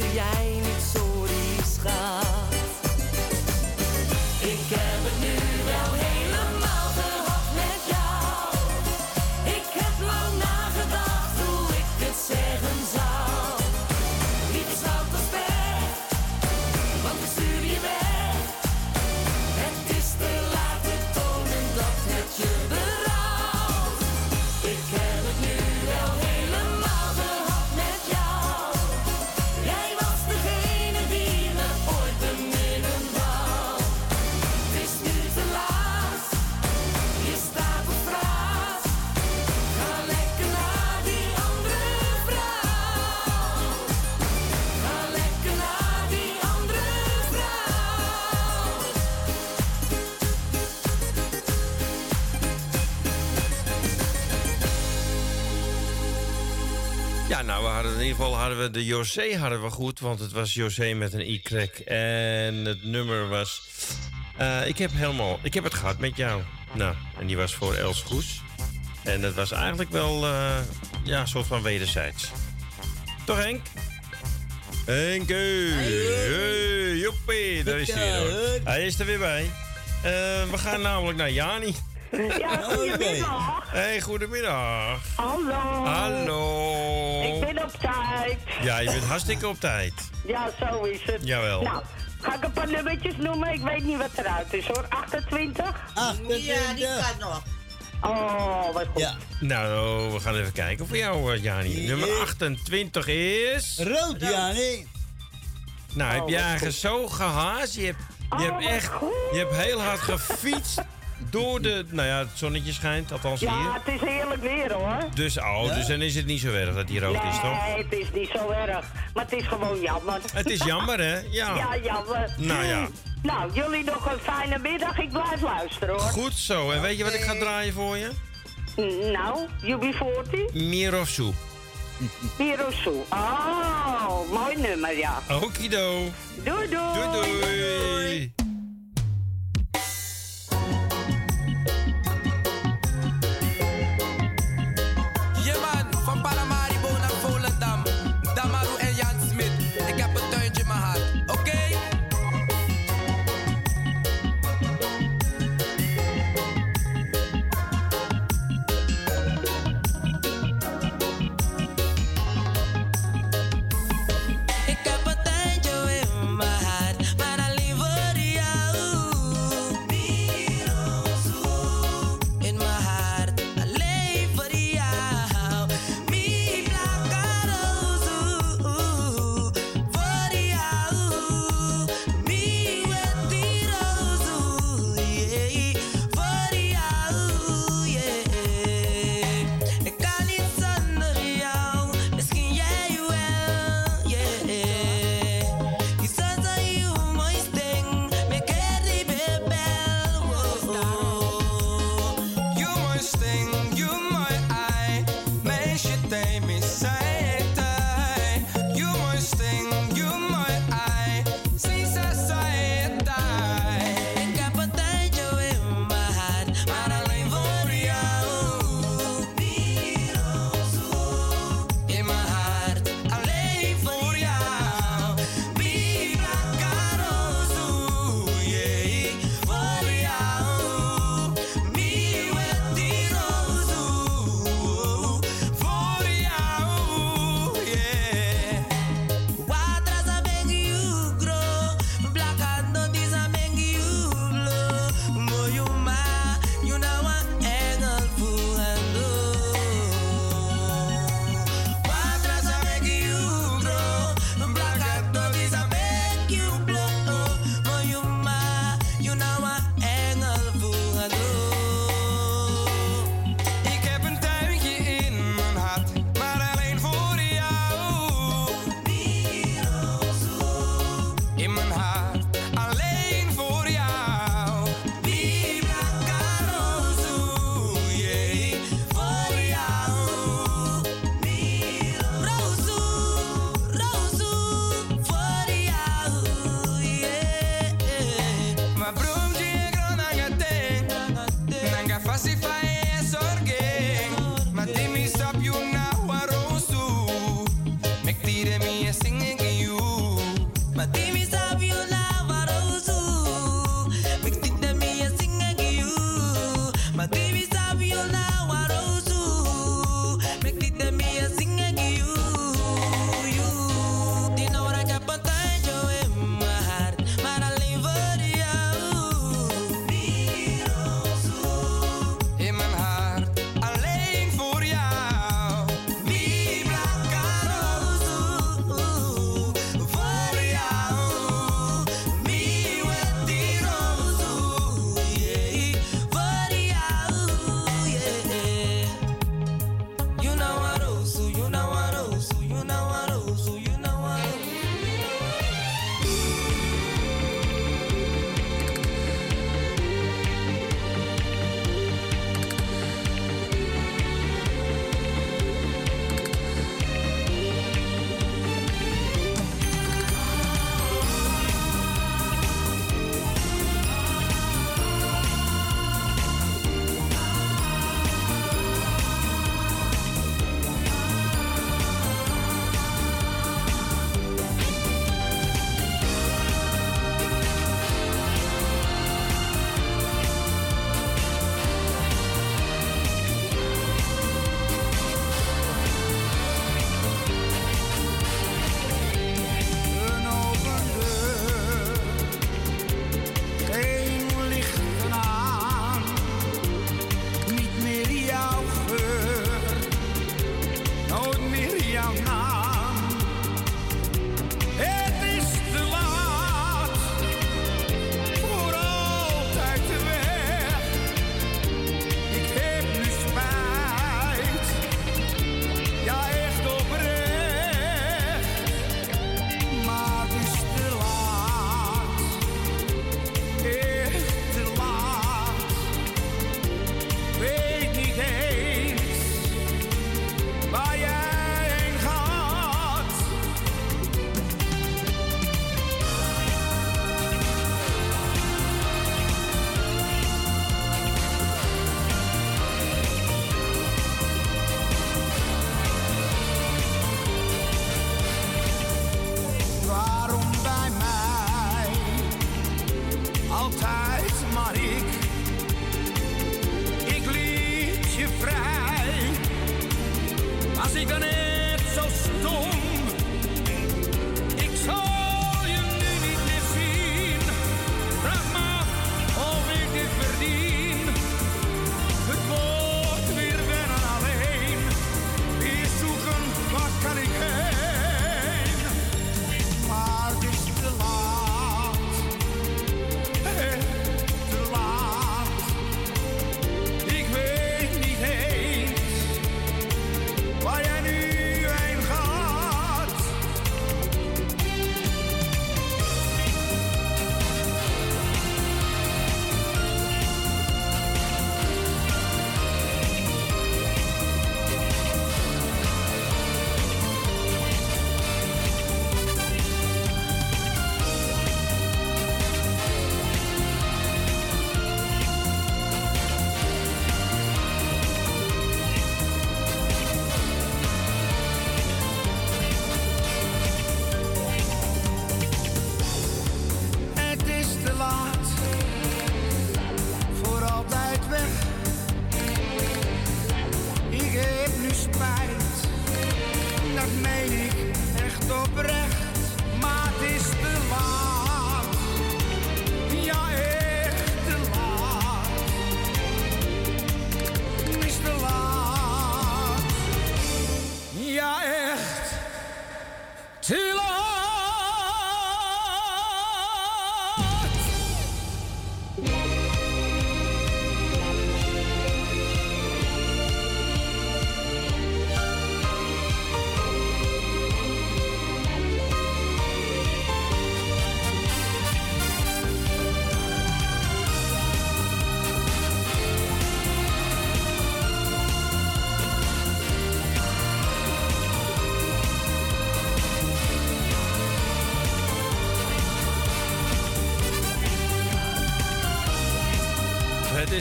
Speaker 33: Yeah. jij
Speaker 6: we de José hadden we goed, want het was José met een y En het nummer was. eh, ik heb helemaal. Ik heb het gehad met jou. Nou, en die was voor Els Goes. En dat was eigenlijk wel. eh, ja, een soort van wederzijds. Toch, Henk? Henk, hey, daar is hij weer. hoor. Hij is er weer bij. Eh, we gaan namelijk naar Jani.
Speaker 34: Ja, goedemiddag.
Speaker 6: Hey, goedemiddag.
Speaker 34: Hallo.
Speaker 6: Hallo.
Speaker 34: Ik ben op tijd.
Speaker 6: Ja, je bent hartstikke op tijd.
Speaker 34: Ja, zo is het.
Speaker 6: Jawel.
Speaker 34: Nou, ga ik een paar nummertjes noemen? Ik weet niet wat eruit is hoor. 28?
Speaker 11: 28. Ja, die kan nog.
Speaker 34: Oh, wat goed.
Speaker 6: Nou, we gaan even kijken voor jou, eh, Jani. Nummer 28 is...
Speaker 15: Rood, Jani.
Speaker 6: Nou, heb
Speaker 34: Oh,
Speaker 6: je zo gehaast? Je hebt, je hebt echt... Je hebt heel hard gefietst door de... Nou ja, het zonnetje schijnt, althans
Speaker 34: Ja,
Speaker 6: hier.
Speaker 34: het is heerlijk weer hoor.
Speaker 6: Dus, oh, dus dan is het niet zo erg dat die rood is, toch?
Speaker 34: Nee, het is niet zo erg. Maar het is gewoon jammer.
Speaker 6: Het is jammer, hè? Ja.
Speaker 34: Ja, jammer.
Speaker 6: Nou ja.
Speaker 34: Nou, jullie nog een fijne middag. Ik blijf luisteren hoor.
Speaker 6: Goed zo. En weet je wat ik ga draaien voor je?
Speaker 34: Nou, UB40?
Speaker 6: Mirosu.
Speaker 34: Mirosu. Oh, mooi nummer, ja.
Speaker 6: Okido.
Speaker 34: Doei, doei.
Speaker 6: Doei, doei.
Speaker 35: Ja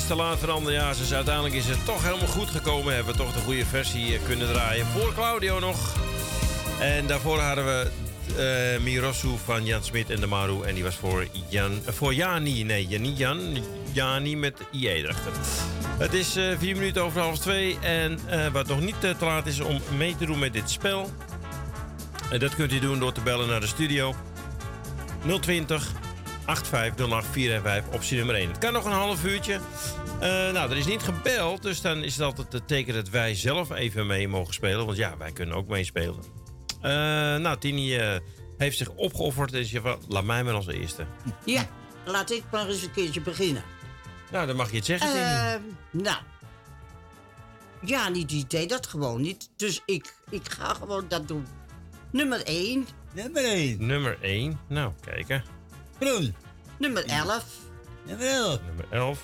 Speaker 6: te laat voor anderjaars, dus uiteindelijk is het toch helemaal goed gekomen. Hebben we toch de goede versie eh, kunnen draaien. Voor Claudio nog. En daarvoor hadden we eh Mirosu van Jan Smit en de Maru. En die was voor, Jan, eh, voor Jani. Nee, ja, niet Jan. Jani met IE erachter. Het is vier minuten over half twee. En wat nog niet te laat is om mee te doen met dit spel. Eh, dat kunt u doen door te bellen naar de studio. 020 8508 415 optie nummer 1. Het kan nog een half uurtje. Eh, nou, er is niet gebeld, dus dan is het altijd het teken dat wij zelf even mee mogen spelen. Want ja, wij kunnen ook meespelen. Eh, nou, Tini eh, heeft zich opgeofferd en zei van, laat mij maar als eerste.
Speaker 11: Ja, laat ik maar eens een keertje beginnen.
Speaker 6: Nou, dan mag je het zeggen, Tini.
Speaker 11: Ehm, nou. Ja, niet die deed dat gewoon niet. Dus ik, ik ga gewoon dat doen. Nummer 1.
Speaker 15: Nummer 1.
Speaker 6: Nummer 1. Nou, kijken.
Speaker 15: Groen.
Speaker 11: Nummer 11.
Speaker 15: Nummer 11.
Speaker 6: Nummer 11.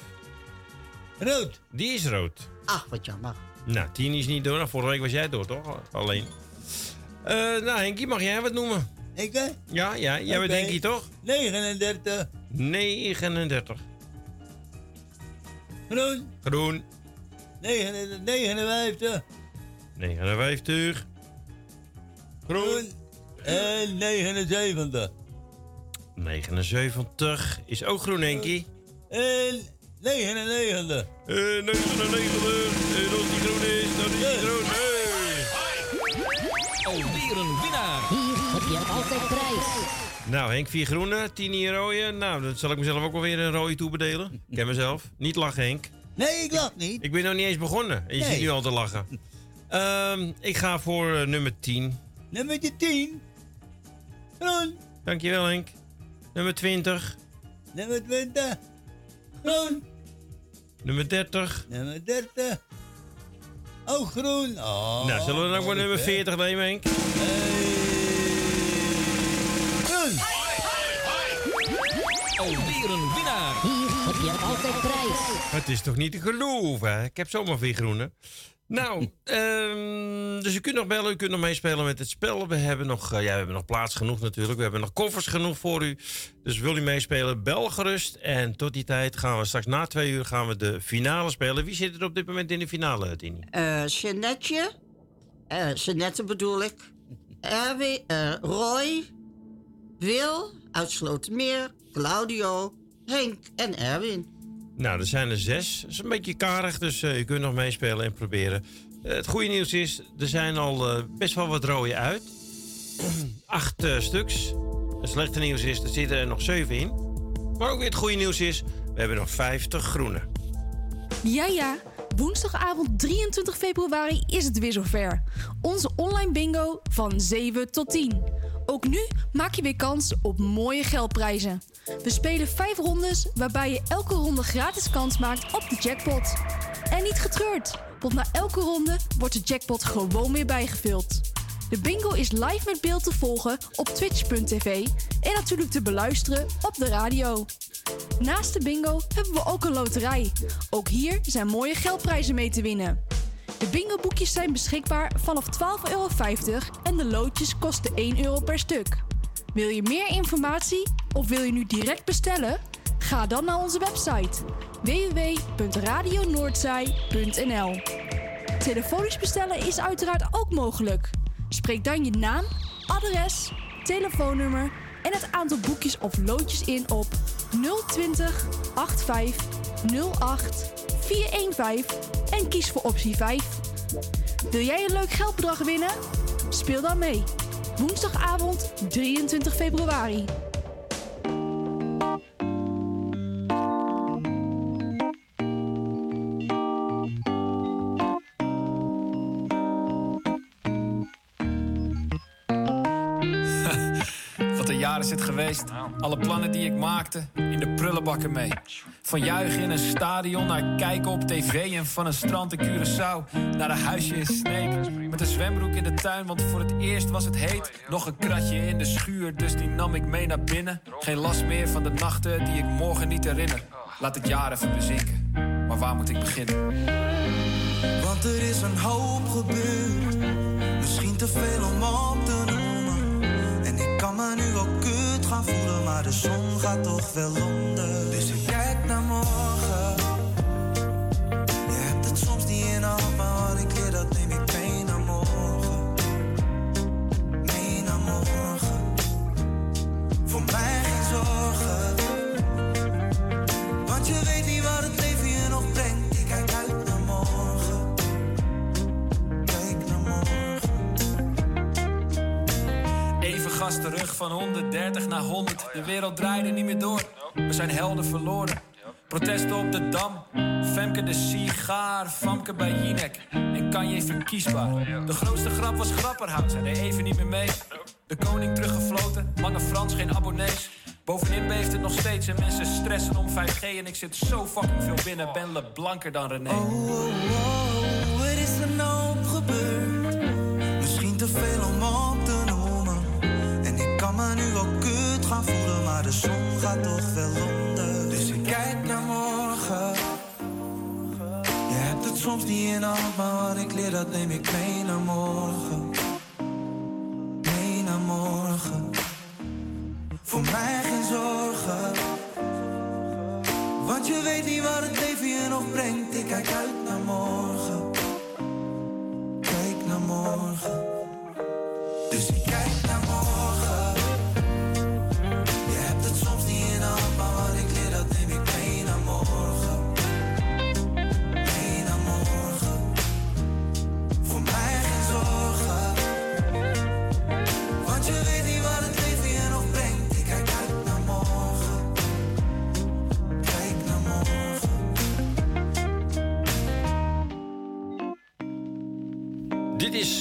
Speaker 15: Rood.
Speaker 6: Die is rood.
Speaker 11: Ach, wat jammer.
Speaker 6: Nou, Tini is niet door. Nou, vorige week was jij door, toch? Alleen. Eh, nou, Henkie, mag jij wat noemen?
Speaker 15: Ik, hè?
Speaker 6: Ja, ja. Jij bent
Speaker 15: Oké.
Speaker 6: Henkie, toch?
Speaker 15: 39.
Speaker 6: 39.
Speaker 15: Groen.
Speaker 6: Groen.
Speaker 15: 59. 59.
Speaker 6: 59. Groen.
Speaker 15: En 79.
Speaker 6: 79 is ook groen, Henkie.
Speaker 15: En 99.
Speaker 6: En 99. En als die groen is, dan is die groen. Hey.
Speaker 16: Alweer een winnaar. Hier heb je altijd prijs.
Speaker 6: Nou, Henk, vier groene, Tini een rode. Nou, dan zal ik mezelf ook wel weer een rode toebedelen. Ik ken mezelf. Niet lachen, Henk.
Speaker 15: Nee, ik lach niet.
Speaker 6: Ik ben nog niet eens begonnen. En je
Speaker 15: Nee.
Speaker 6: zit nu al te lachen. Ehm, ik ga voor eh, nummer 10.
Speaker 15: Nummer 10. Groen.
Speaker 6: Dankjewel, Henk. Nummer 20.
Speaker 15: Nummer 20. Groen.
Speaker 6: Nummer 30.
Speaker 15: Nummer 30. Ook groen. Oh,
Speaker 6: nou, zullen we dan ook maar nummer 40 nemen, Henk?
Speaker 15: Groen.
Speaker 16: Alweer een winnaar. Hier heb je altijd prijs.
Speaker 6: Het is toch niet te geloven, hè? Ik heb zomaar vier groene. Nou, ehm, dus u kunt nog bellen, u kunt nog meespelen met het spel. We hebben nog, eh, ja, we hebben nog plaats genoeg natuurlijk. We hebben nog koffers genoeg voor u. Dus wil u meespelen, bel gerust. En tot die tijd gaan we straks na twee uur gaan we de finale spelen. Wie zit er op dit moment in de finale, Tini?
Speaker 11: Eh Jeanette. eh Jeanette bedoel ik. Erwin, eh, Roy. Wil uit Slotermeer. Claudio. Henk en Erwin.
Speaker 6: Nou, er zijn er zes. Dat is een beetje karig, dus eh, u kunt nog meespelen en proberen. Eh, het goede nieuws is, er zijn al eh, best wel wat rode uit. Acht stuks. Het slechte nieuws is, er zitten er nog zeven in. Maar ook weer het goede nieuws is, we hebben nog 50 groene.
Speaker 5: Ja, ja. Woensdagavond 23 februari is het weer zover. Onze online bingo van 7 tot 10. Ook nu maak je weer kans op mooie geldprijzen. We spelen 5 rondes waarbij je elke ronde gratis kans maakt op de jackpot. En niet getreurd, want na elke ronde wordt de jackpot gewoon weer bijgevuld. De bingo is live met beeld te volgen op twitch.tv en natuurlijk te beluisteren op de radio. Naast de bingo hebben we ook een loterij. Ook hier zijn mooie geldprijzen mee te winnen. De bingo-boekjes zijn beschikbaar vanaf 12,50 euro en de loodjes kosten 1 euro per stuk. Wil je meer informatie of wil je nu direct bestellen? Ga dan naar onze website www.radionoordzij.nl. Telefonisch bestellen is uiteraard ook mogelijk. Spreek dan je naam, adres, telefoonnummer en het aantal boekjes of loodjes in op 020 85 08 415 en kies voor optie 5. Wil jij een leuk geldbedrag winnen? Speel dan mee. Woensdagavond 23 februari.
Speaker 36: Jaar is het geweest. Alle plannen die ik maakte, in de prullenbakken mee. Van juichen in een stadion naar kijken op tv... en van een strand in Curaçao naar een huisje in Sneek. Met een zwembroek in de tuin, want voor het eerst was het heet. Nog een kratje in de schuur, dus die nam ik mee naar binnen. Geen last meer van de nachten die ik morgen niet herinner. Laat het jaar even bezinken, maar waar moet ik beginnen?
Speaker 37: Want er is een hoop gebeurd. Misschien te veel om op te noemen kan me nu ook kut gaan voelen, maar de zon gaat toch wel onder. Dus ik kijk naar morgen.
Speaker 38: Je hebt het soms niet in de maar wat ik leer, dat neem ik mee naar morgen. Mee naar morgen.
Speaker 36: Voor mij gas terug van 130 naar 100. De wereld draaide niet meer door. We zijn helden verloren. Protesten op de Dam. Femke de sigaar. Famke bij Jinek. En Kanye verkiesbaar. De grootste grap was Grapperhaus. Hij deed even niet meer mee. De koning teruggefloten. Lange Frans, geen abonnees. Bovenin beeft het nog steeds en mensen stressen om 5G. En ik zit zo fucking veel binnen. Ben le blanker dan René.
Speaker 38: Oh, er kut gaan voelen, maar de zon gaat toch wel onder. Dus ik kijk naar morgen. Je hebt het soms niet in hand, maar wat ik leer, dat neem ik mee naar morgen. Mee naar morgen. Voor mij geen zorgen. Want je weet niet wat het leven je nog brengt. Ik kijk uit naar morgen. Kijk naar morgen. Dus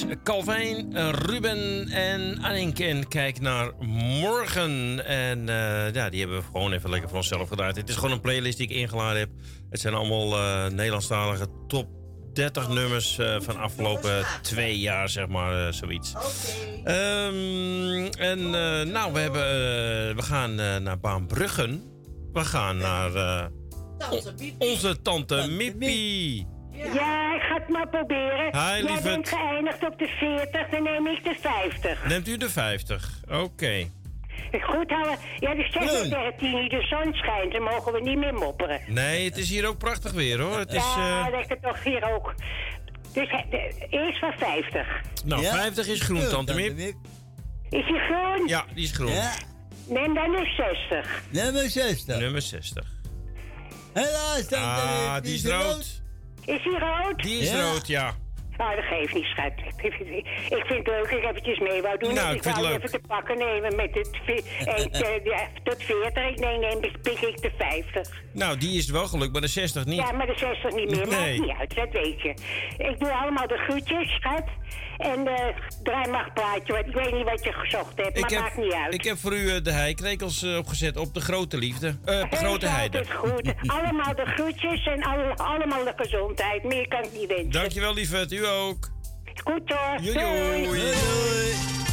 Speaker 6: is eh, Ruben en Anink. En kijk naar morgen. En eh, ja, die hebben we gewoon even lekker voor onszelf gedraaid. Het is gewoon een playlist die ik ingeladen heb. Het zijn allemaal eh, Nederlandstalige top 30 nummers eh, van afgelopen twee jaar, zeg maar, zoiets. Ehm, en nou, we, hebben, we gaan naar Baanbruggen. We gaan naar onze tante Mippie.
Speaker 34: Ja, ik ga het maar proberen.
Speaker 6: Hi,
Speaker 34: Jij bent geëindigd op de 40, dan neem ik de 50.
Speaker 6: Neemt u de 50? Oké.
Speaker 34: Goed houden. Ja, de 36 die de zon schijnt, dan mogen we niet meer mopperen.
Speaker 6: Nee, het is hier ook prachtig weer hoor. Het is,
Speaker 34: ja,
Speaker 6: eh,
Speaker 34: dat toch hier ook. Dus eh, de- eerst van 50.
Speaker 6: nou, 50 is groen, tante Miep.
Speaker 34: Is die groen?
Speaker 6: Ja, die is groen.
Speaker 34: Neem dan de 60.
Speaker 15: Nummer 60.
Speaker 6: Nummer 60.
Speaker 15: Helaas, tante
Speaker 6: Ah, die is rood.
Speaker 34: Is die rood?
Speaker 6: Die is rood, ja.
Speaker 34: Ah, dat geeft niet, schat. Ik vind het leuk, ik eventjes mee wou doen.
Speaker 6: Nou, ik vind
Speaker 34: wou
Speaker 6: het leuk.
Speaker 34: even te pakken nemen met het eh, ja, tot 40. Ik neem, neem pik ik de 50.
Speaker 6: Nou, die is wel gelukt, maar de 60 niet.
Speaker 34: Ja, maar de 60 niet meer.
Speaker 6: Nee.
Speaker 34: Maakt niet uit, dat weet je. Ik doe allemaal de groetjes, schat. En eh draai maar een plaatje, want ik weet niet wat je gezocht hebt, maar maakt niet uit.
Speaker 6: ik heb voor u eh, de heikrekels eh, opgezet op de grote liefde. Eh, op de
Speaker 34: Heel
Speaker 6: grote heide.
Speaker 34: altijd goed. allemaal de groetjes en alle, allemaal de gezondheid. Meer kan ik niet wensen.
Speaker 6: Dankjewel, lieverd. U ook.
Speaker 34: Goed hoor.
Speaker 6: Doei, doei.
Speaker 38: De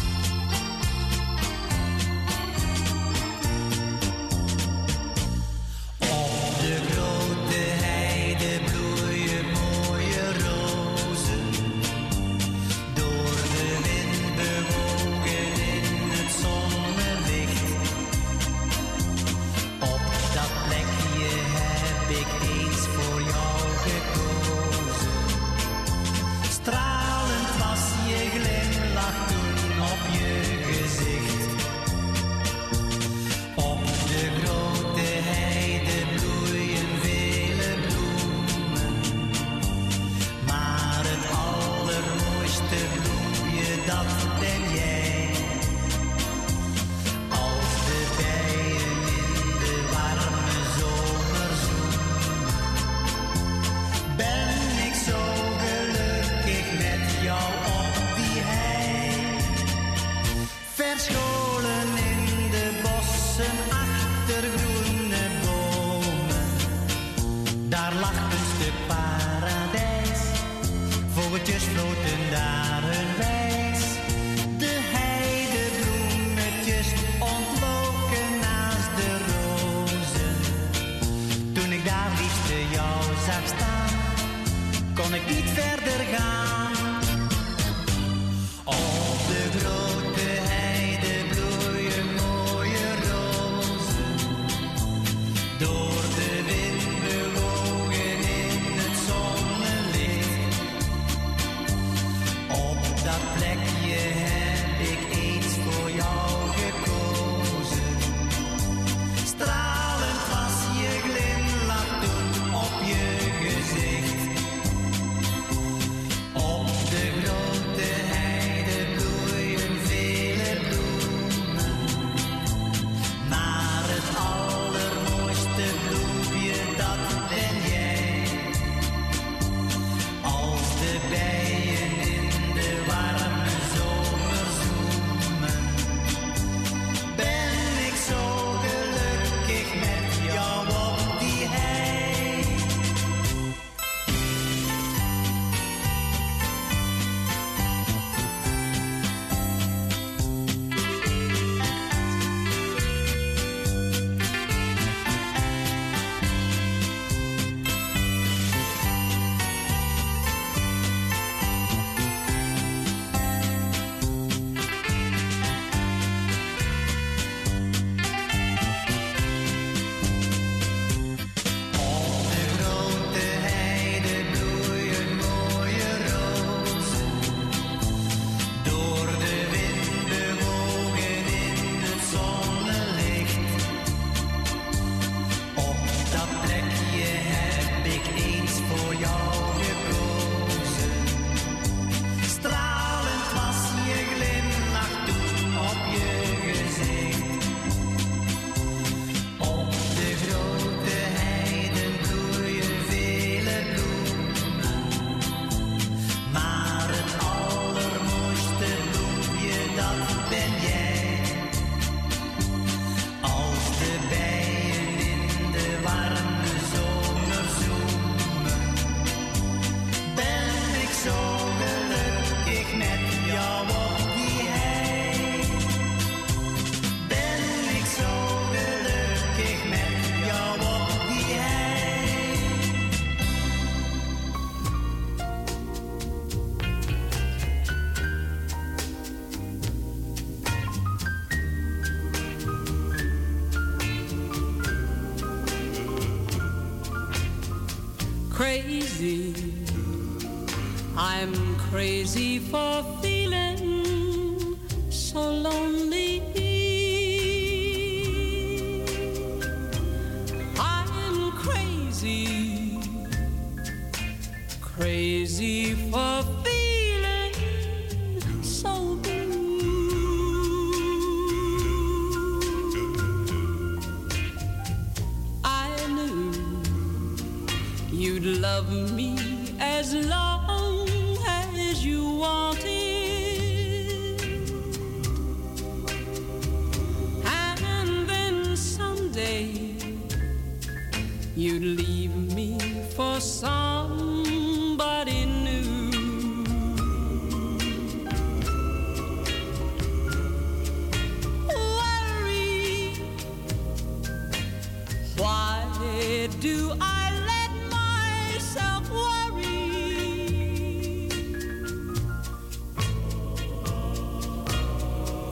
Speaker 33: Do I let myself worry?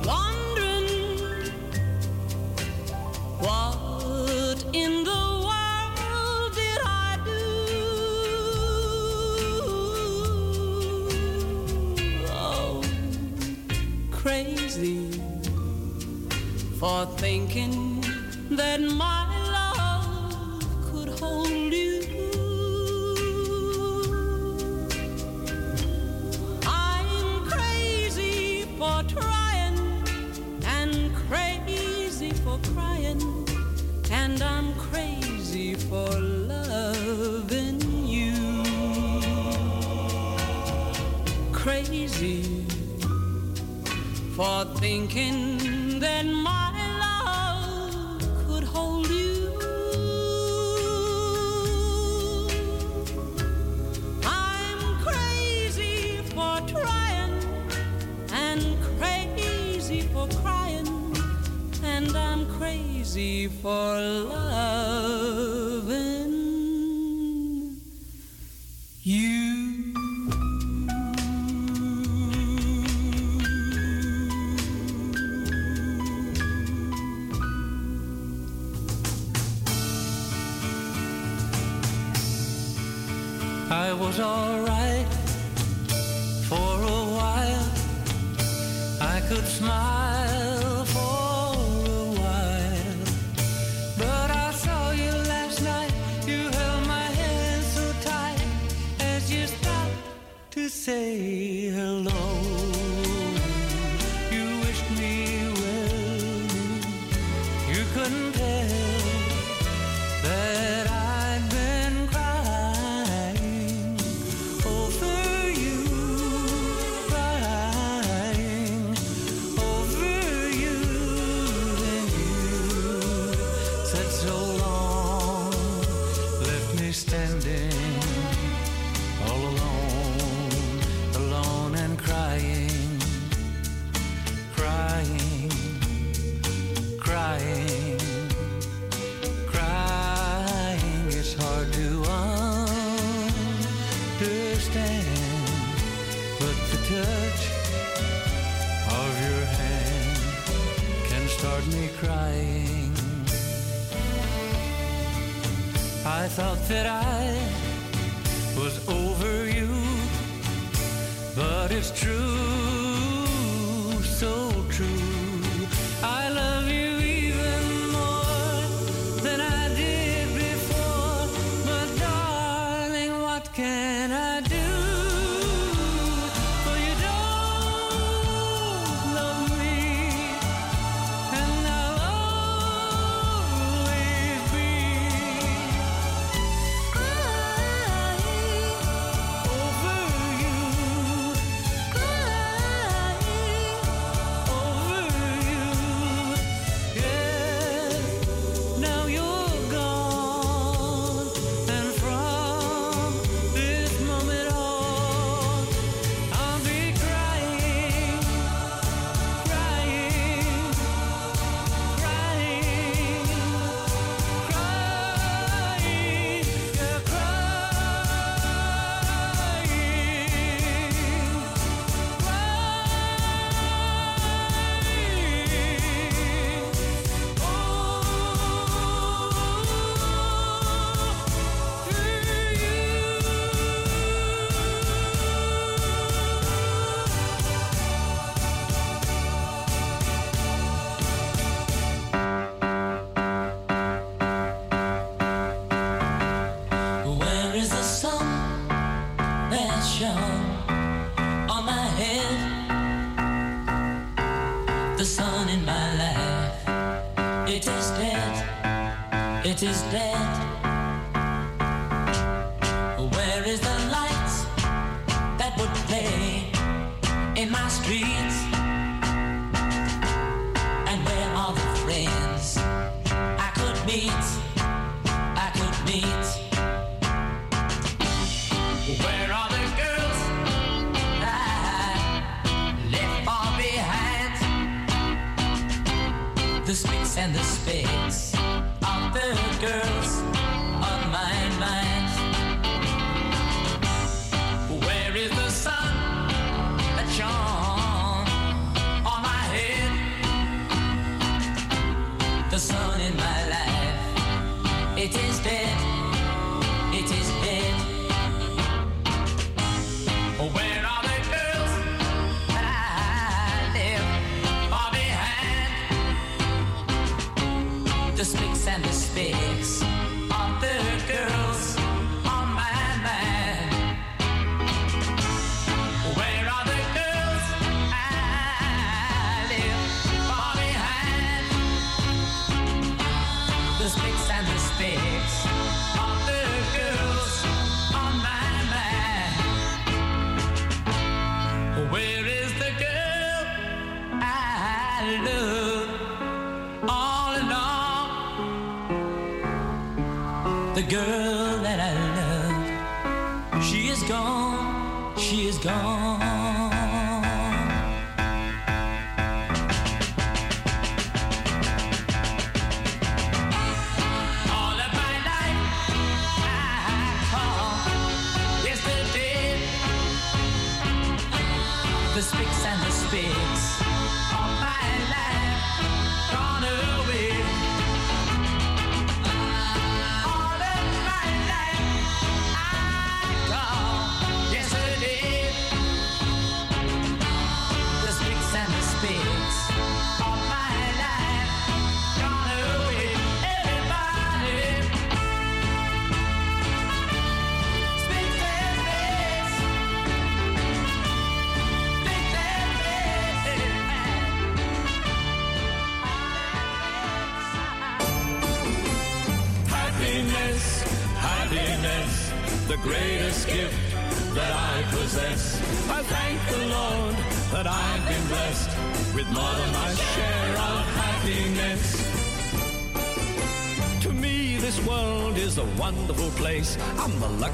Speaker 33: Wondering what in the world did I do? Oh, crazy for thinking that my thinking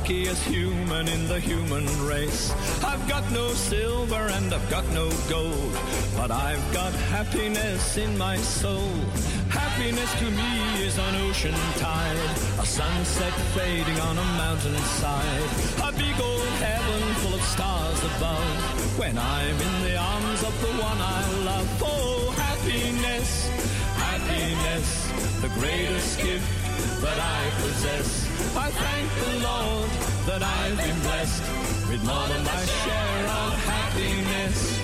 Speaker 10: luckiest human in the human race. I've got no silver and I've got no gold, but I've got happiness in my soul. Happiness to me is an ocean tide, a sunset fading on a mountainside, a big old heaven full of stars above. When I'm in the arms of the one I love, oh, happiness, happiness, the greatest gift that I possess. I thank the Lord that I've been blessed with more than my share of happiness.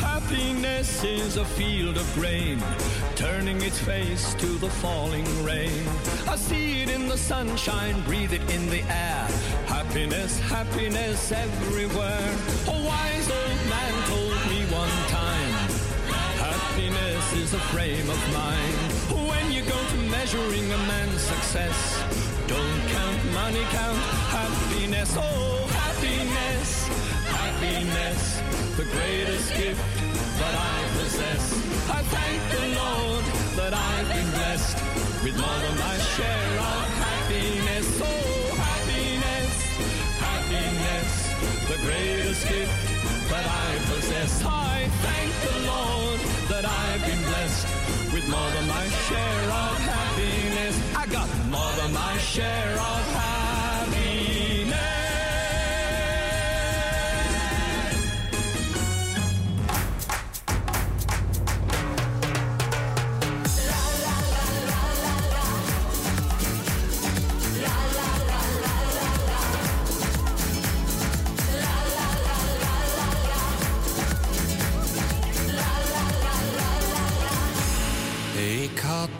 Speaker 10: Happiness is a field of grain, turning its face to the falling rain. I see it in the sunshine, breathe it in the air. Happiness, happiness everywhere. A wise old man told me one time, happiness is a frame of mind. When you go measuring a man's success, don't count money, count happiness. Oh, happiness, happiness, the greatest gift that I possess. I thank the Lord that I've been blessed with more than my share of happiness. Oh, happiness, happiness, the greatest gift that I possess. I thank the Lord that I've been blessed with more than my share of happiness. I got more than my share of happiness.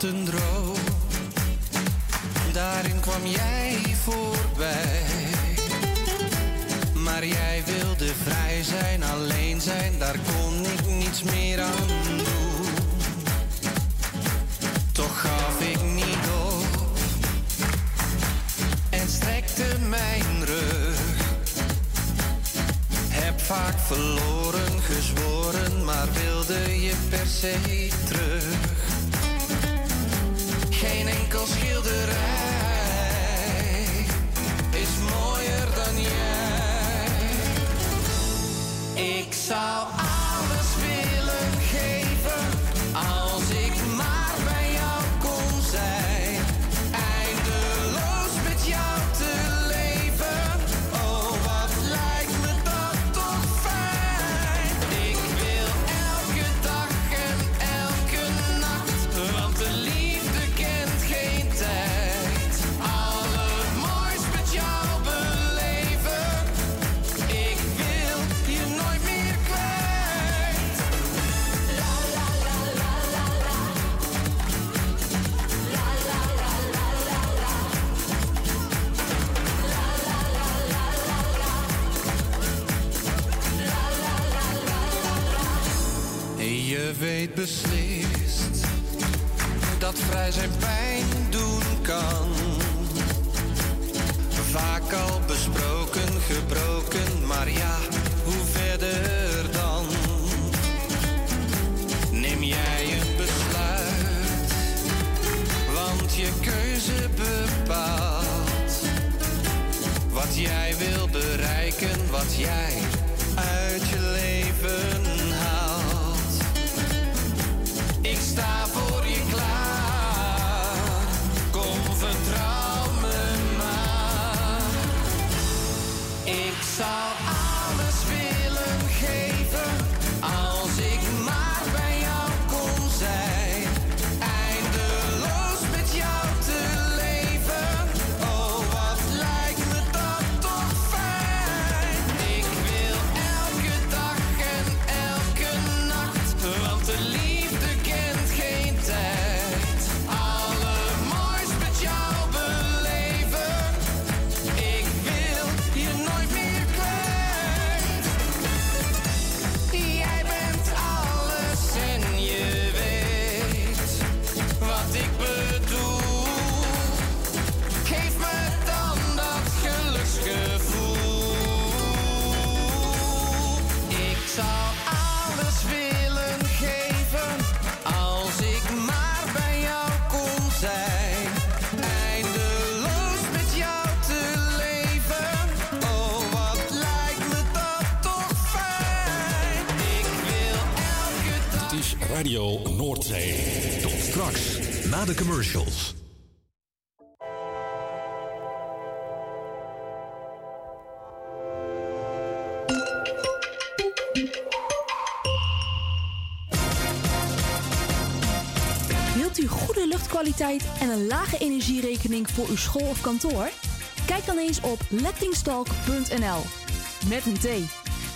Speaker 37: Een droom, kwam jij voorbij. Maar jij wilde vrij zijn, alleen zijn, daar kon ik niets meer aan doen. Toch gaf ik niet op en strekte mijn rug.
Speaker 39: Heb vaak verloren, gezworen, maar wilde je per se terug. Geen enkel schilderij. Ik dat vrij zijn pijn doen kan. Vaak al besproken, gebroken, maar ja, hoe verder dan? Neem jij een besluit, want je keuze bepaalt wat jij wil bereiken, wat jij
Speaker 40: Tot straks, na de commercials.
Speaker 5: Wilt u goede luchtkwaliteit en een lage energierekening voor uw school of kantoor? Kijk dan eens op lettingstalk.nl. Met een T.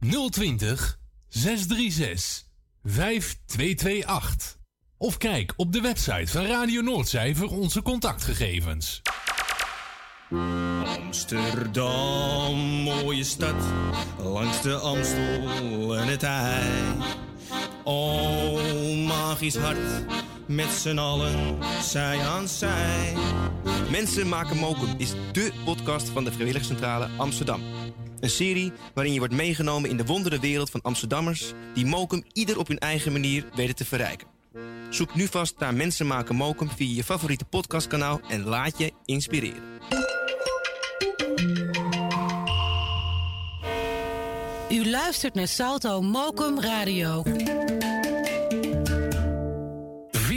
Speaker 2: 020 636 5228. Of kijk op de website van Radio Noordzij voor onze contactgegevens.
Speaker 41: Amsterdam, mooie stad, langs de Amstel en het IJ. Oh, magisch hart, met z'n allen, zij aan zij.
Speaker 42: Mensen maken mokum is dé podcast van de Vrijwilligcentrale Amsterdam. Een serie waarin je wordt meegenomen in de wondere wereld van Amsterdammers... die mokum ieder op hun eigen manier weten te verrijken. Zoek nu vast naar Mensen maken mokum via je favoriete podcastkanaal... en laat je inspireren.
Speaker 43: U luistert naar Salto Mokum Radio.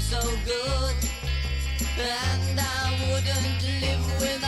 Speaker 44: So good. And I wouldn't live without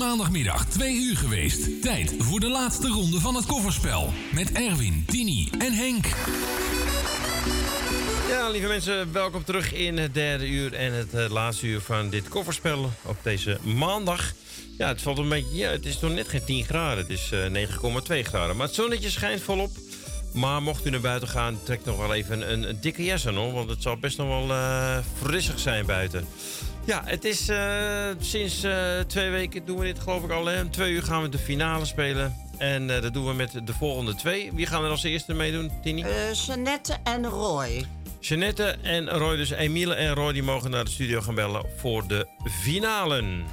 Speaker 2: maandagmiddag 2 uur geweest. Tijd voor de laatste ronde van het kofferspel. Met Erwin, Tini en Henk.
Speaker 6: Ja, lieve mensen, welkom terug in het derde uur en het eh, laatste uur van dit kofferspel op deze maandag. Ja, het valt een beetje, ja, het is nog net geen 10 graden, het is eh, 9,2 graden. Maar het zonnetje schijnt volop. Maar mocht u naar buiten gaan, trek nog wel even een, een dikke jas aan, hoor. Want het zal best nog wel eh, frissig zijn buiten. Ja, het is eh, sinds eh, twee weken doen we dit geloof ik al. Hè? Om twee uur gaan we de finale spelen. En eh, dat doen we met de volgende twee. Wie gaan er als eerste meedoen, Tini?
Speaker 11: Jeannette en Roy.
Speaker 6: Jeannette en Roy, dus Emile en Roy, die mogen naar de studio gaan bellen voor de finalen.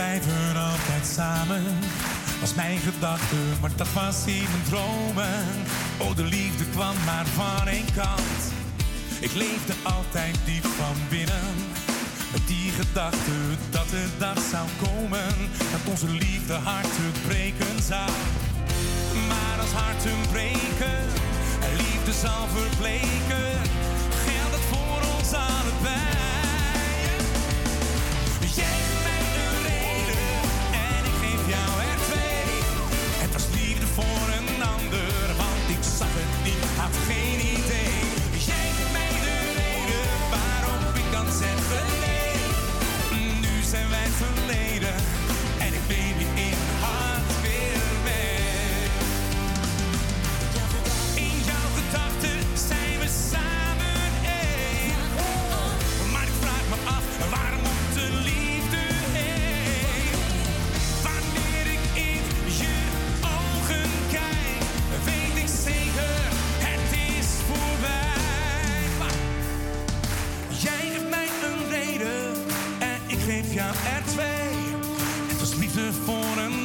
Speaker 45: Blijven altijd samen. Was mijn gedachte, maar dat was in mijn dromen. Oh, de liefde kwam maar van één kant. Ik leefde altijd diep van binnen. Met die gedachte dat de dag zou komen. Dat onze liefde harten breken zou. Maar als harten breken en liefde zal verbleken. Geldt het voor ons allebei.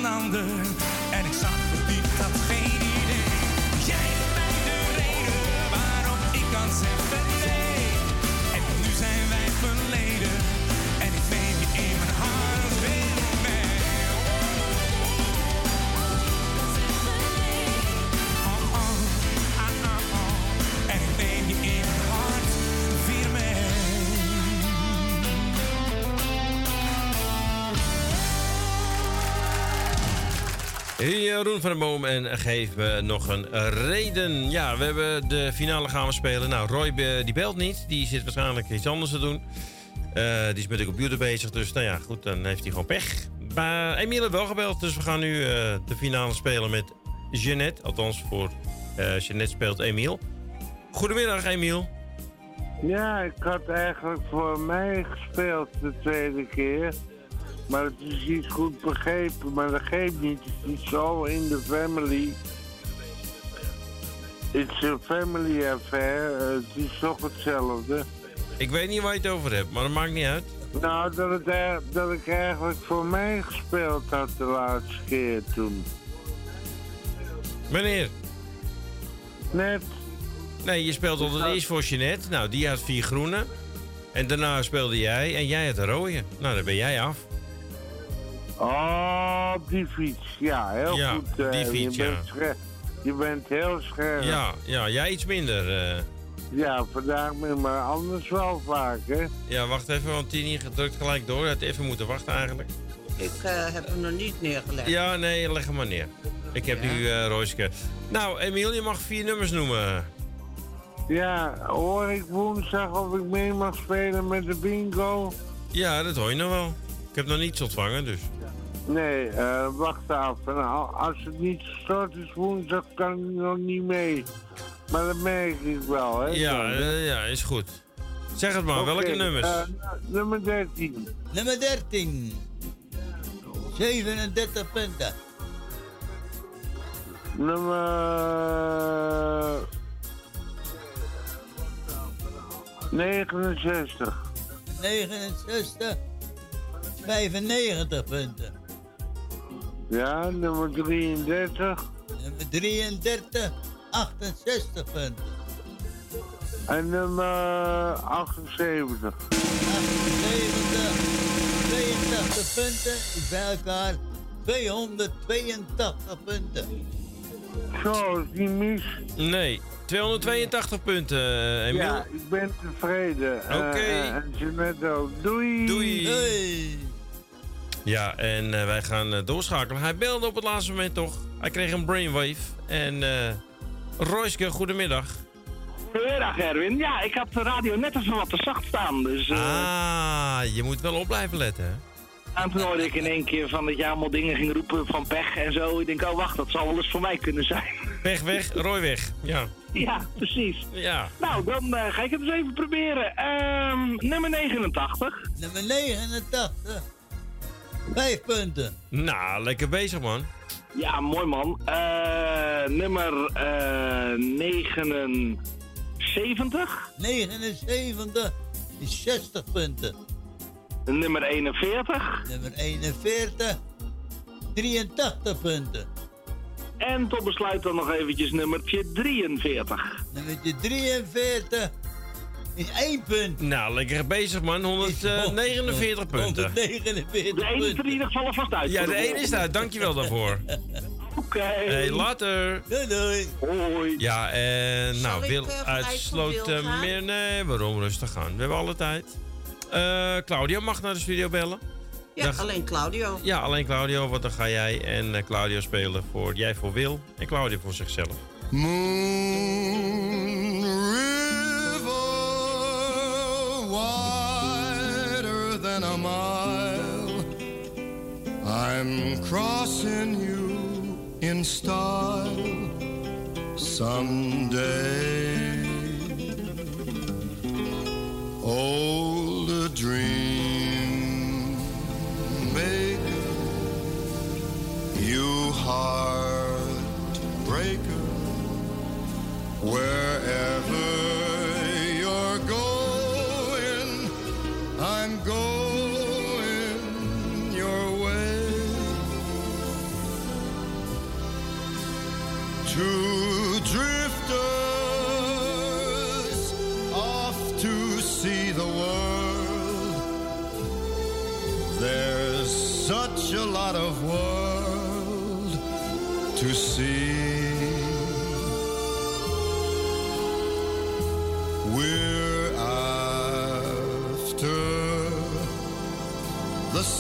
Speaker 45: Een.
Speaker 6: Jeroen van den Boom en geef me nog een reden. Ja, we hebben de finale gaan we spelen. Nou, Roy die belt niet. Die zit waarschijnlijk iets anders te doen. Eh, die is met de computer bezig. Dus nou ja, goed, dan heeft hij gewoon pech. Maar Emiel heeft wel gebeld. Dus we gaan nu eh, de finale spelen met Jeannette. Althans, voor eh Jeannette speelt Emiel. Goedemiddag, Emiel.
Speaker 17: Ja, ik had eigenlijk voor mij gespeeld de tweede keer. Maar het is niet goed begrepen, maar dat geeft niet. Het is zo in de family. It's a family affair. Het is toch hetzelfde.
Speaker 6: Ik weet niet waar je het over hebt, maar dat maakt niet uit.
Speaker 17: Nou, dat, het, er- dat ik eigenlijk voor mij gespeeld had de laatste keer toen.
Speaker 6: Wanneer?
Speaker 17: Net.
Speaker 6: Nee, je speelt altijd eerst voor Jeannette. Nou, die had vier groene. En daarna speelde jij en jij had een rode. Nou, dan ben jij af.
Speaker 17: Oh, die fiets. Ja, heel
Speaker 6: Ja,
Speaker 17: goed. eh,
Speaker 6: die fiets,
Speaker 17: je, bent
Speaker 6: ja.
Speaker 17: scherp. je bent heel scherp.
Speaker 6: Ja, ja, jij iets minder. eh.
Speaker 17: Ja, vandaag meer, maar anders wel vaak, hè?
Speaker 6: Ja, wacht even, want Tini drukt gelijk door. Hij had even moeten wachten eigenlijk.
Speaker 11: Ik eh, heb hem nog niet neergelegd.
Speaker 6: Ja, nee, leg hem maar neer. Ik heb
Speaker 11: Ja.
Speaker 6: nu eh Royske. Nou, Emiel, je mag vier nummers noemen.
Speaker 17: Ja, hoor ik woensdag of ik mee mag spelen met de bingo?
Speaker 6: Ja, dat hoor je nog wel. Ik heb nog niets ontvangen, dus.
Speaker 17: Nee, eh, wacht af. En al- als het niet gestort is woensdag, kan ik nog niet mee. Maar dat merk ik wel, hè?
Speaker 6: Ja, eh, ja, is goed. Zeg het maar, welke nummers?
Speaker 17: eh, nummer 13.
Speaker 15: Nummer 13. 37 punten.
Speaker 17: Nummer 69.
Speaker 15: 69. 95 punten.
Speaker 17: Ja, nummer 33.
Speaker 15: Nummer 33. 68 punten.
Speaker 17: En nummer 78.
Speaker 15: 82 punten is bij elkaar 282 punten.
Speaker 17: Zo, is niet mis.
Speaker 6: Nee, 282 punten, eh, Emiel.
Speaker 17: Ja, ik ben tevreden. Eh,
Speaker 6: Oké.
Speaker 17: eh, en Jeanette ook. Doei.
Speaker 6: Doei. Ja, en eh, wij gaan eh, doorschakelen. Hij belde op het laatste moment toch. Hij kreeg een brainwave. En eh Royske, goedemiddag.
Speaker 46: Goedemiddag Erwin. Ja, ik had de radio net even wat te zacht staan. Dus eh,
Speaker 6: Ah, je moet wel op blijven letten, hè?
Speaker 46: en toen hoorde ik in één keer van dat je allemaal dingen ging roepen van pech en zo. Ik denk, oh wacht, dat zal wel eens voor mij kunnen zijn.
Speaker 6: Weg, weg, Roy weg. Ja.
Speaker 46: ja, precies.
Speaker 6: Ja.
Speaker 46: Nou, dan eh, ga ik het eens even proberen. Ehm, nummer 89.
Speaker 15: Nummer 89. 5 punten.
Speaker 6: Nou, lekker bezig, man.
Speaker 46: Ja, mooi man. Eh, nummer eh 79.
Speaker 15: 79 is 60 punten.
Speaker 46: Nummer 41.
Speaker 15: Nummer 41. 83 punten.
Speaker 46: En tot besluit dan nog eventjes nummertje 43.
Speaker 15: Nummertje 43 is 1 punt.
Speaker 6: Nou, lekker bezig, man. 149 punten.
Speaker 15: 149
Speaker 46: De ene is er in ieder geval alvast uit.
Speaker 6: Ja, de ene is uit. Dankjewel daarvoor.
Speaker 46: Oké.
Speaker 6: Hey, later.
Speaker 15: Doei, doei.
Speaker 46: Hoi.
Speaker 6: Ja, en nou, Wil
Speaker 11: eh, vanuit
Speaker 6: uit
Speaker 11: van Wil gaan?
Speaker 6: Slotermeer. Nee, waarom rustig gaan? We hebben alle tijd. Eh Claudio mag naar de studio bellen.
Speaker 11: Ja,
Speaker 6: Dag.
Speaker 11: alleen Claudio.
Speaker 6: Ja, alleen Claudio, want dan ga jij en eh, Claudio spelen voor jij voor Wil en Claudio voor zichzelf.
Speaker 37: Moon wider than a mile. I'm crossing you in style someday. Old a dream maker, you heartbreaker. Wherever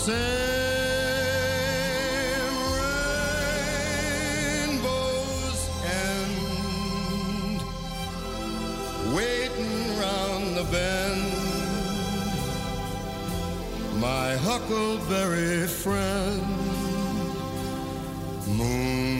Speaker 37: same rainbow's end, waiting round the bend. My huckleberry friend, Moon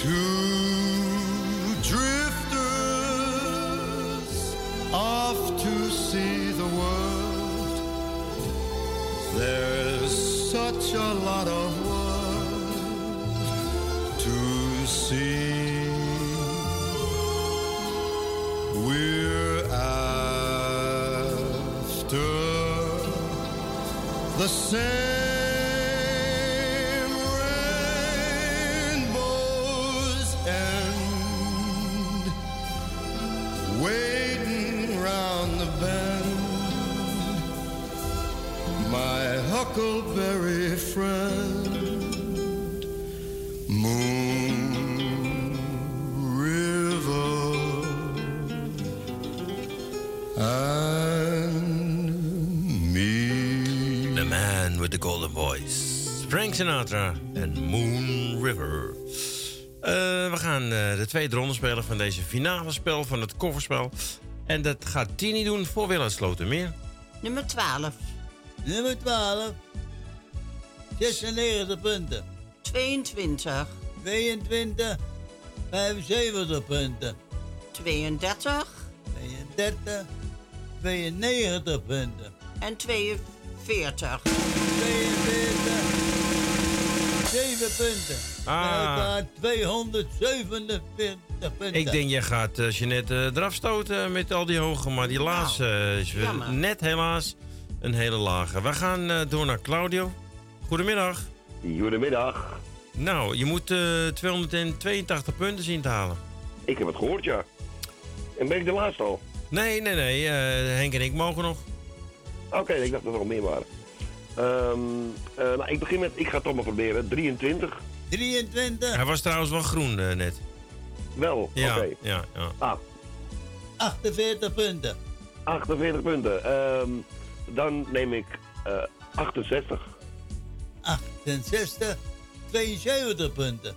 Speaker 37: Two drifters off to see the world. There's such a lot of world to see. We're after the same huckleberry friend, Moon River, and me.
Speaker 6: The man with the golden voice. Frank Sinatra en Moon River. Eh, we gaan eh, de tweede ronde spelen van deze finale spel van het kofferspel. En dat gaat Tini doen voor Willem Slotermeer.
Speaker 11: Nummer 12.
Speaker 15: Nummer 12. 96 punten.
Speaker 11: 22.
Speaker 15: 22. 75 punten.
Speaker 11: 32.
Speaker 15: 32. 92 punten.
Speaker 11: En 42.
Speaker 15: 42. 7 punten.
Speaker 6: Ah.
Speaker 15: Bij elkaar 247 punten.
Speaker 6: Ik denk, jij gaat eh, Jeanette eh, eraf stoten met al die hoge. Maar die laatste eh, is weer
Speaker 11: jammer.
Speaker 6: net helaas een hele lage. We gaan eh, door naar Claudio. Goedemiddag.
Speaker 47: Goedemiddag.
Speaker 6: Nou, je moet eh, 282 punten zien te halen.
Speaker 47: Ik heb het gehoord, ja. En ben ik de laatste al?
Speaker 6: Nee, nee, nee. eh, Henk en ik mogen nog.
Speaker 47: Oké, ik dacht dat er nog meer waren. Ehm, eh, nou, ik begin met, ik ga het toch maar proberen, 23.
Speaker 15: 23.
Speaker 6: Hij was trouwens wel groen eh, net.
Speaker 47: Wel,
Speaker 6: Ja,
Speaker 47: oké.
Speaker 6: ja, ja.
Speaker 47: Ah,
Speaker 15: 48 punten.
Speaker 47: 48 punten. Ehm, dan neem ik eh 68,
Speaker 15: 68. 72 punten.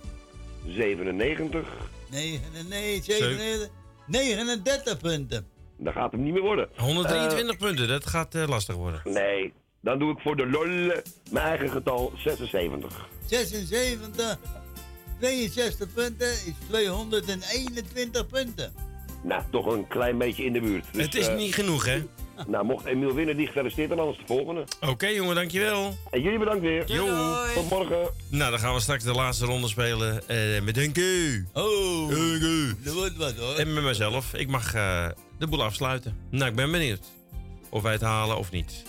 Speaker 47: 97.
Speaker 15: 99, 97. 39 punten.
Speaker 47: Dan gaat hem niet meer worden.
Speaker 6: 123 punten, dat gaat eh, lastig worden.
Speaker 47: Nee, dan doe ik voor de lol mijn eigen getal 76.
Speaker 15: 76. 62 punten is 221 punten.
Speaker 47: Nou, toch een klein beetje in de buurt. Dus,
Speaker 6: Het is
Speaker 47: eh,
Speaker 6: niet genoeg, hè?
Speaker 47: Nou, mocht Emiel winnen, die gefeliciteerd en anders de volgende.
Speaker 6: Oké, jongen, dankjewel.
Speaker 47: En jullie bedankt weer.
Speaker 6: Jo.
Speaker 47: Tot morgen.
Speaker 6: Nou, dan gaan we straks de laatste ronde spelen eh, met Henkie.
Speaker 15: Oh,
Speaker 6: Henkie.
Speaker 15: dat wordt wat hoor.
Speaker 6: En met mezelf. Ik mag eh, de boel afsluiten. Nou, ik ben benieuwd of wij het halen of niet.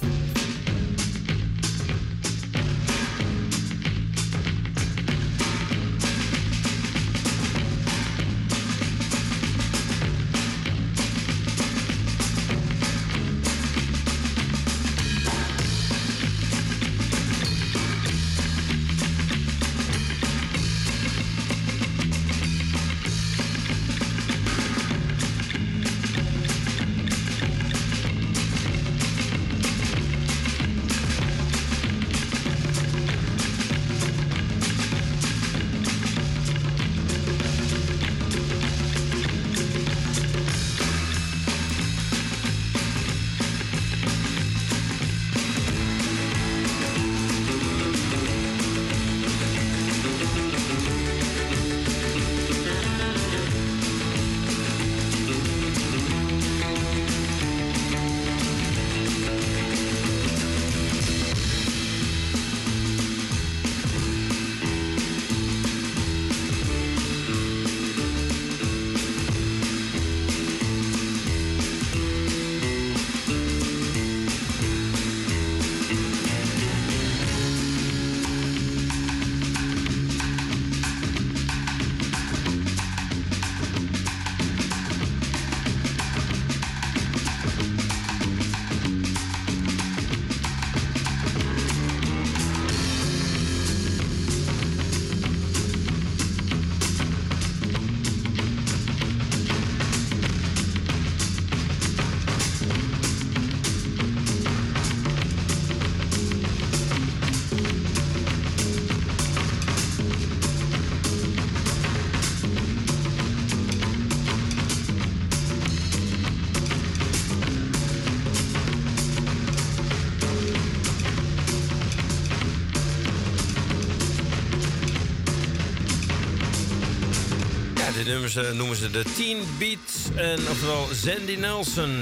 Speaker 6: Ze- noemen ze de Teen Beat. En oftewel Sandy Nelson.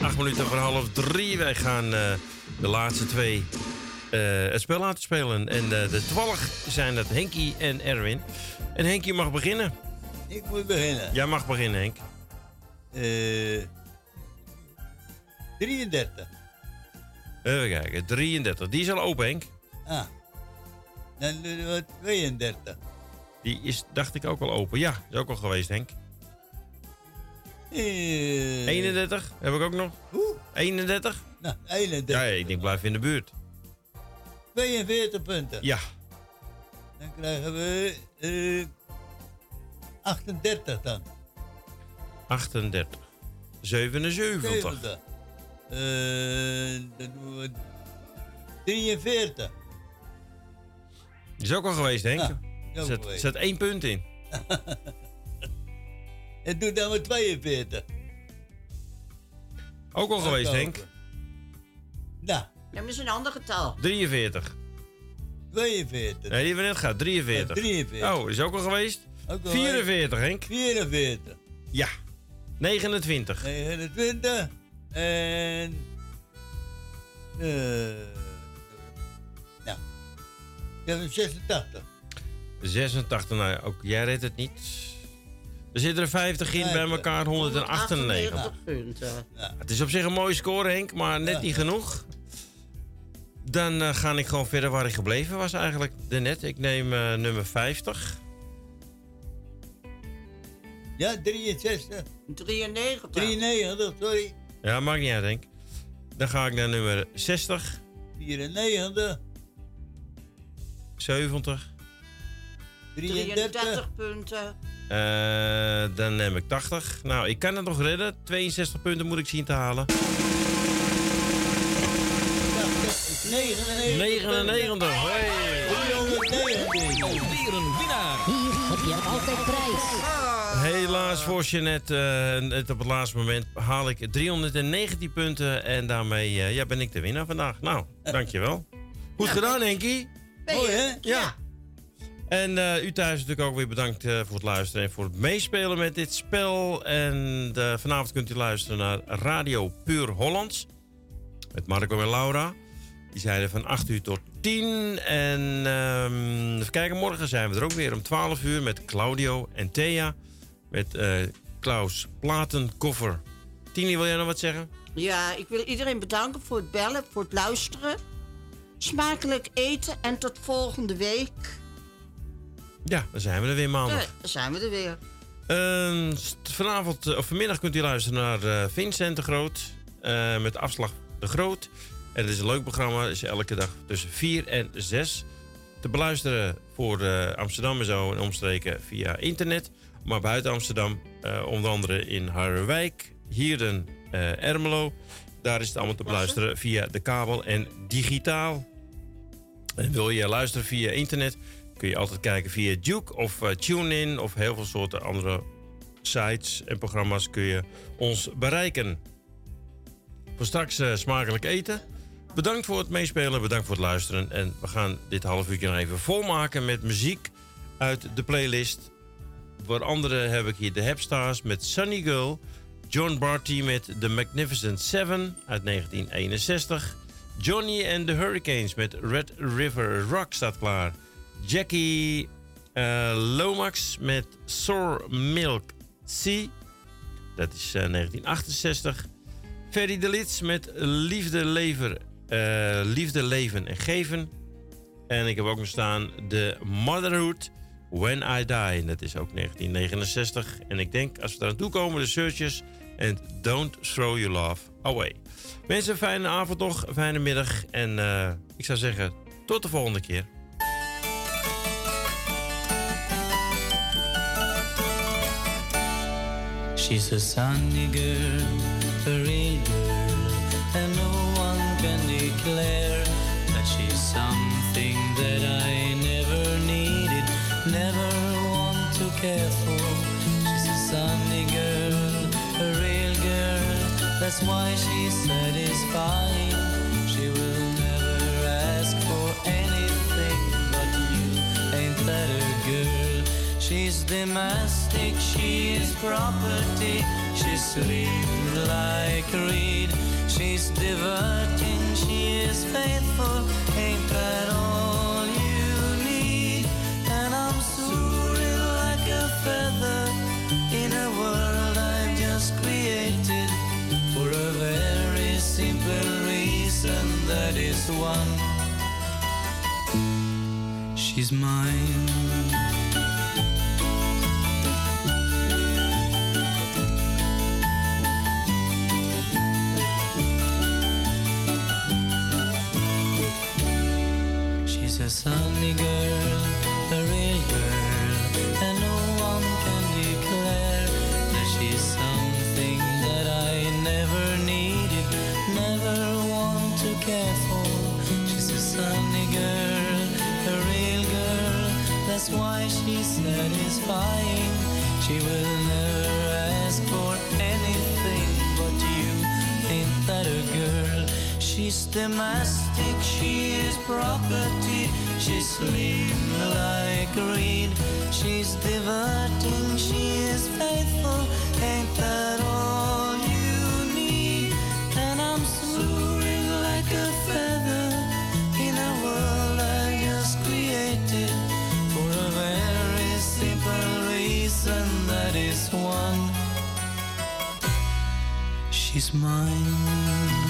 Speaker 6: Acht minuten voor half drie. Wij gaan eh, de laatste twee eh, het spel laten spelen. En eh, de toevallig zijn dat Henky en Erwin. En Henky mag beginnen.
Speaker 15: Ik moet beginnen.
Speaker 6: Jij mag beginnen, Henk.
Speaker 15: Eh 33.
Speaker 6: Even kijken, 33. Die is al open, Henk.
Speaker 15: Ah. Dan doen we 32.
Speaker 6: Die is, dacht ik, ook al open. Ja, is ook al geweest, Henk.
Speaker 15: Eh,
Speaker 6: 31 heb ik ook nog. 31?
Speaker 15: Nou, 31.
Speaker 6: Ja, ik denk blijf in de buurt.
Speaker 15: 42 punten.
Speaker 6: Ja.
Speaker 15: Dan krijgen we eh 38 dan.
Speaker 6: 38. 77.
Speaker 15: 70. Eh, dan doen we 43.
Speaker 6: Die is ook al geweest, Henk.
Speaker 15: Ja, ook
Speaker 6: zet, zet één punt in.
Speaker 15: En doe dan maar 42.
Speaker 6: Ook al geweest, Henk.
Speaker 15: Nou,
Speaker 11: Dat is een ander getal.
Speaker 6: 43.
Speaker 15: 42.
Speaker 6: Nee, die hebben we net gehad. 43.
Speaker 15: Ja, 43.
Speaker 6: Oh, is ook al geweest?
Speaker 15: Ook al
Speaker 6: 44, Henk.
Speaker 15: 44.
Speaker 6: Ja. 29.
Speaker 15: 29. En. eh nou. Ik heb een 86.
Speaker 6: 86. Nou, ja, ook jij redt het niet. Er zitten er 50 in, bij elkaar 198.
Speaker 11: punten.
Speaker 6: Het is op zich een mooie score, Henk, maar net niet genoeg. Dan eh, ga ik gewoon verder waar ik gebleven was eigenlijk net. Ik neem eh, nummer 50.
Speaker 15: Ja, 63.
Speaker 11: 93.
Speaker 15: 93, sorry.
Speaker 6: Ja, maakt niet uit, Henk. Dan ga ik naar nummer 60,
Speaker 15: 94.
Speaker 6: 70.
Speaker 15: 33.
Speaker 11: 33 punten.
Speaker 6: eh, dan neem ik 80. Nou, ik kan het nog redden. 62 punten moet ik zien te halen.
Speaker 15: 99.
Speaker 6: 99. Hey.
Speaker 15: 319.
Speaker 48: Alweer een winnaar.
Speaker 49: Hier heb je altijd prijs.
Speaker 6: Helaas voor Jeanette, eh, het op het laatste moment haal ik 319 punten. En daarmee eh, ja, ben ik de winnaar vandaag. Nou, dankjewel. Goed gedaan, Henkie.
Speaker 15: Mooi, hè?
Speaker 6: Ja. En eh, u thuis natuurlijk ook weer bedankt eh, voor het luisteren en voor het meespelen met dit spel. En eh, vanavond kunt u luisteren naar Radio Puur Hollands. Met Marco en Laura. Die zeiden van 8 uur tot 10. En ehm, even kijken, morgen zijn we er ook weer om 12 uur met Claudio en Thea. Met Klaus Platenkoffer. Tini, wil jij nog wat zeggen?
Speaker 11: Ja, ik wil iedereen bedanken voor het bellen, voor het luisteren. Smakelijk eten en tot volgende week.
Speaker 6: Ja, dan zijn we er weer maandag.
Speaker 11: Ja, dan zijn we er weer.
Speaker 6: Ehm, vanavond of vanmiddag kunt u luisteren naar eh, Vincent de Groot. eh, met afslag de Groot. En het is een leuk programma. Het is elke dag tussen 4 en 6. Te beluisteren voor eh, Amsterdam en zo en omstreken via internet. Maar buiten Amsterdam, eh, onder andere in Harderwijk, Hierden, eh Ermelo. Daar is het allemaal te beluisteren via de kabel en digitaal. En wil je luisteren via internet, kun je altijd kijken via Duke of eh, TuneIn of heel veel soorten andere sites en programma's kun je ons bereiken. Voor straks eh, smakelijk eten. Bedankt voor het meespelen, bedankt voor het luisteren. En we gaan dit half uurtje nog even volmaken met muziek uit de playlist. Voor anderen heb ik hier de Hepstars met Sunny Girl. John Barty met The Magnificent Seven uit 1961. Johnny and the Hurricanes met Red River Rock staat klaar. Jackie eh, Lomax met Sour Milk Sea. Dat is eh, 1968. Ferry de Lits met Liefde, Lever, eh, Liefde, Leven en Geven. En ik heb ook nog staan de Motherhood When I Die. Dat is ook 1969. En ik denk, als we daar aan toe komen, de Searchers en Don't Throw Your Love Away. Mensen, fijne avond nog, fijne middag. En eh, ik zou zeggen, tot de volgende keer.
Speaker 50: She's a sunny girl, a real girl, and no one can declare that she's something that I never needed, never want to care for. She's a sunny girl, a real girl, that's why she's satisfied. She's
Speaker 35: domestic, she is property. She's slim like a reed. She's diverting, she is faithful. Ain't that all you need? And I'm soaring like a feather in a world I've just created for a very simple reason. That is one. She's mine. A sunny girl, a real girl, and no one can declare that she's something that I never needed, never want to care for. She's a sunny girl, a real girl, that's why she's satisfying. She will never ask for She's domestic, she is property. She's slim like a reed. She's diverting, she is faithful. Ain't that all you need? And I'm soaring like a feather in a world I just created for a very simple reason. That is one. She's mine.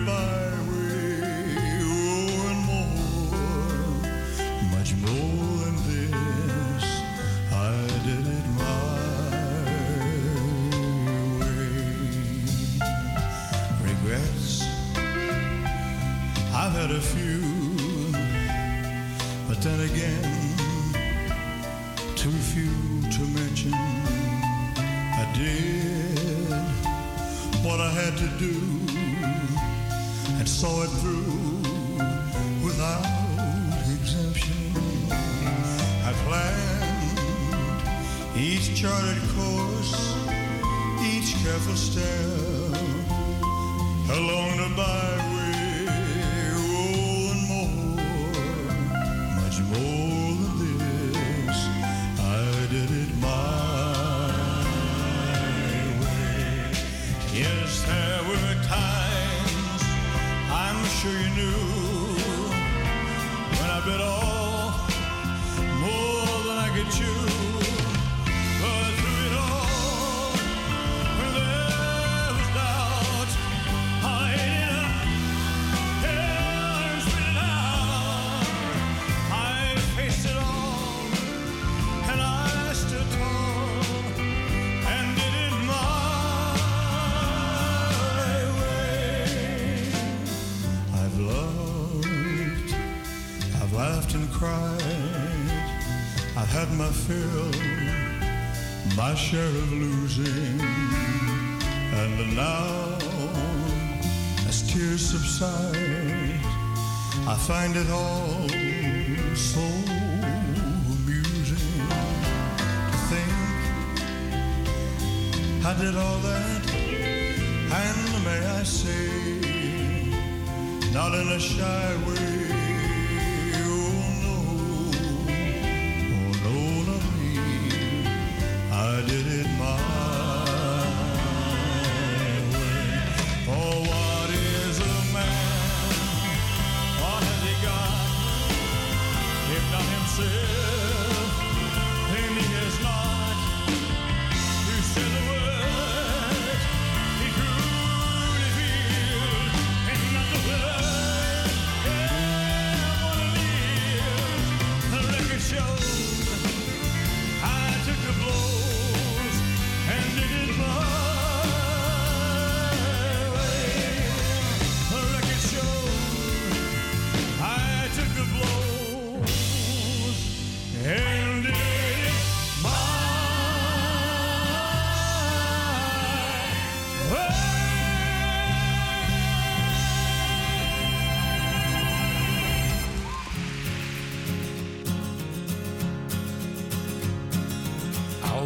Speaker 51: then again, too few to mention. I did what I had to do and saw it through without exemption. I planned each charted course, each careful step along the byway. Fill, my share of losing, and now as tears subside, I find it all so amusing to think I did all that, and may I say, not in a shy way.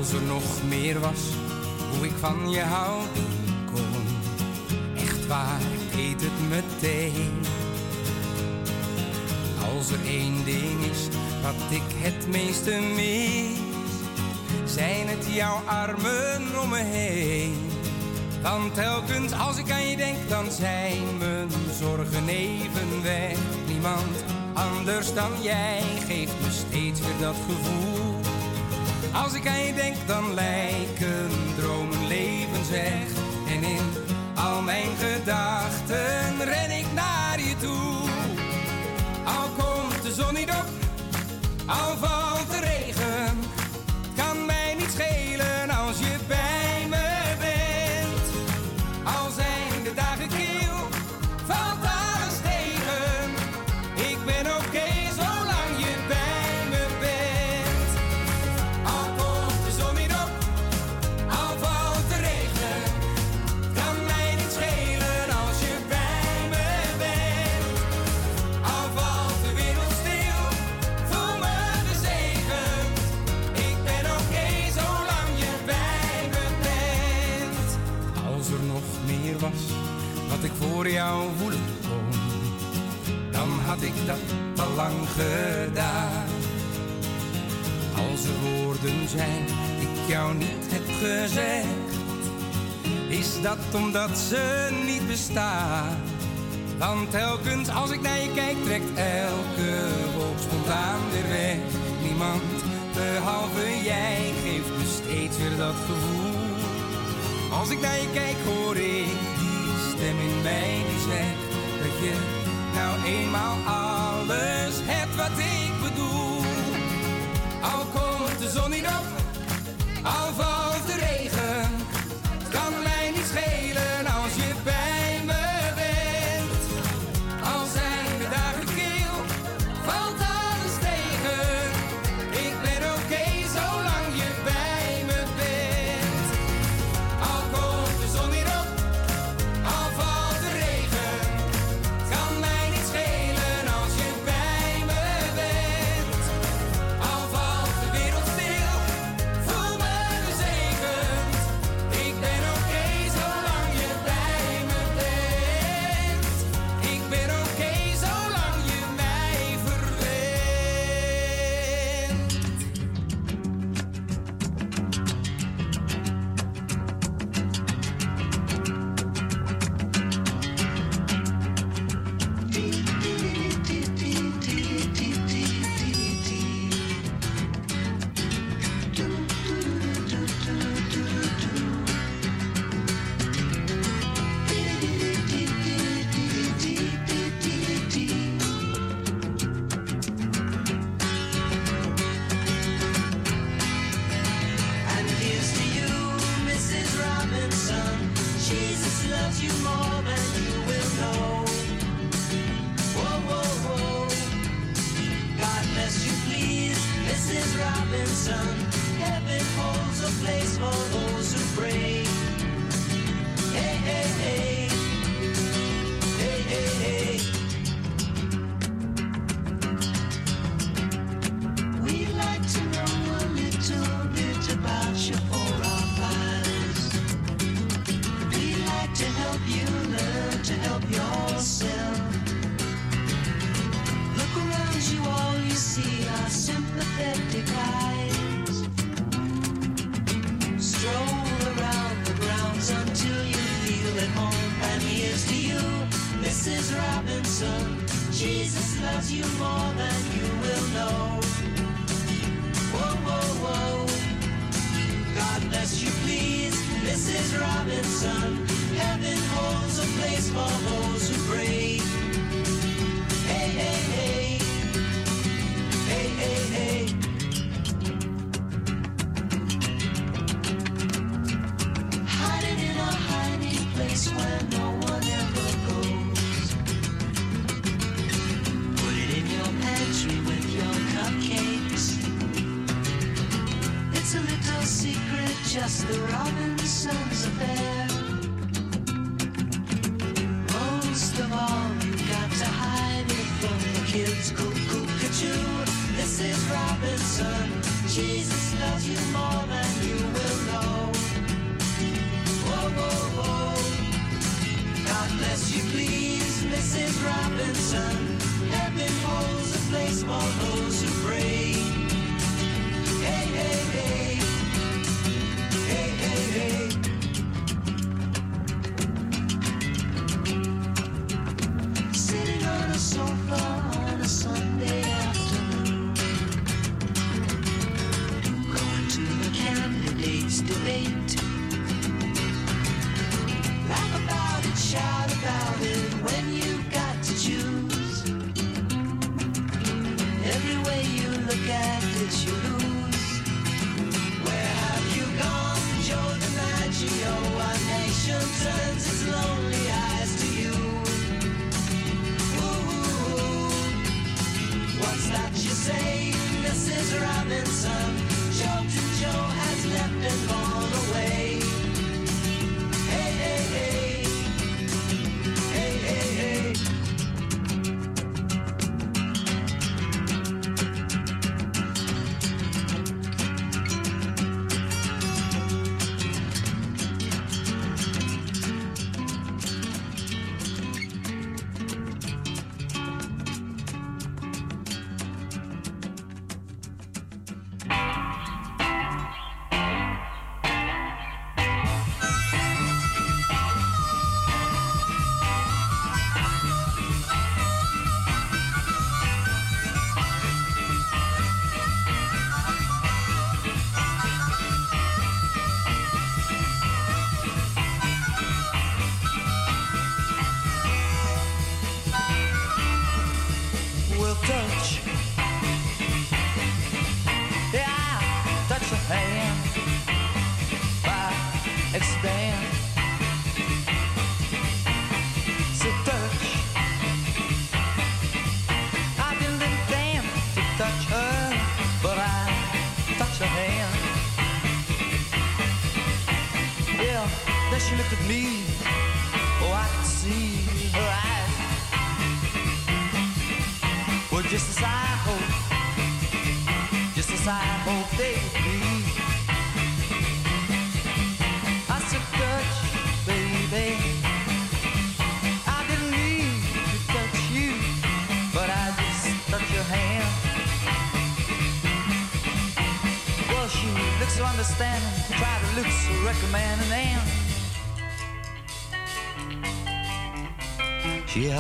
Speaker 45: Als er nog meer was, hoe ik van je houden kon. Echt waar, ik het meteen. Als er één ding is wat ik het meeste mis, zijn het jouw armen om me heen. Want telkens als ik aan je denk, dan zijn mijn zorgen even weg. Niemand anders dan jij geeft me steeds weer dat gevoel. Als ik aan je denk, dan lijken dromen levens weg. En in al mijn gedachten ren ik naar je toe. Al komt de zon niet op, al valt Als er
Speaker 52: woorden zijn die ik jou niet heb gezegd, is dat omdat ze niet bestaan. Want telkens als ik naar je kijk, trekt elke wolk spontaan weer weg. Niemand behalve jij geeft me steeds weer dat gevoel. Als ik naar je kijk, hoor ik die stem in mij die zegt dat je nou eenmaal af alles het wat ik bedoel. Al komt de zon niet op, al valt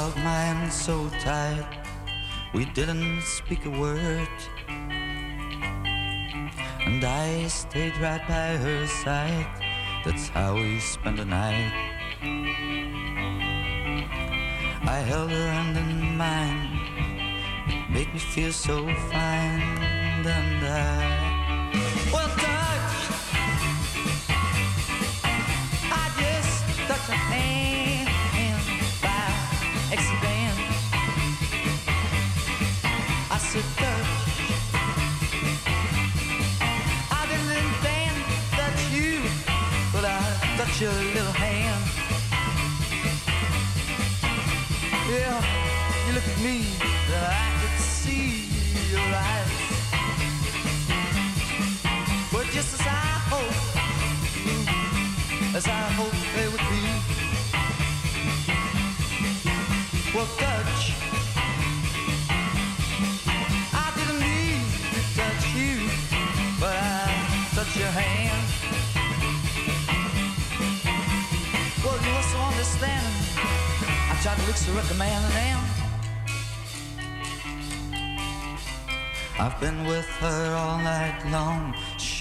Speaker 53: held my hand so tight, we didn't speak a word. And I stayed right by her side, that's how we spent the night. I held her hand in mine, it made me feel so fine, and I.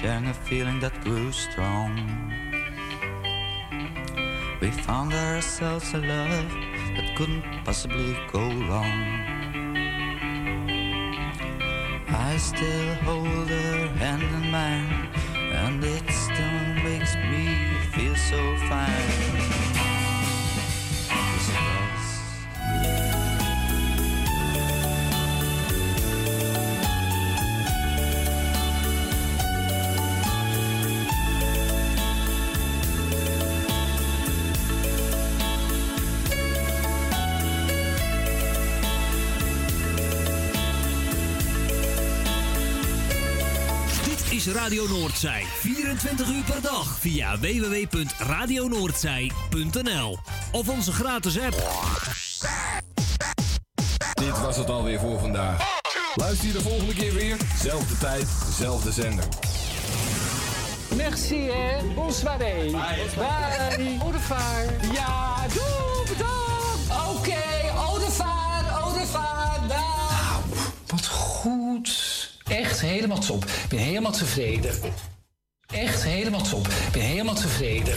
Speaker 53: sharing a feeling that grew strong. We found ourselves a love that couldn't possibly go wrong. I still hold her hand in mine, and it still makes me feel so fine.
Speaker 54: Is Radio Noordzij. 24 uur per dag via www.radionoordzij.nl of onze gratis app.
Speaker 55: Dit was het alweer voor vandaag. Luister je de volgende keer weer. Zelfde tijd, zelfde zender.
Speaker 56: Merci, hè. Bonsoir. Bye. Bye. Au revoir. Ja, helemaal top. Ik ben helemaal tevreden. Echt helemaal top. Ik ben helemaal tevreden.